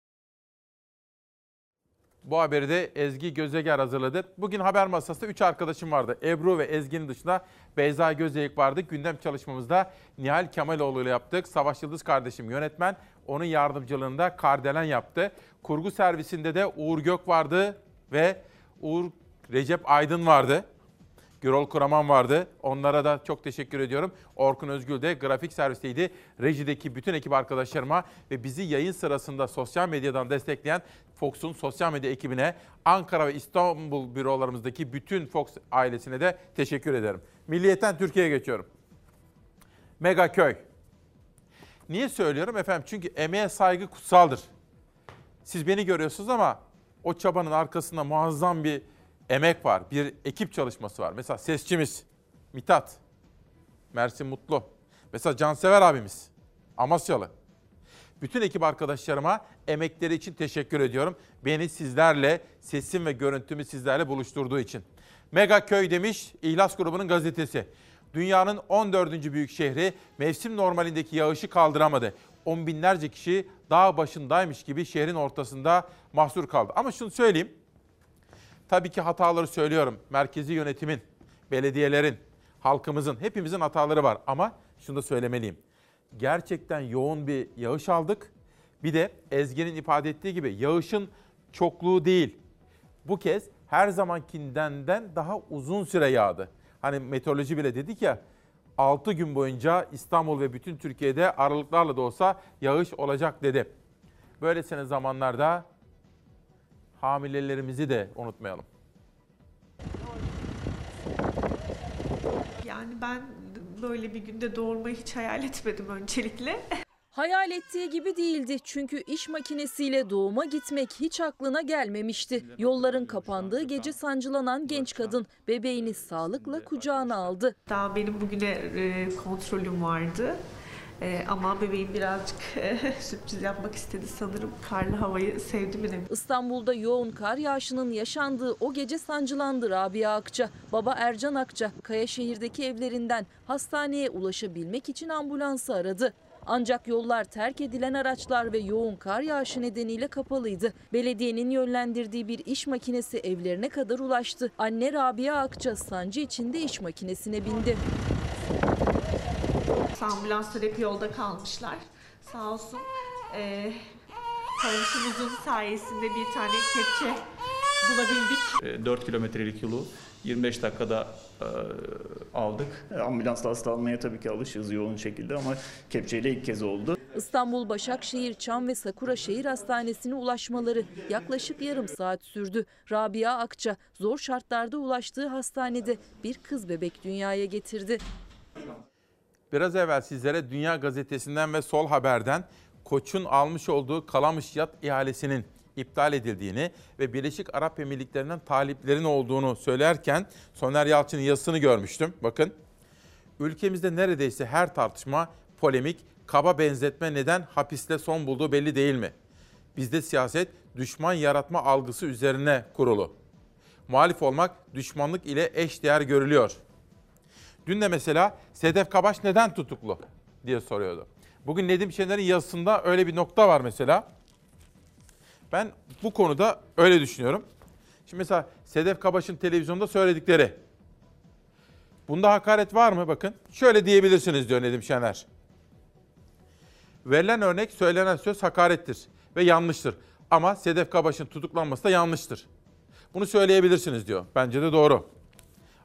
Bu haberi de Ezgi Gözeger hazırladı. Bugün haber masasında 3 arkadaşım vardı. Ebru ve Ezgi'nin dışında Beyza Gözeyik vardı. Gündem çalışmamızda Nihal Kemaloğlu ile yaptık. Savaş Yıldız kardeşim yönetmen. Onun yardımcılığında Kardelen yaptı. Kurgu servisinde de Uğur Gök vardı ve Uğur Recep Aydın vardı. Gürol Kuraman vardı. Onlara da çok teşekkür ediyorum. Orkun Özgül de grafik servisteydi. Rejideki bütün ekip arkadaşlarıma ve bizi yayın sırasında sosyal medyadan destekleyen Fox'un sosyal medya ekibine, Ankara ve İstanbul bürolarımızdaki bütün Fox ailesine de teşekkür ederim. Milliyetten Türkiye'ye geçiyorum. Megaköy. Niye söylüyorum efendim? Çünkü emeğe saygı kutsaldır. Siz beni görüyorsunuz ama o çabanın arkasında muazzam bir emek var, bir ekip çalışması var. Mesela sesçimiz Mitat, Mersin Mutlu. Mesela Cansever abimiz, Amasyalı. Bütün ekip arkadaşlarıma emekleri için teşekkür ediyorum. Beni sizlerle, sesim ve görüntümü sizlerle buluşturduğu için. Mega Köy demiş İhlas grubunun gazetesi. Dünyanın 14. büyük şehri mevsim normalindeki yağışı kaldıramadı. On binlerce kişi dağ başındaymış gibi şehrin ortasında mahsur kaldı. Ama şunu söyleyeyim. Tabii ki hataları söylüyorum. Merkezi yönetimin, belediyelerin, halkımızın, hepimizin hataları var. Ama şunu da söylemeliyim. Gerçekten yoğun bir yağış aldık. Bir de Ezgi'nin ifade ettiği gibi yağışın çokluğu değil. Bu kez her zamankinden daha uzun süre yağdı. Hani meteoroloji bile dedik ya 6 gün boyunca İstanbul ve bütün Türkiye'de aralıklarla da olsa yağış olacak dedi. Böylesine zamanlarda hamilelerimizi de unutmayalım. Yani ben böyle bir günde doğurmayı hiç hayal etmedim öncelikle. Hayal ettiği gibi değildi çünkü iş makinesiyle doğuma gitmek hiç aklına gelmemişti. Yolların kapandığı gece sancılanan genç kadın bebeğini sağlıkla kucağına aldı. Daha benim bugüne e, kontrolüm vardı. E, ama bebeğim birazcık e, sürpriz yapmak istedi sanırım. Karlı havayı sevdi mi? İstanbul'da yoğun kar yağışının yaşandığı o gece sancılandı Rabia Akça. Baba Ercan Akça Kayaşehir'deki evlerinden hastaneye ulaşabilmek için ambulansı aradı. Ancak yollar terk edilen araçlar ve yoğun kar yağışı nedeniyle kapalıydı. Belediyenin yönlendirdiği bir iş makinesi evlerine kadar ulaştı. Anne Rabia Akça sancı içinde iş makinesine bindi. Ambulanslar hep yolda kalmışlar. Sağ olsun e, komşumuzun sayesinde bir tane kepçe bulabildik. 4 kilometrelik yolu 25 dakikada e, aldık. Ambulansla hasta almaya tabii ki alışığız yoğun şekilde ama kepçeyle ilk kez oldu. İstanbul, Başakşehir, Çam ve Sakura Şehir Hastanesi'ne ulaşmaları yaklaşık yarım saat sürdü. Rabia Akça zor şartlarda ulaştığı hastanede bir kız bebek dünyaya getirdi. Biraz evvel sizlere Dünya Gazetesi'nden ve Sol Haber'den Koç'un almış olduğu Kalamış Yat ihalesinin iptal edildiğini ve Birleşik Arap Emirlikleri'nden taliplerin olduğunu söylerken Soner Yalçın'ın yazısını görmüştüm. Bakın ülkemizde neredeyse her tartışma, polemik, kaba benzetme neden hapiste son bulduğu belli değil mi? Bizde siyaset düşman yaratma algısı üzerine kurulu. Muhalif olmak düşmanlık ile eş değer görülüyor. Dün de mesela Sedef Kabaş neden tutuklu diye soruyordu. Bugün Nedim Şener'in yazısında öyle bir nokta var mesela. Ben bu konuda öyle düşünüyorum. Şimdi mesela Sedef Kabaş'ın televizyonda söyledikleri. Bunda hakaret var mı? Bakın şöyle diyebilirsiniz diyor Nedim Şener. Verilen örnek söylenen söz hakarettir ve yanlıştır. Ama Sedef Kabaş'ın tutuklanması da yanlıştır. Bunu söyleyebilirsiniz diyor. Bence de doğru.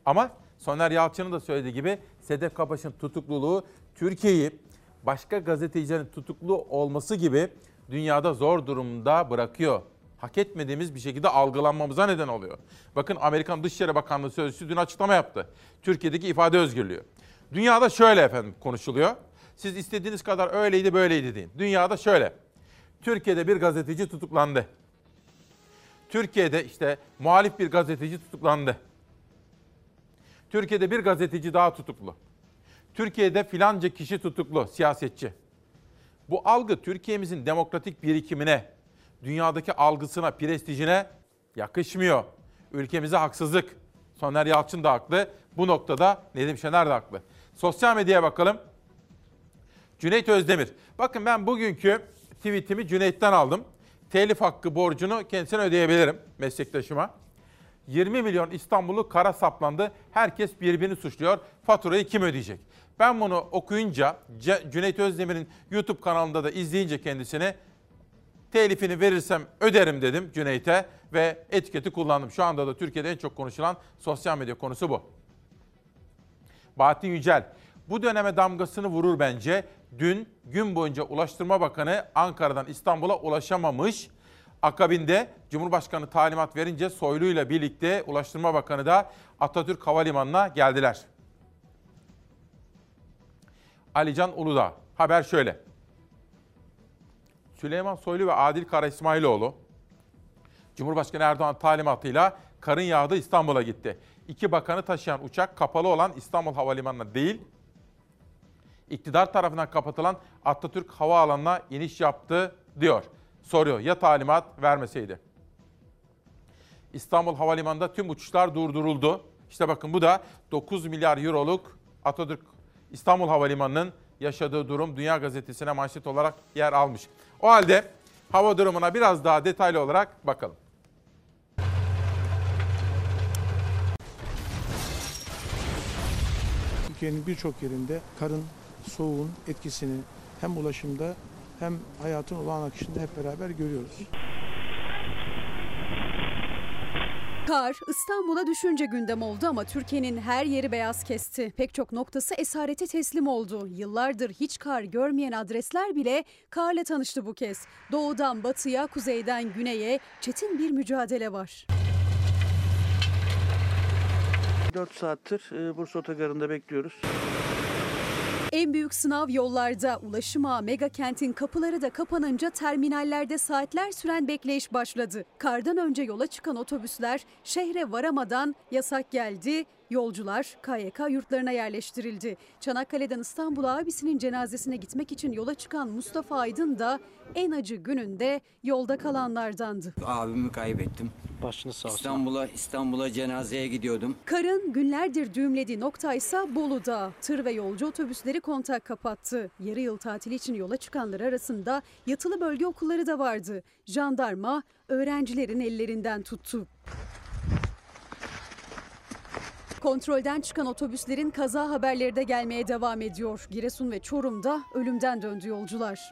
Ama Soner Yalçın'ın da söylediği gibi Sedef Kabaş'ın tutukluluğu Türkiye'yi başka gazetecilerin tutuklu olması gibi dünyada zor durumda bırakıyor. Hak etmediğimiz bir şekilde algılanmamıza neden oluyor. Bakın Amerikan Dışişleri Bakanlığı Sözcüsü dün açıklama yaptı. Türkiye'deki ifade özgürlüğü. Dünyada şöyle efendim konuşuluyor. Siz istediğiniz kadar öyleydi böyleydi deyin. Dünyada şöyle. Türkiye'de bir gazeteci tutuklandı. Türkiye'de işte muhalif bir gazeteci tutuklandı. Türkiye'de bir gazeteci daha tutuklu. Türkiye'de filanca kişi tutuklu, siyasetçi. Bu algı Türkiye'mizin demokratik birikimine, dünyadaki algısına, prestijine yakışmıyor. Ülkemize haksızlık. Soner Yalçın da haklı. Bu noktada Nedim Şener de haklı. Sosyal medyaya bakalım. Cüneyt Özdemir. Bakın ben bugünkü tweetimi Cüneyt'ten aldım. Telif hakkı borcunu kendisine ödeyebilirim meslektaşıma. 20 milyon İstanbullu kara saplandı. Herkes birbirini suçluyor. Faturayı kim ödeyecek? Ben bunu okuyunca Cüneyt Özdemir'in YouTube kanalında da izleyince kendisini telifini verirsem öderim dedim Cüneyt'e ve etiketi kullandım. Şu anda da Türkiye'de en çok konuşulan sosyal medya konusu bu. Bahattin Yücel bu döneme damgasını vurur bence. Dün gün boyunca Ulaştırma Bakanı Ankara'dan İstanbul'a ulaşamamış. Akabinde Cumhurbaşkanı talimat verince Soylu ile birlikte Ulaştırma Bakanı da Atatürk Havalimanı'na geldiler. Alican Uludağ. Haber şöyle. Süleyman Soylu ve Adil Kara İsmailoğlu Cumhurbaşkanı Erdoğan talimatıyla karın yağdı İstanbul'a gitti. İki bakanı taşıyan uçak kapalı olan İstanbul Havalimanı'na değil, iktidar tarafından kapatılan Atatürk Havaalanı'na iniş yaptı diyor. Soruyor ya talimat vermeseydi. İstanbul Havalimanı'nda tüm uçuşlar durduruldu. İşte bakın bu da 9 milyar euroluk Atatürk İstanbul Havalimanı'nın yaşadığı durum Dünya Gazetesi'ne manşet olarak yer almış. O halde hava durumuna biraz daha detaylı olarak bakalım. Türkiye'nin birçok yerinde karın, soğuğun etkisini hem ulaşımda hem hayatın olağan akışında hep beraber görüyoruz. Kar İstanbul'a düşünce gündem oldu ama Türkiye'nin her yeri beyaz kesti. Pek çok noktası esarete teslim oldu. Yıllardır hiç kar görmeyen adresler bile karla tanıştı bu kez. Doğudan batıya, kuzeyden güneye çetin bir mücadele var. 4 saattir e, Bursa Otogarı'nda bekliyoruz. En büyük sınav yollarda. Ulaşım ağı mega kentin kapıları da kapanınca terminallerde saatler süren bekleyiş başladı. Kardan önce yola çıkan otobüsler şehre varamadan yasak geldi. Yolcular KYK yurtlarına yerleştirildi. Çanakkale'den İstanbul'a abisinin cenazesine gitmek için yola çıkan Mustafa Aydın da en acı gününde yolda kalanlardandı. Abimi kaybettim. Başınız sağ olsun. İstanbul'a İstanbul'a cenazeye gidiyordum. Karın günlerdir düğümlediği noktaysa Bolu'da. Tır ve yolcu otobüsleri kontak kapattı. Yarı yıl tatili için yola çıkanlar arasında yatılı bölge okulları da vardı. Jandarma öğrencilerin ellerinden tuttu. Kontrolden çıkan otobüslerin kaza haberleri de gelmeye devam ediyor. Giresun ve Çorum'da ölümden döndü yolcular.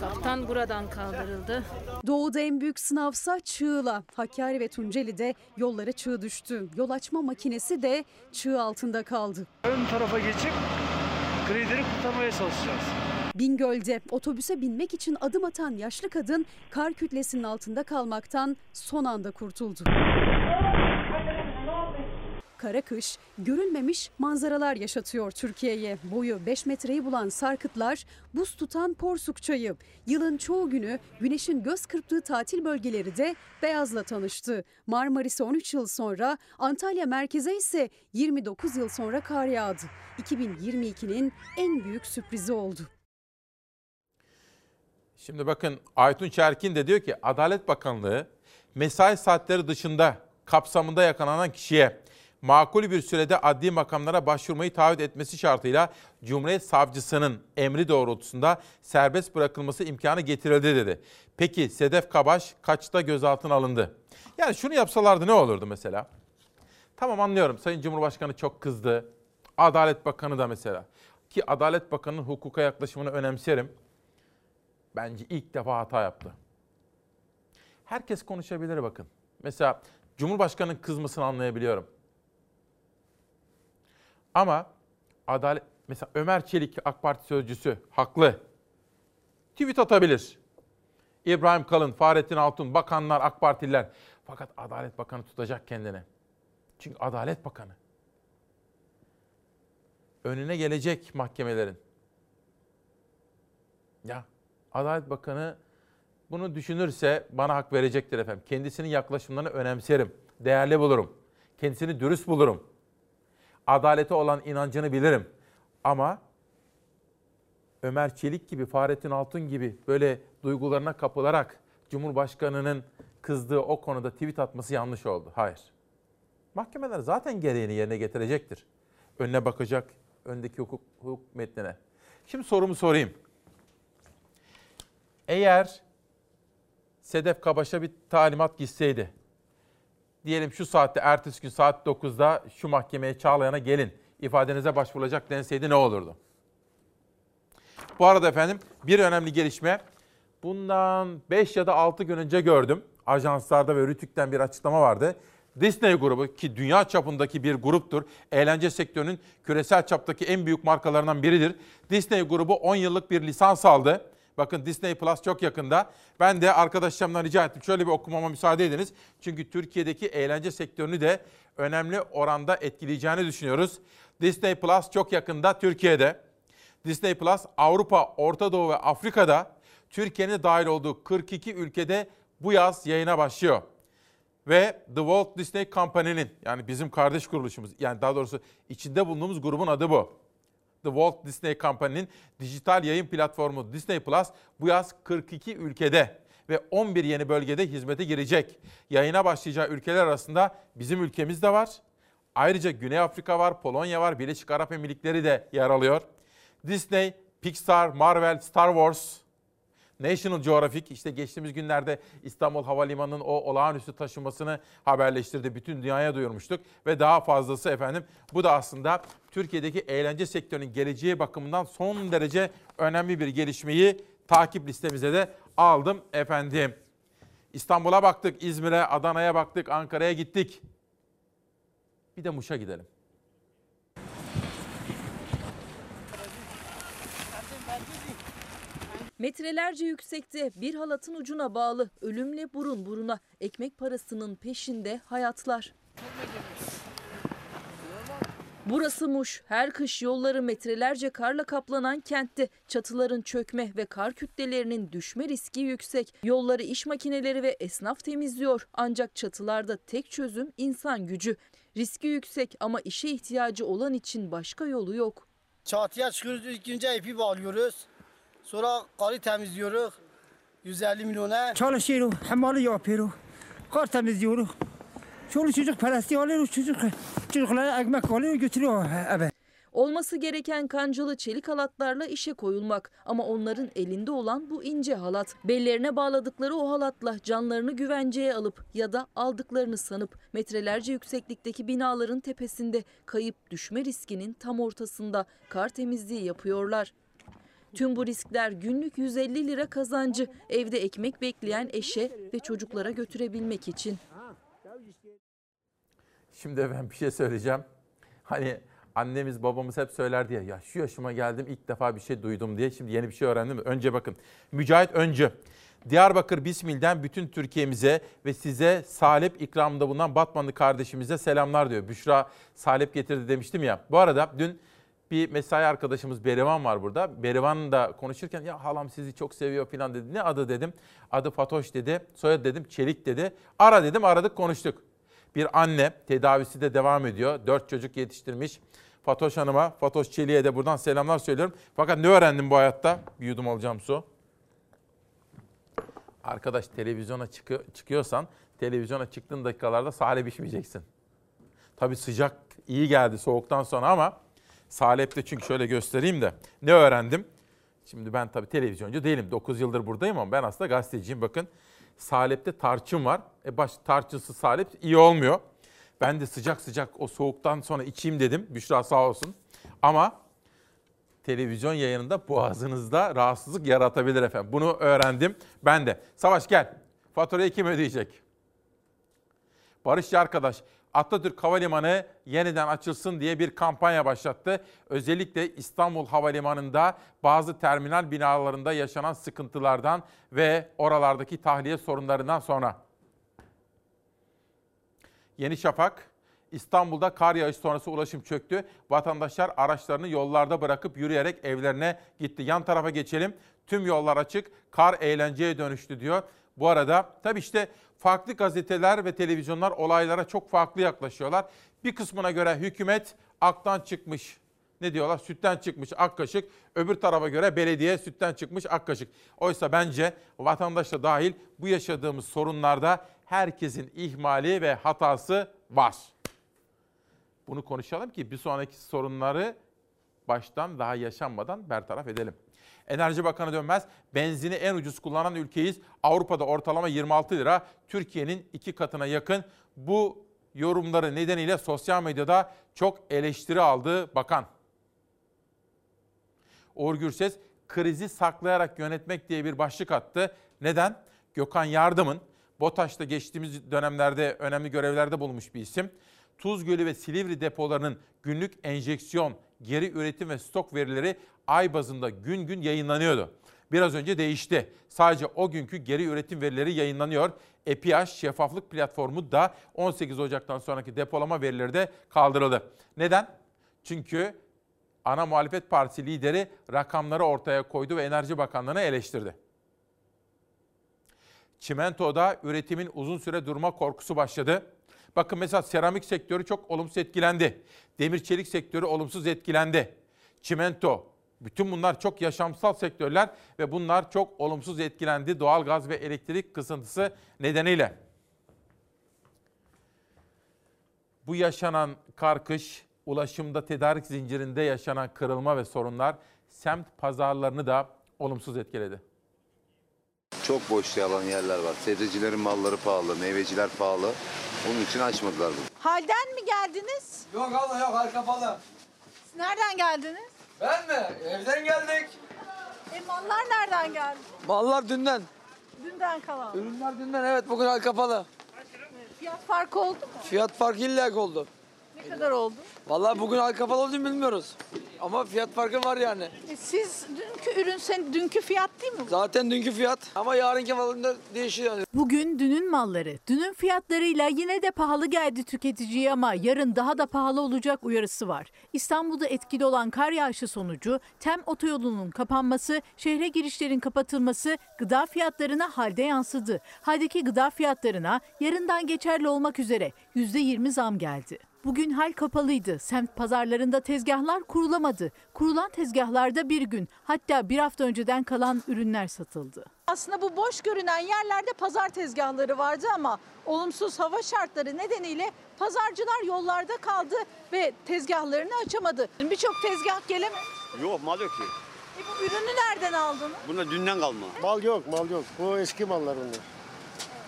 Kaptan buradan kaldırıldı. Doğu'da en büyük sınavsa Çığla. Hakkari ve Tunceli'de yollara çığ düştü. Yol açma makinesi de çığ altında kaldı. Ön tarafa geçip grideri kurtarmaya çalışacağız. Bingöl'de otobüse binmek için adım atan yaşlı kadın kar kütlesinin altında kalmaktan son anda kurtuldu. Kara kış görülmemiş manzaralar yaşatıyor Türkiye'ye. Boyu 5 metreyi bulan sarkıtlar, buz tutan Porsuk çayı. Yılın çoğu günü güneşin göz kırptığı tatil bölgeleri de beyazla tanıştı. Marmaris'e 13 yıl sonra, Antalya merkeze ise 29 yıl sonra kar yağdı. 2022'nin en büyük sürprizi oldu. Şimdi bakın Aytun Çerkin de diyor ki Adalet Bakanlığı mesai saatleri dışında kapsamında yakalanan kişiye makul bir sürede adli makamlara başvurmayı taahhüt etmesi şartıyla Cumhuriyet Savcısının emri doğrultusunda serbest bırakılması imkanı getirildi dedi. Peki Sedef Kabaş kaçta gözaltına alındı? Yani şunu yapsalardı ne olurdu mesela? Tamam anlıyorum Sayın Cumhurbaşkanı çok kızdı. Adalet Bakanı da mesela. Ki Adalet Bakanı'nın hukuka yaklaşımını önemserim. Bence ilk defa hata yaptı. Herkes konuşabilir bakın. Mesela Cumhurbaşkanı'nın kızmasını anlayabiliyorum. Ama adalet mesela Ömer Çelik AK Parti sözcüsü haklı. Tweet atabilir. İbrahim Kalın, Fahrettin Altun, bakanlar, AK Partililer. Fakat Adalet Bakanı tutacak kendini. Çünkü Adalet Bakanı. Önüne gelecek mahkemelerin. Ya Adalet Bakanı bunu düşünürse bana hak verecektir efendim. Kendisinin yaklaşımlarını önemserim, değerli bulurum. Kendisini dürüst bulurum adalete olan inancını bilirim. Ama Ömer Çelik gibi, Fahrettin Altun gibi böyle duygularına kapılarak Cumhurbaşkanı'nın kızdığı o konuda tweet atması yanlış oldu. Hayır. Mahkemeler zaten gereğini yerine getirecektir. Önüne bakacak, öndeki hukuk, hukuk metnine. Şimdi sorumu sorayım. Eğer Sedef Kabaş'a bir talimat gitseydi, diyelim şu saatte ertesi gün saat 9'da şu mahkemeye Çağlayan'a gelin ifadenize başvurulacak denseydi ne olurdu? Bu arada efendim bir önemli gelişme bundan 5 ya da 6 gün önce gördüm. Ajanslarda ve Rütük'ten bir açıklama vardı. Disney grubu ki dünya çapındaki bir gruptur. Eğlence sektörünün küresel çaptaki en büyük markalarından biridir. Disney grubu 10 yıllık bir lisans aldı. Bakın Disney Plus çok yakında. Ben de arkadaşlarımdan rica ettim. Şöyle bir okumama müsaade ediniz. Çünkü Türkiye'deki eğlence sektörünü de önemli oranda etkileyeceğini düşünüyoruz. Disney Plus çok yakında Türkiye'de. Disney Plus Avrupa, Orta Doğu ve Afrika'da Türkiye'nin dahil olduğu 42 ülkede bu yaz yayına başlıyor. Ve The Walt Disney Company'nin yani bizim kardeş kuruluşumuz yani daha doğrusu içinde bulunduğumuz grubun adı bu. The Walt Disney Company'nin dijital yayın platformu Disney Plus bu yaz 42 ülkede ve 11 yeni bölgede hizmete girecek. Yayına başlayacağı ülkeler arasında bizim ülkemiz de var. Ayrıca Güney Afrika var, Polonya var, Birleşik Arap Emirlikleri de yer alıyor. Disney, Pixar, Marvel, Star Wars, National Geographic işte geçtiğimiz günlerde İstanbul Havalimanı'nın o olağanüstü taşımasını haberleştirdi. Bütün dünyaya duyurmuştuk ve daha fazlası efendim. Bu da aslında Türkiye'deki eğlence sektörünün geleceği bakımından son derece önemli bir gelişmeyi takip listemize de aldım efendim. İstanbul'a baktık, İzmir'e, Adana'ya baktık, Ankara'ya gittik. Bir de Muş'a gidelim. Metrelerce yüksekte bir halatın ucuna bağlı ölümle burun buruna ekmek parasının peşinde hayatlar. Burası Muş. Her kış yolları metrelerce karla kaplanan kentte çatıların çökme ve kar kütlelerinin düşme riski yüksek. Yolları iş makineleri ve esnaf temizliyor. Ancak çatılarda tek çözüm insan gücü. Riski yüksek ama işe ihtiyacı olan için başka yolu yok. Çatıya çıkıyoruz, ilk önce ipi bağlıyoruz. Sonra karı temizliyoruz. 150 milyona. Çalışıyoruz, hamalı yapıyoruz. Kar temizliyoruz. Çoluk çocuk parası alıyoruz, çocuk, çocuklara ekmek alıyor götürüyor eve. Olması gereken kancalı çelik halatlarla işe koyulmak ama onların elinde olan bu ince halat. Bellerine bağladıkları o halatla canlarını güvenceye alıp ya da aldıklarını sanıp metrelerce yükseklikteki binaların tepesinde kayıp düşme riskinin tam ortasında kar temizliği yapıyorlar. Tüm bu riskler günlük 150 lira kazancı evde ekmek bekleyen eşe ve çocuklara götürebilmek için. Şimdi ben bir şey söyleyeceğim. Hani annemiz babamız hep söylerdi ya, ya şu yaşıma geldim ilk defa bir şey duydum diye. Şimdi yeni bir şey öğrendim. Önce bakın. Mücahit Öncü. Diyarbakır Bismil'den bütün Türkiye'mize ve size salep ikramında bulunan Batmanlı kardeşimize selamlar diyor. Büşra salep getirdi demiştim ya. Bu arada dün bir mesai arkadaşımız Berivan var burada. Berivan da konuşurken ya halam sizi çok seviyor falan dedi. Ne adı dedim. Adı Fatoş dedi. Soyadı dedim Çelik dedi. Ara dedim aradık konuştuk. Bir anne tedavisi de devam ediyor. Dört çocuk yetiştirmiş. Fatoş Hanım'a, Fatoş Çelik'e de buradan selamlar söylüyorum. Fakat ne öğrendim bu hayatta? Bir yudum alacağım su. Arkadaş televizyona çıkıyor, çıkıyorsan televizyona çıktığın dakikalarda salep içmeyeceksin. Tabii sıcak iyi geldi soğuktan sonra ama salepte çünkü şöyle göstereyim de ne öğrendim? Şimdi ben tabii televizyoncu değilim. 9 yıldır buradayım ama ben aslında gazeteciyim. Bakın salepte tarçın var. E baş tarçınsız salep iyi olmuyor. Ben de sıcak sıcak o soğuktan sonra içeyim dedim. Büşra sağ olsun. Ama televizyon yayınında boğazınızda rahatsızlık yaratabilir efendim. Bunu öğrendim ben de. Savaş gel. Faturayı kim ödeyecek? Barışçı arkadaş Atatürk Havalimanı yeniden açılsın diye bir kampanya başlattı. Özellikle İstanbul Havalimanı'nda bazı terminal binalarında yaşanan sıkıntılardan ve oralardaki tahliye sorunlarından sonra. Yeni Şafak, İstanbul'da kar yağış sonrası ulaşım çöktü. Vatandaşlar araçlarını yollarda bırakıp yürüyerek evlerine gitti. Yan tarafa geçelim. Tüm yollar açık. Kar eğlenceye dönüştü diyor. Bu arada tabii işte farklı gazeteler ve televizyonlar olaylara çok farklı yaklaşıyorlar. Bir kısmına göre hükümet aktan çıkmış. Ne diyorlar? Sütten çıkmış ak kaşık. Öbür tarafa göre belediye sütten çıkmış ak kaşık. Oysa bence vatandaş da dahil bu yaşadığımız sorunlarda herkesin ihmali ve hatası var. Bunu konuşalım ki bir sonraki sorunları baştan daha yaşanmadan bertaraf edelim. Enerji Bakanı Dönmez, benzini en ucuz kullanan ülkeyiz. Avrupa'da ortalama 26 lira, Türkiye'nin iki katına yakın. Bu yorumları nedeniyle sosyal medyada çok eleştiri aldı bakan. Uğur Gürses, krizi saklayarak yönetmek diye bir başlık attı. Neden? Gökhan Yardım'ın, BOTAŞ'ta geçtiğimiz dönemlerde önemli görevlerde bulunmuş bir isim. Tuz Gölü ve Silivri depolarının günlük enjeksiyon, geri üretim ve stok verileri ay bazında gün gün yayınlanıyordu. Biraz önce değişti. Sadece o günkü geri üretim verileri yayınlanıyor. EPH şeffaflık platformu da 18 Ocak'tan sonraki depolama verileri de kaldırıldı. Neden? Çünkü ana muhalefet partisi lideri rakamları ortaya koydu ve Enerji Bakanlığı'nı eleştirdi. Çimento'da üretimin uzun süre durma korkusu başladı. Bakın mesela seramik sektörü çok olumsuz etkilendi. Demir çelik sektörü olumsuz etkilendi. Çimento, bütün bunlar çok yaşamsal sektörler ve bunlar çok olumsuz etkilendi doğal gaz ve elektrik kısıntısı nedeniyle. Bu yaşanan karkış, ulaşımda tedarik zincirinde yaşanan kırılma ve sorunlar semt pazarlarını da olumsuz etkiledi. Çok boş yalan yerler var. Sebzecilerin malları pahalı, meyveciler pahalı. Onun için açmadılar bunu. Halden mi geldiniz? Yok abla yok hal kapalı. Siz nereden geldiniz? Ben mi? Evden geldik. E mallar nereden geldi? Mallar dünden. Dünden kalan. Ürünler dünden evet bugün hal kapalı. Fiyat farkı oldu mu? Fiyat farkı illa oldu. Ne kadar oldu? Vallahi bugün hal kapalı olduğunu bilmiyoruz. Ama fiyat farkı var yani. E siz dünkü ürün sen dünkü fiyat değil mi? bu? Zaten dünkü fiyat ama yarınki falında değişir yani. Bugün dünün malları, dünün fiyatlarıyla yine de pahalı geldi tüketiciye ama yarın daha da pahalı olacak uyarısı var. İstanbul'da etkili olan kar yağışı sonucu tem otoyolunun kapanması, şehre girişlerin kapatılması gıda fiyatlarına halde yansıdı. Haldeki gıda fiyatlarına yarından geçerli olmak üzere %20 zam geldi. Bugün hal kapalıydı. Semt pazarlarında tezgahlar kurulamadı. Kurulan tezgahlarda bir gün hatta bir hafta önceden kalan ürünler satıldı. Aslında bu boş görünen yerlerde pazar tezgahları vardı ama olumsuz hava şartları nedeniyle pazarcılar yollarda kaldı ve tezgahlarını açamadı. Birçok tezgah gelemedi. Yok mal yok ki. E bu ürünü nereden aldınız? Bunlar dünden kalma. Mal yok, mal yok. Bu eski mallar bunlar.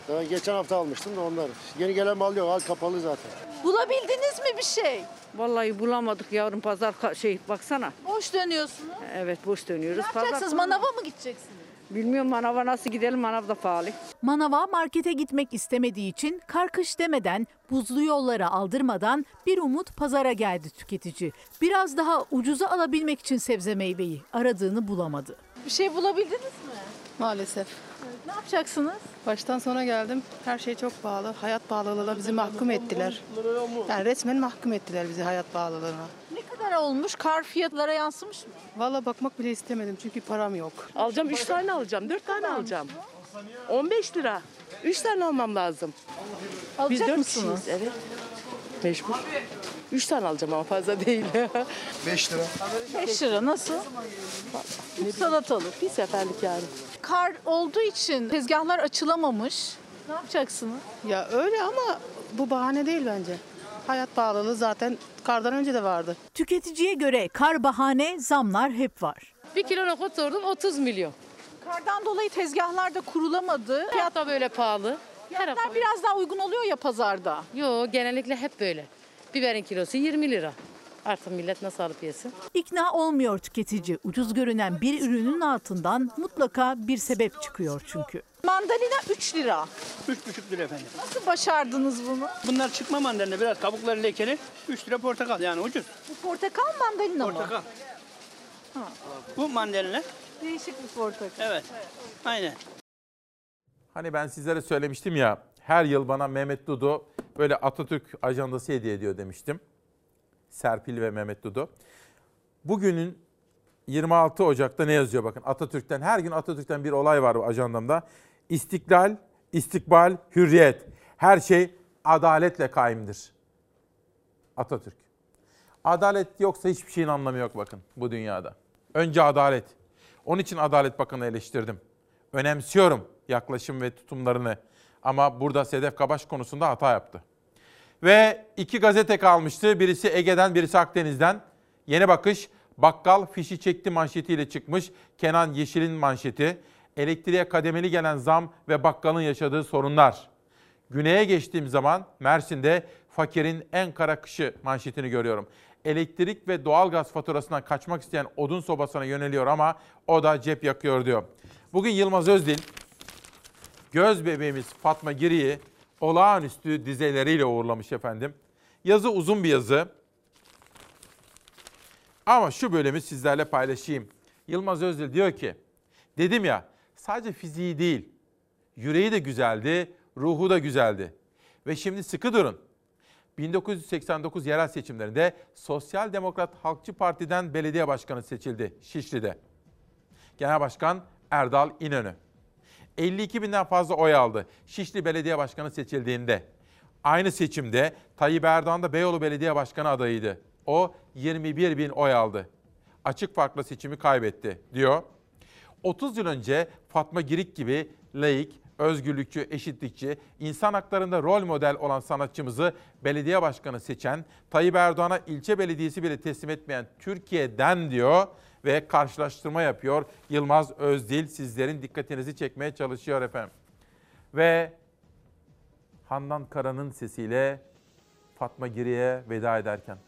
Daha geçen hafta almıştım da onlar. Yeni gelen mal yok, al kapalı zaten. Bulabildiniz mi bir şey? Vallahi bulamadık yavrum pazar ka- şey baksana. Boş dönüyorsunuz. Evet boş dönüyoruz. Ne yapacaksınız? Manava mı gideceksiniz? Bilmiyorum manava nasıl gidelim manav da pahalı. Manava markete gitmek istemediği için karkış demeden, buzlu yollara aldırmadan bir umut pazara geldi tüketici. Biraz daha ucuza alabilmek için sebze meyveyi aradığını bulamadı. Bir şey bulabildiniz mi? Maalesef. Ne yapacaksınız? Baştan sona geldim. Her şey çok pahalı. Hayat pahalılığına bizi mahkum ettiler. Yani resmen mahkum ettiler bizi hayat pahalılığına. Ne kadar olmuş? Kar fiyatlara yansımış mı? Valla bakmak bile istemedim çünkü param yok. Alacağım 3 tane alacağım, 4 tane alacağım. 15 lira. 3 tane almam lazım. Alacak dört mısınız? kişiyiz, Evet. Mecbur. 3 tane alacağım ama fazla değil. 5 lira. 5 lira nasıl? Üç salatalık. Bir seferlik yani. Kar olduğu için tezgahlar açılamamış. Ne yapacaksınız? Ya öyle ama bu bahane değil bence. Hayat pahalılığı zaten kardan önce de vardı. Tüketiciye göre kar bahane, zamlar hep var. Bir kilo nohut sordum 30 milyon. Kardan dolayı tezgahlar da kurulamadı. Fiyat da böyle pahalı. Fiyatlar biraz daha uygun oluyor ya pazarda. Yo genellikle hep böyle. Biberin kilosu 20 lira. Artık millet nasıl alıp yesin? İkna olmuyor tüketici. Ucuz görünen bir ürünün altından mutlaka bir sebep çıkıyor çünkü. Mandalina 3 lira. 3,5 lira efendim. Nasıl başardınız bunu? Bunlar çıkma mandalina biraz kabukları lekeli. 3 lira portakal yani ucuz. Bu portakal mandalina mı? Portakal. Ha, Bu mandalina. değişik bir portakal. Evet. Aynen. Hani ben sizlere söylemiştim ya her yıl bana Mehmet Dudu böyle Atatürk ajandası hediye ediyor demiştim. Serpil ve Mehmet Dudu. Bugünün 26 Ocak'ta ne yazıyor bakın Atatürk'ten her gün Atatürk'ten bir olay var ajandamda. İstiklal, istikbal, hürriyet. Her şey adaletle kaimdir. Atatürk. Adalet yoksa hiçbir şeyin anlamı yok bakın bu dünyada. Önce adalet. Onun için Adalet Bakanı eleştirdim. Önemsiyorum yaklaşım ve tutumlarını. Ama burada Sedef Kabaş konusunda hata yaptı. Ve iki gazete kalmıştı. Birisi Ege'den, birisi Akdeniz'den. Yeni bakış, bakkal fişi çekti manşetiyle çıkmış. Kenan Yeşil'in manşeti. Elektriğe kademeli gelen zam ve bakkalın yaşadığı sorunlar. Güney'e geçtiğim zaman Mersin'de fakirin en kara kışı manşetini görüyorum. Elektrik ve doğalgaz faturasından kaçmak isteyen odun sobasına yöneliyor ama o da cep yakıyor diyor. Bugün Yılmaz Özdil göz bebeğimiz Fatma Giri'yi olağanüstü dizeleriyle uğurlamış efendim. Yazı uzun bir yazı. Ama şu bölümü sizlerle paylaşayım. Yılmaz Özdil diyor ki, dedim ya sadece fiziği değil, yüreği de güzeldi, ruhu da güzeldi. Ve şimdi sıkı durun. 1989 yerel seçimlerinde Sosyal Demokrat Halkçı Parti'den belediye başkanı seçildi Şişli'de. Genel Başkan Erdal İnönü. 52 binden fazla oy aldı Şişli Belediye Başkanı seçildiğinde. Aynı seçimde Tayyip Erdoğan da Beyoğlu Belediye Başkanı adayıydı. O 21 bin oy aldı. Açık farkla seçimi kaybetti diyor. 30 yıl önce Fatma Girik gibi laik, özgürlükçü, eşitlikçi, insan haklarında rol model olan sanatçımızı belediye başkanı seçen, Tayyip Erdoğan'a ilçe belediyesi bile teslim etmeyen Türkiye'den diyor ve karşılaştırma yapıyor. Yılmaz Özdil sizlerin dikkatinizi çekmeye çalışıyor efendim. Ve Handan Kara'nın sesiyle Fatma Giri'ye veda ederken.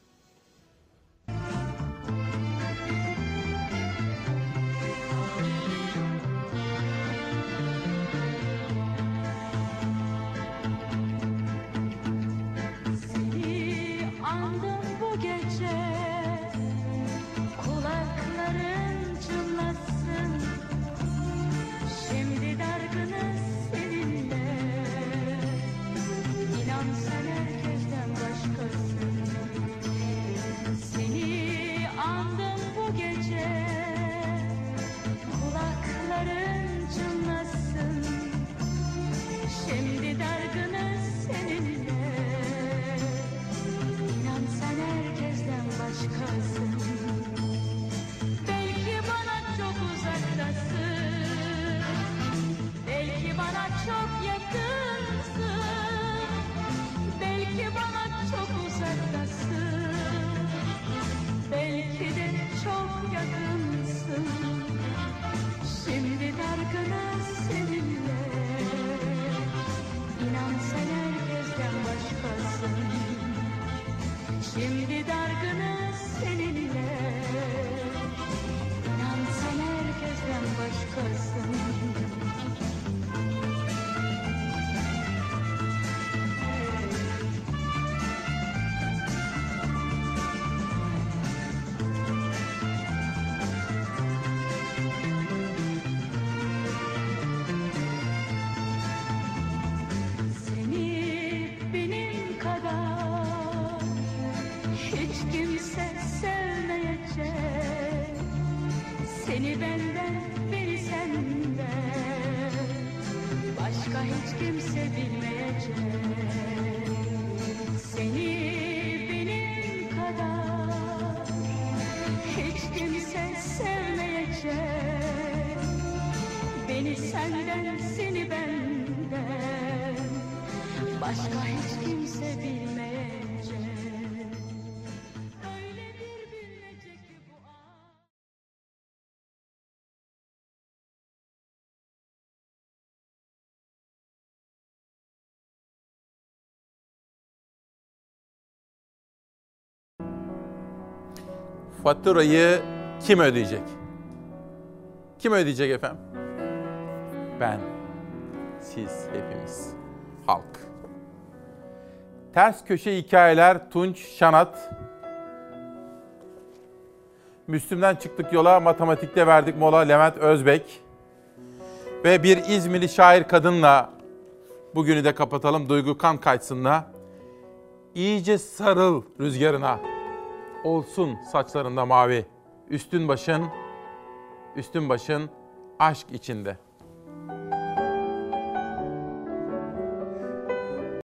Faturayı kim ödeyecek? Kim ödeyecek efendim? Ben, siz, hepimiz, halk. Ters köşe hikayeler Tunç Şanat. Müslüm'den çıktık yola, matematikte verdik mola Levent Özbek. Ve bir İzmirli şair kadınla bugünü de kapatalım Duygu Kan Kaçsın'la. İyice sarıl rüzgarına. Olsun saçlarında mavi. Üstün başın, üstün başın aşk içinde.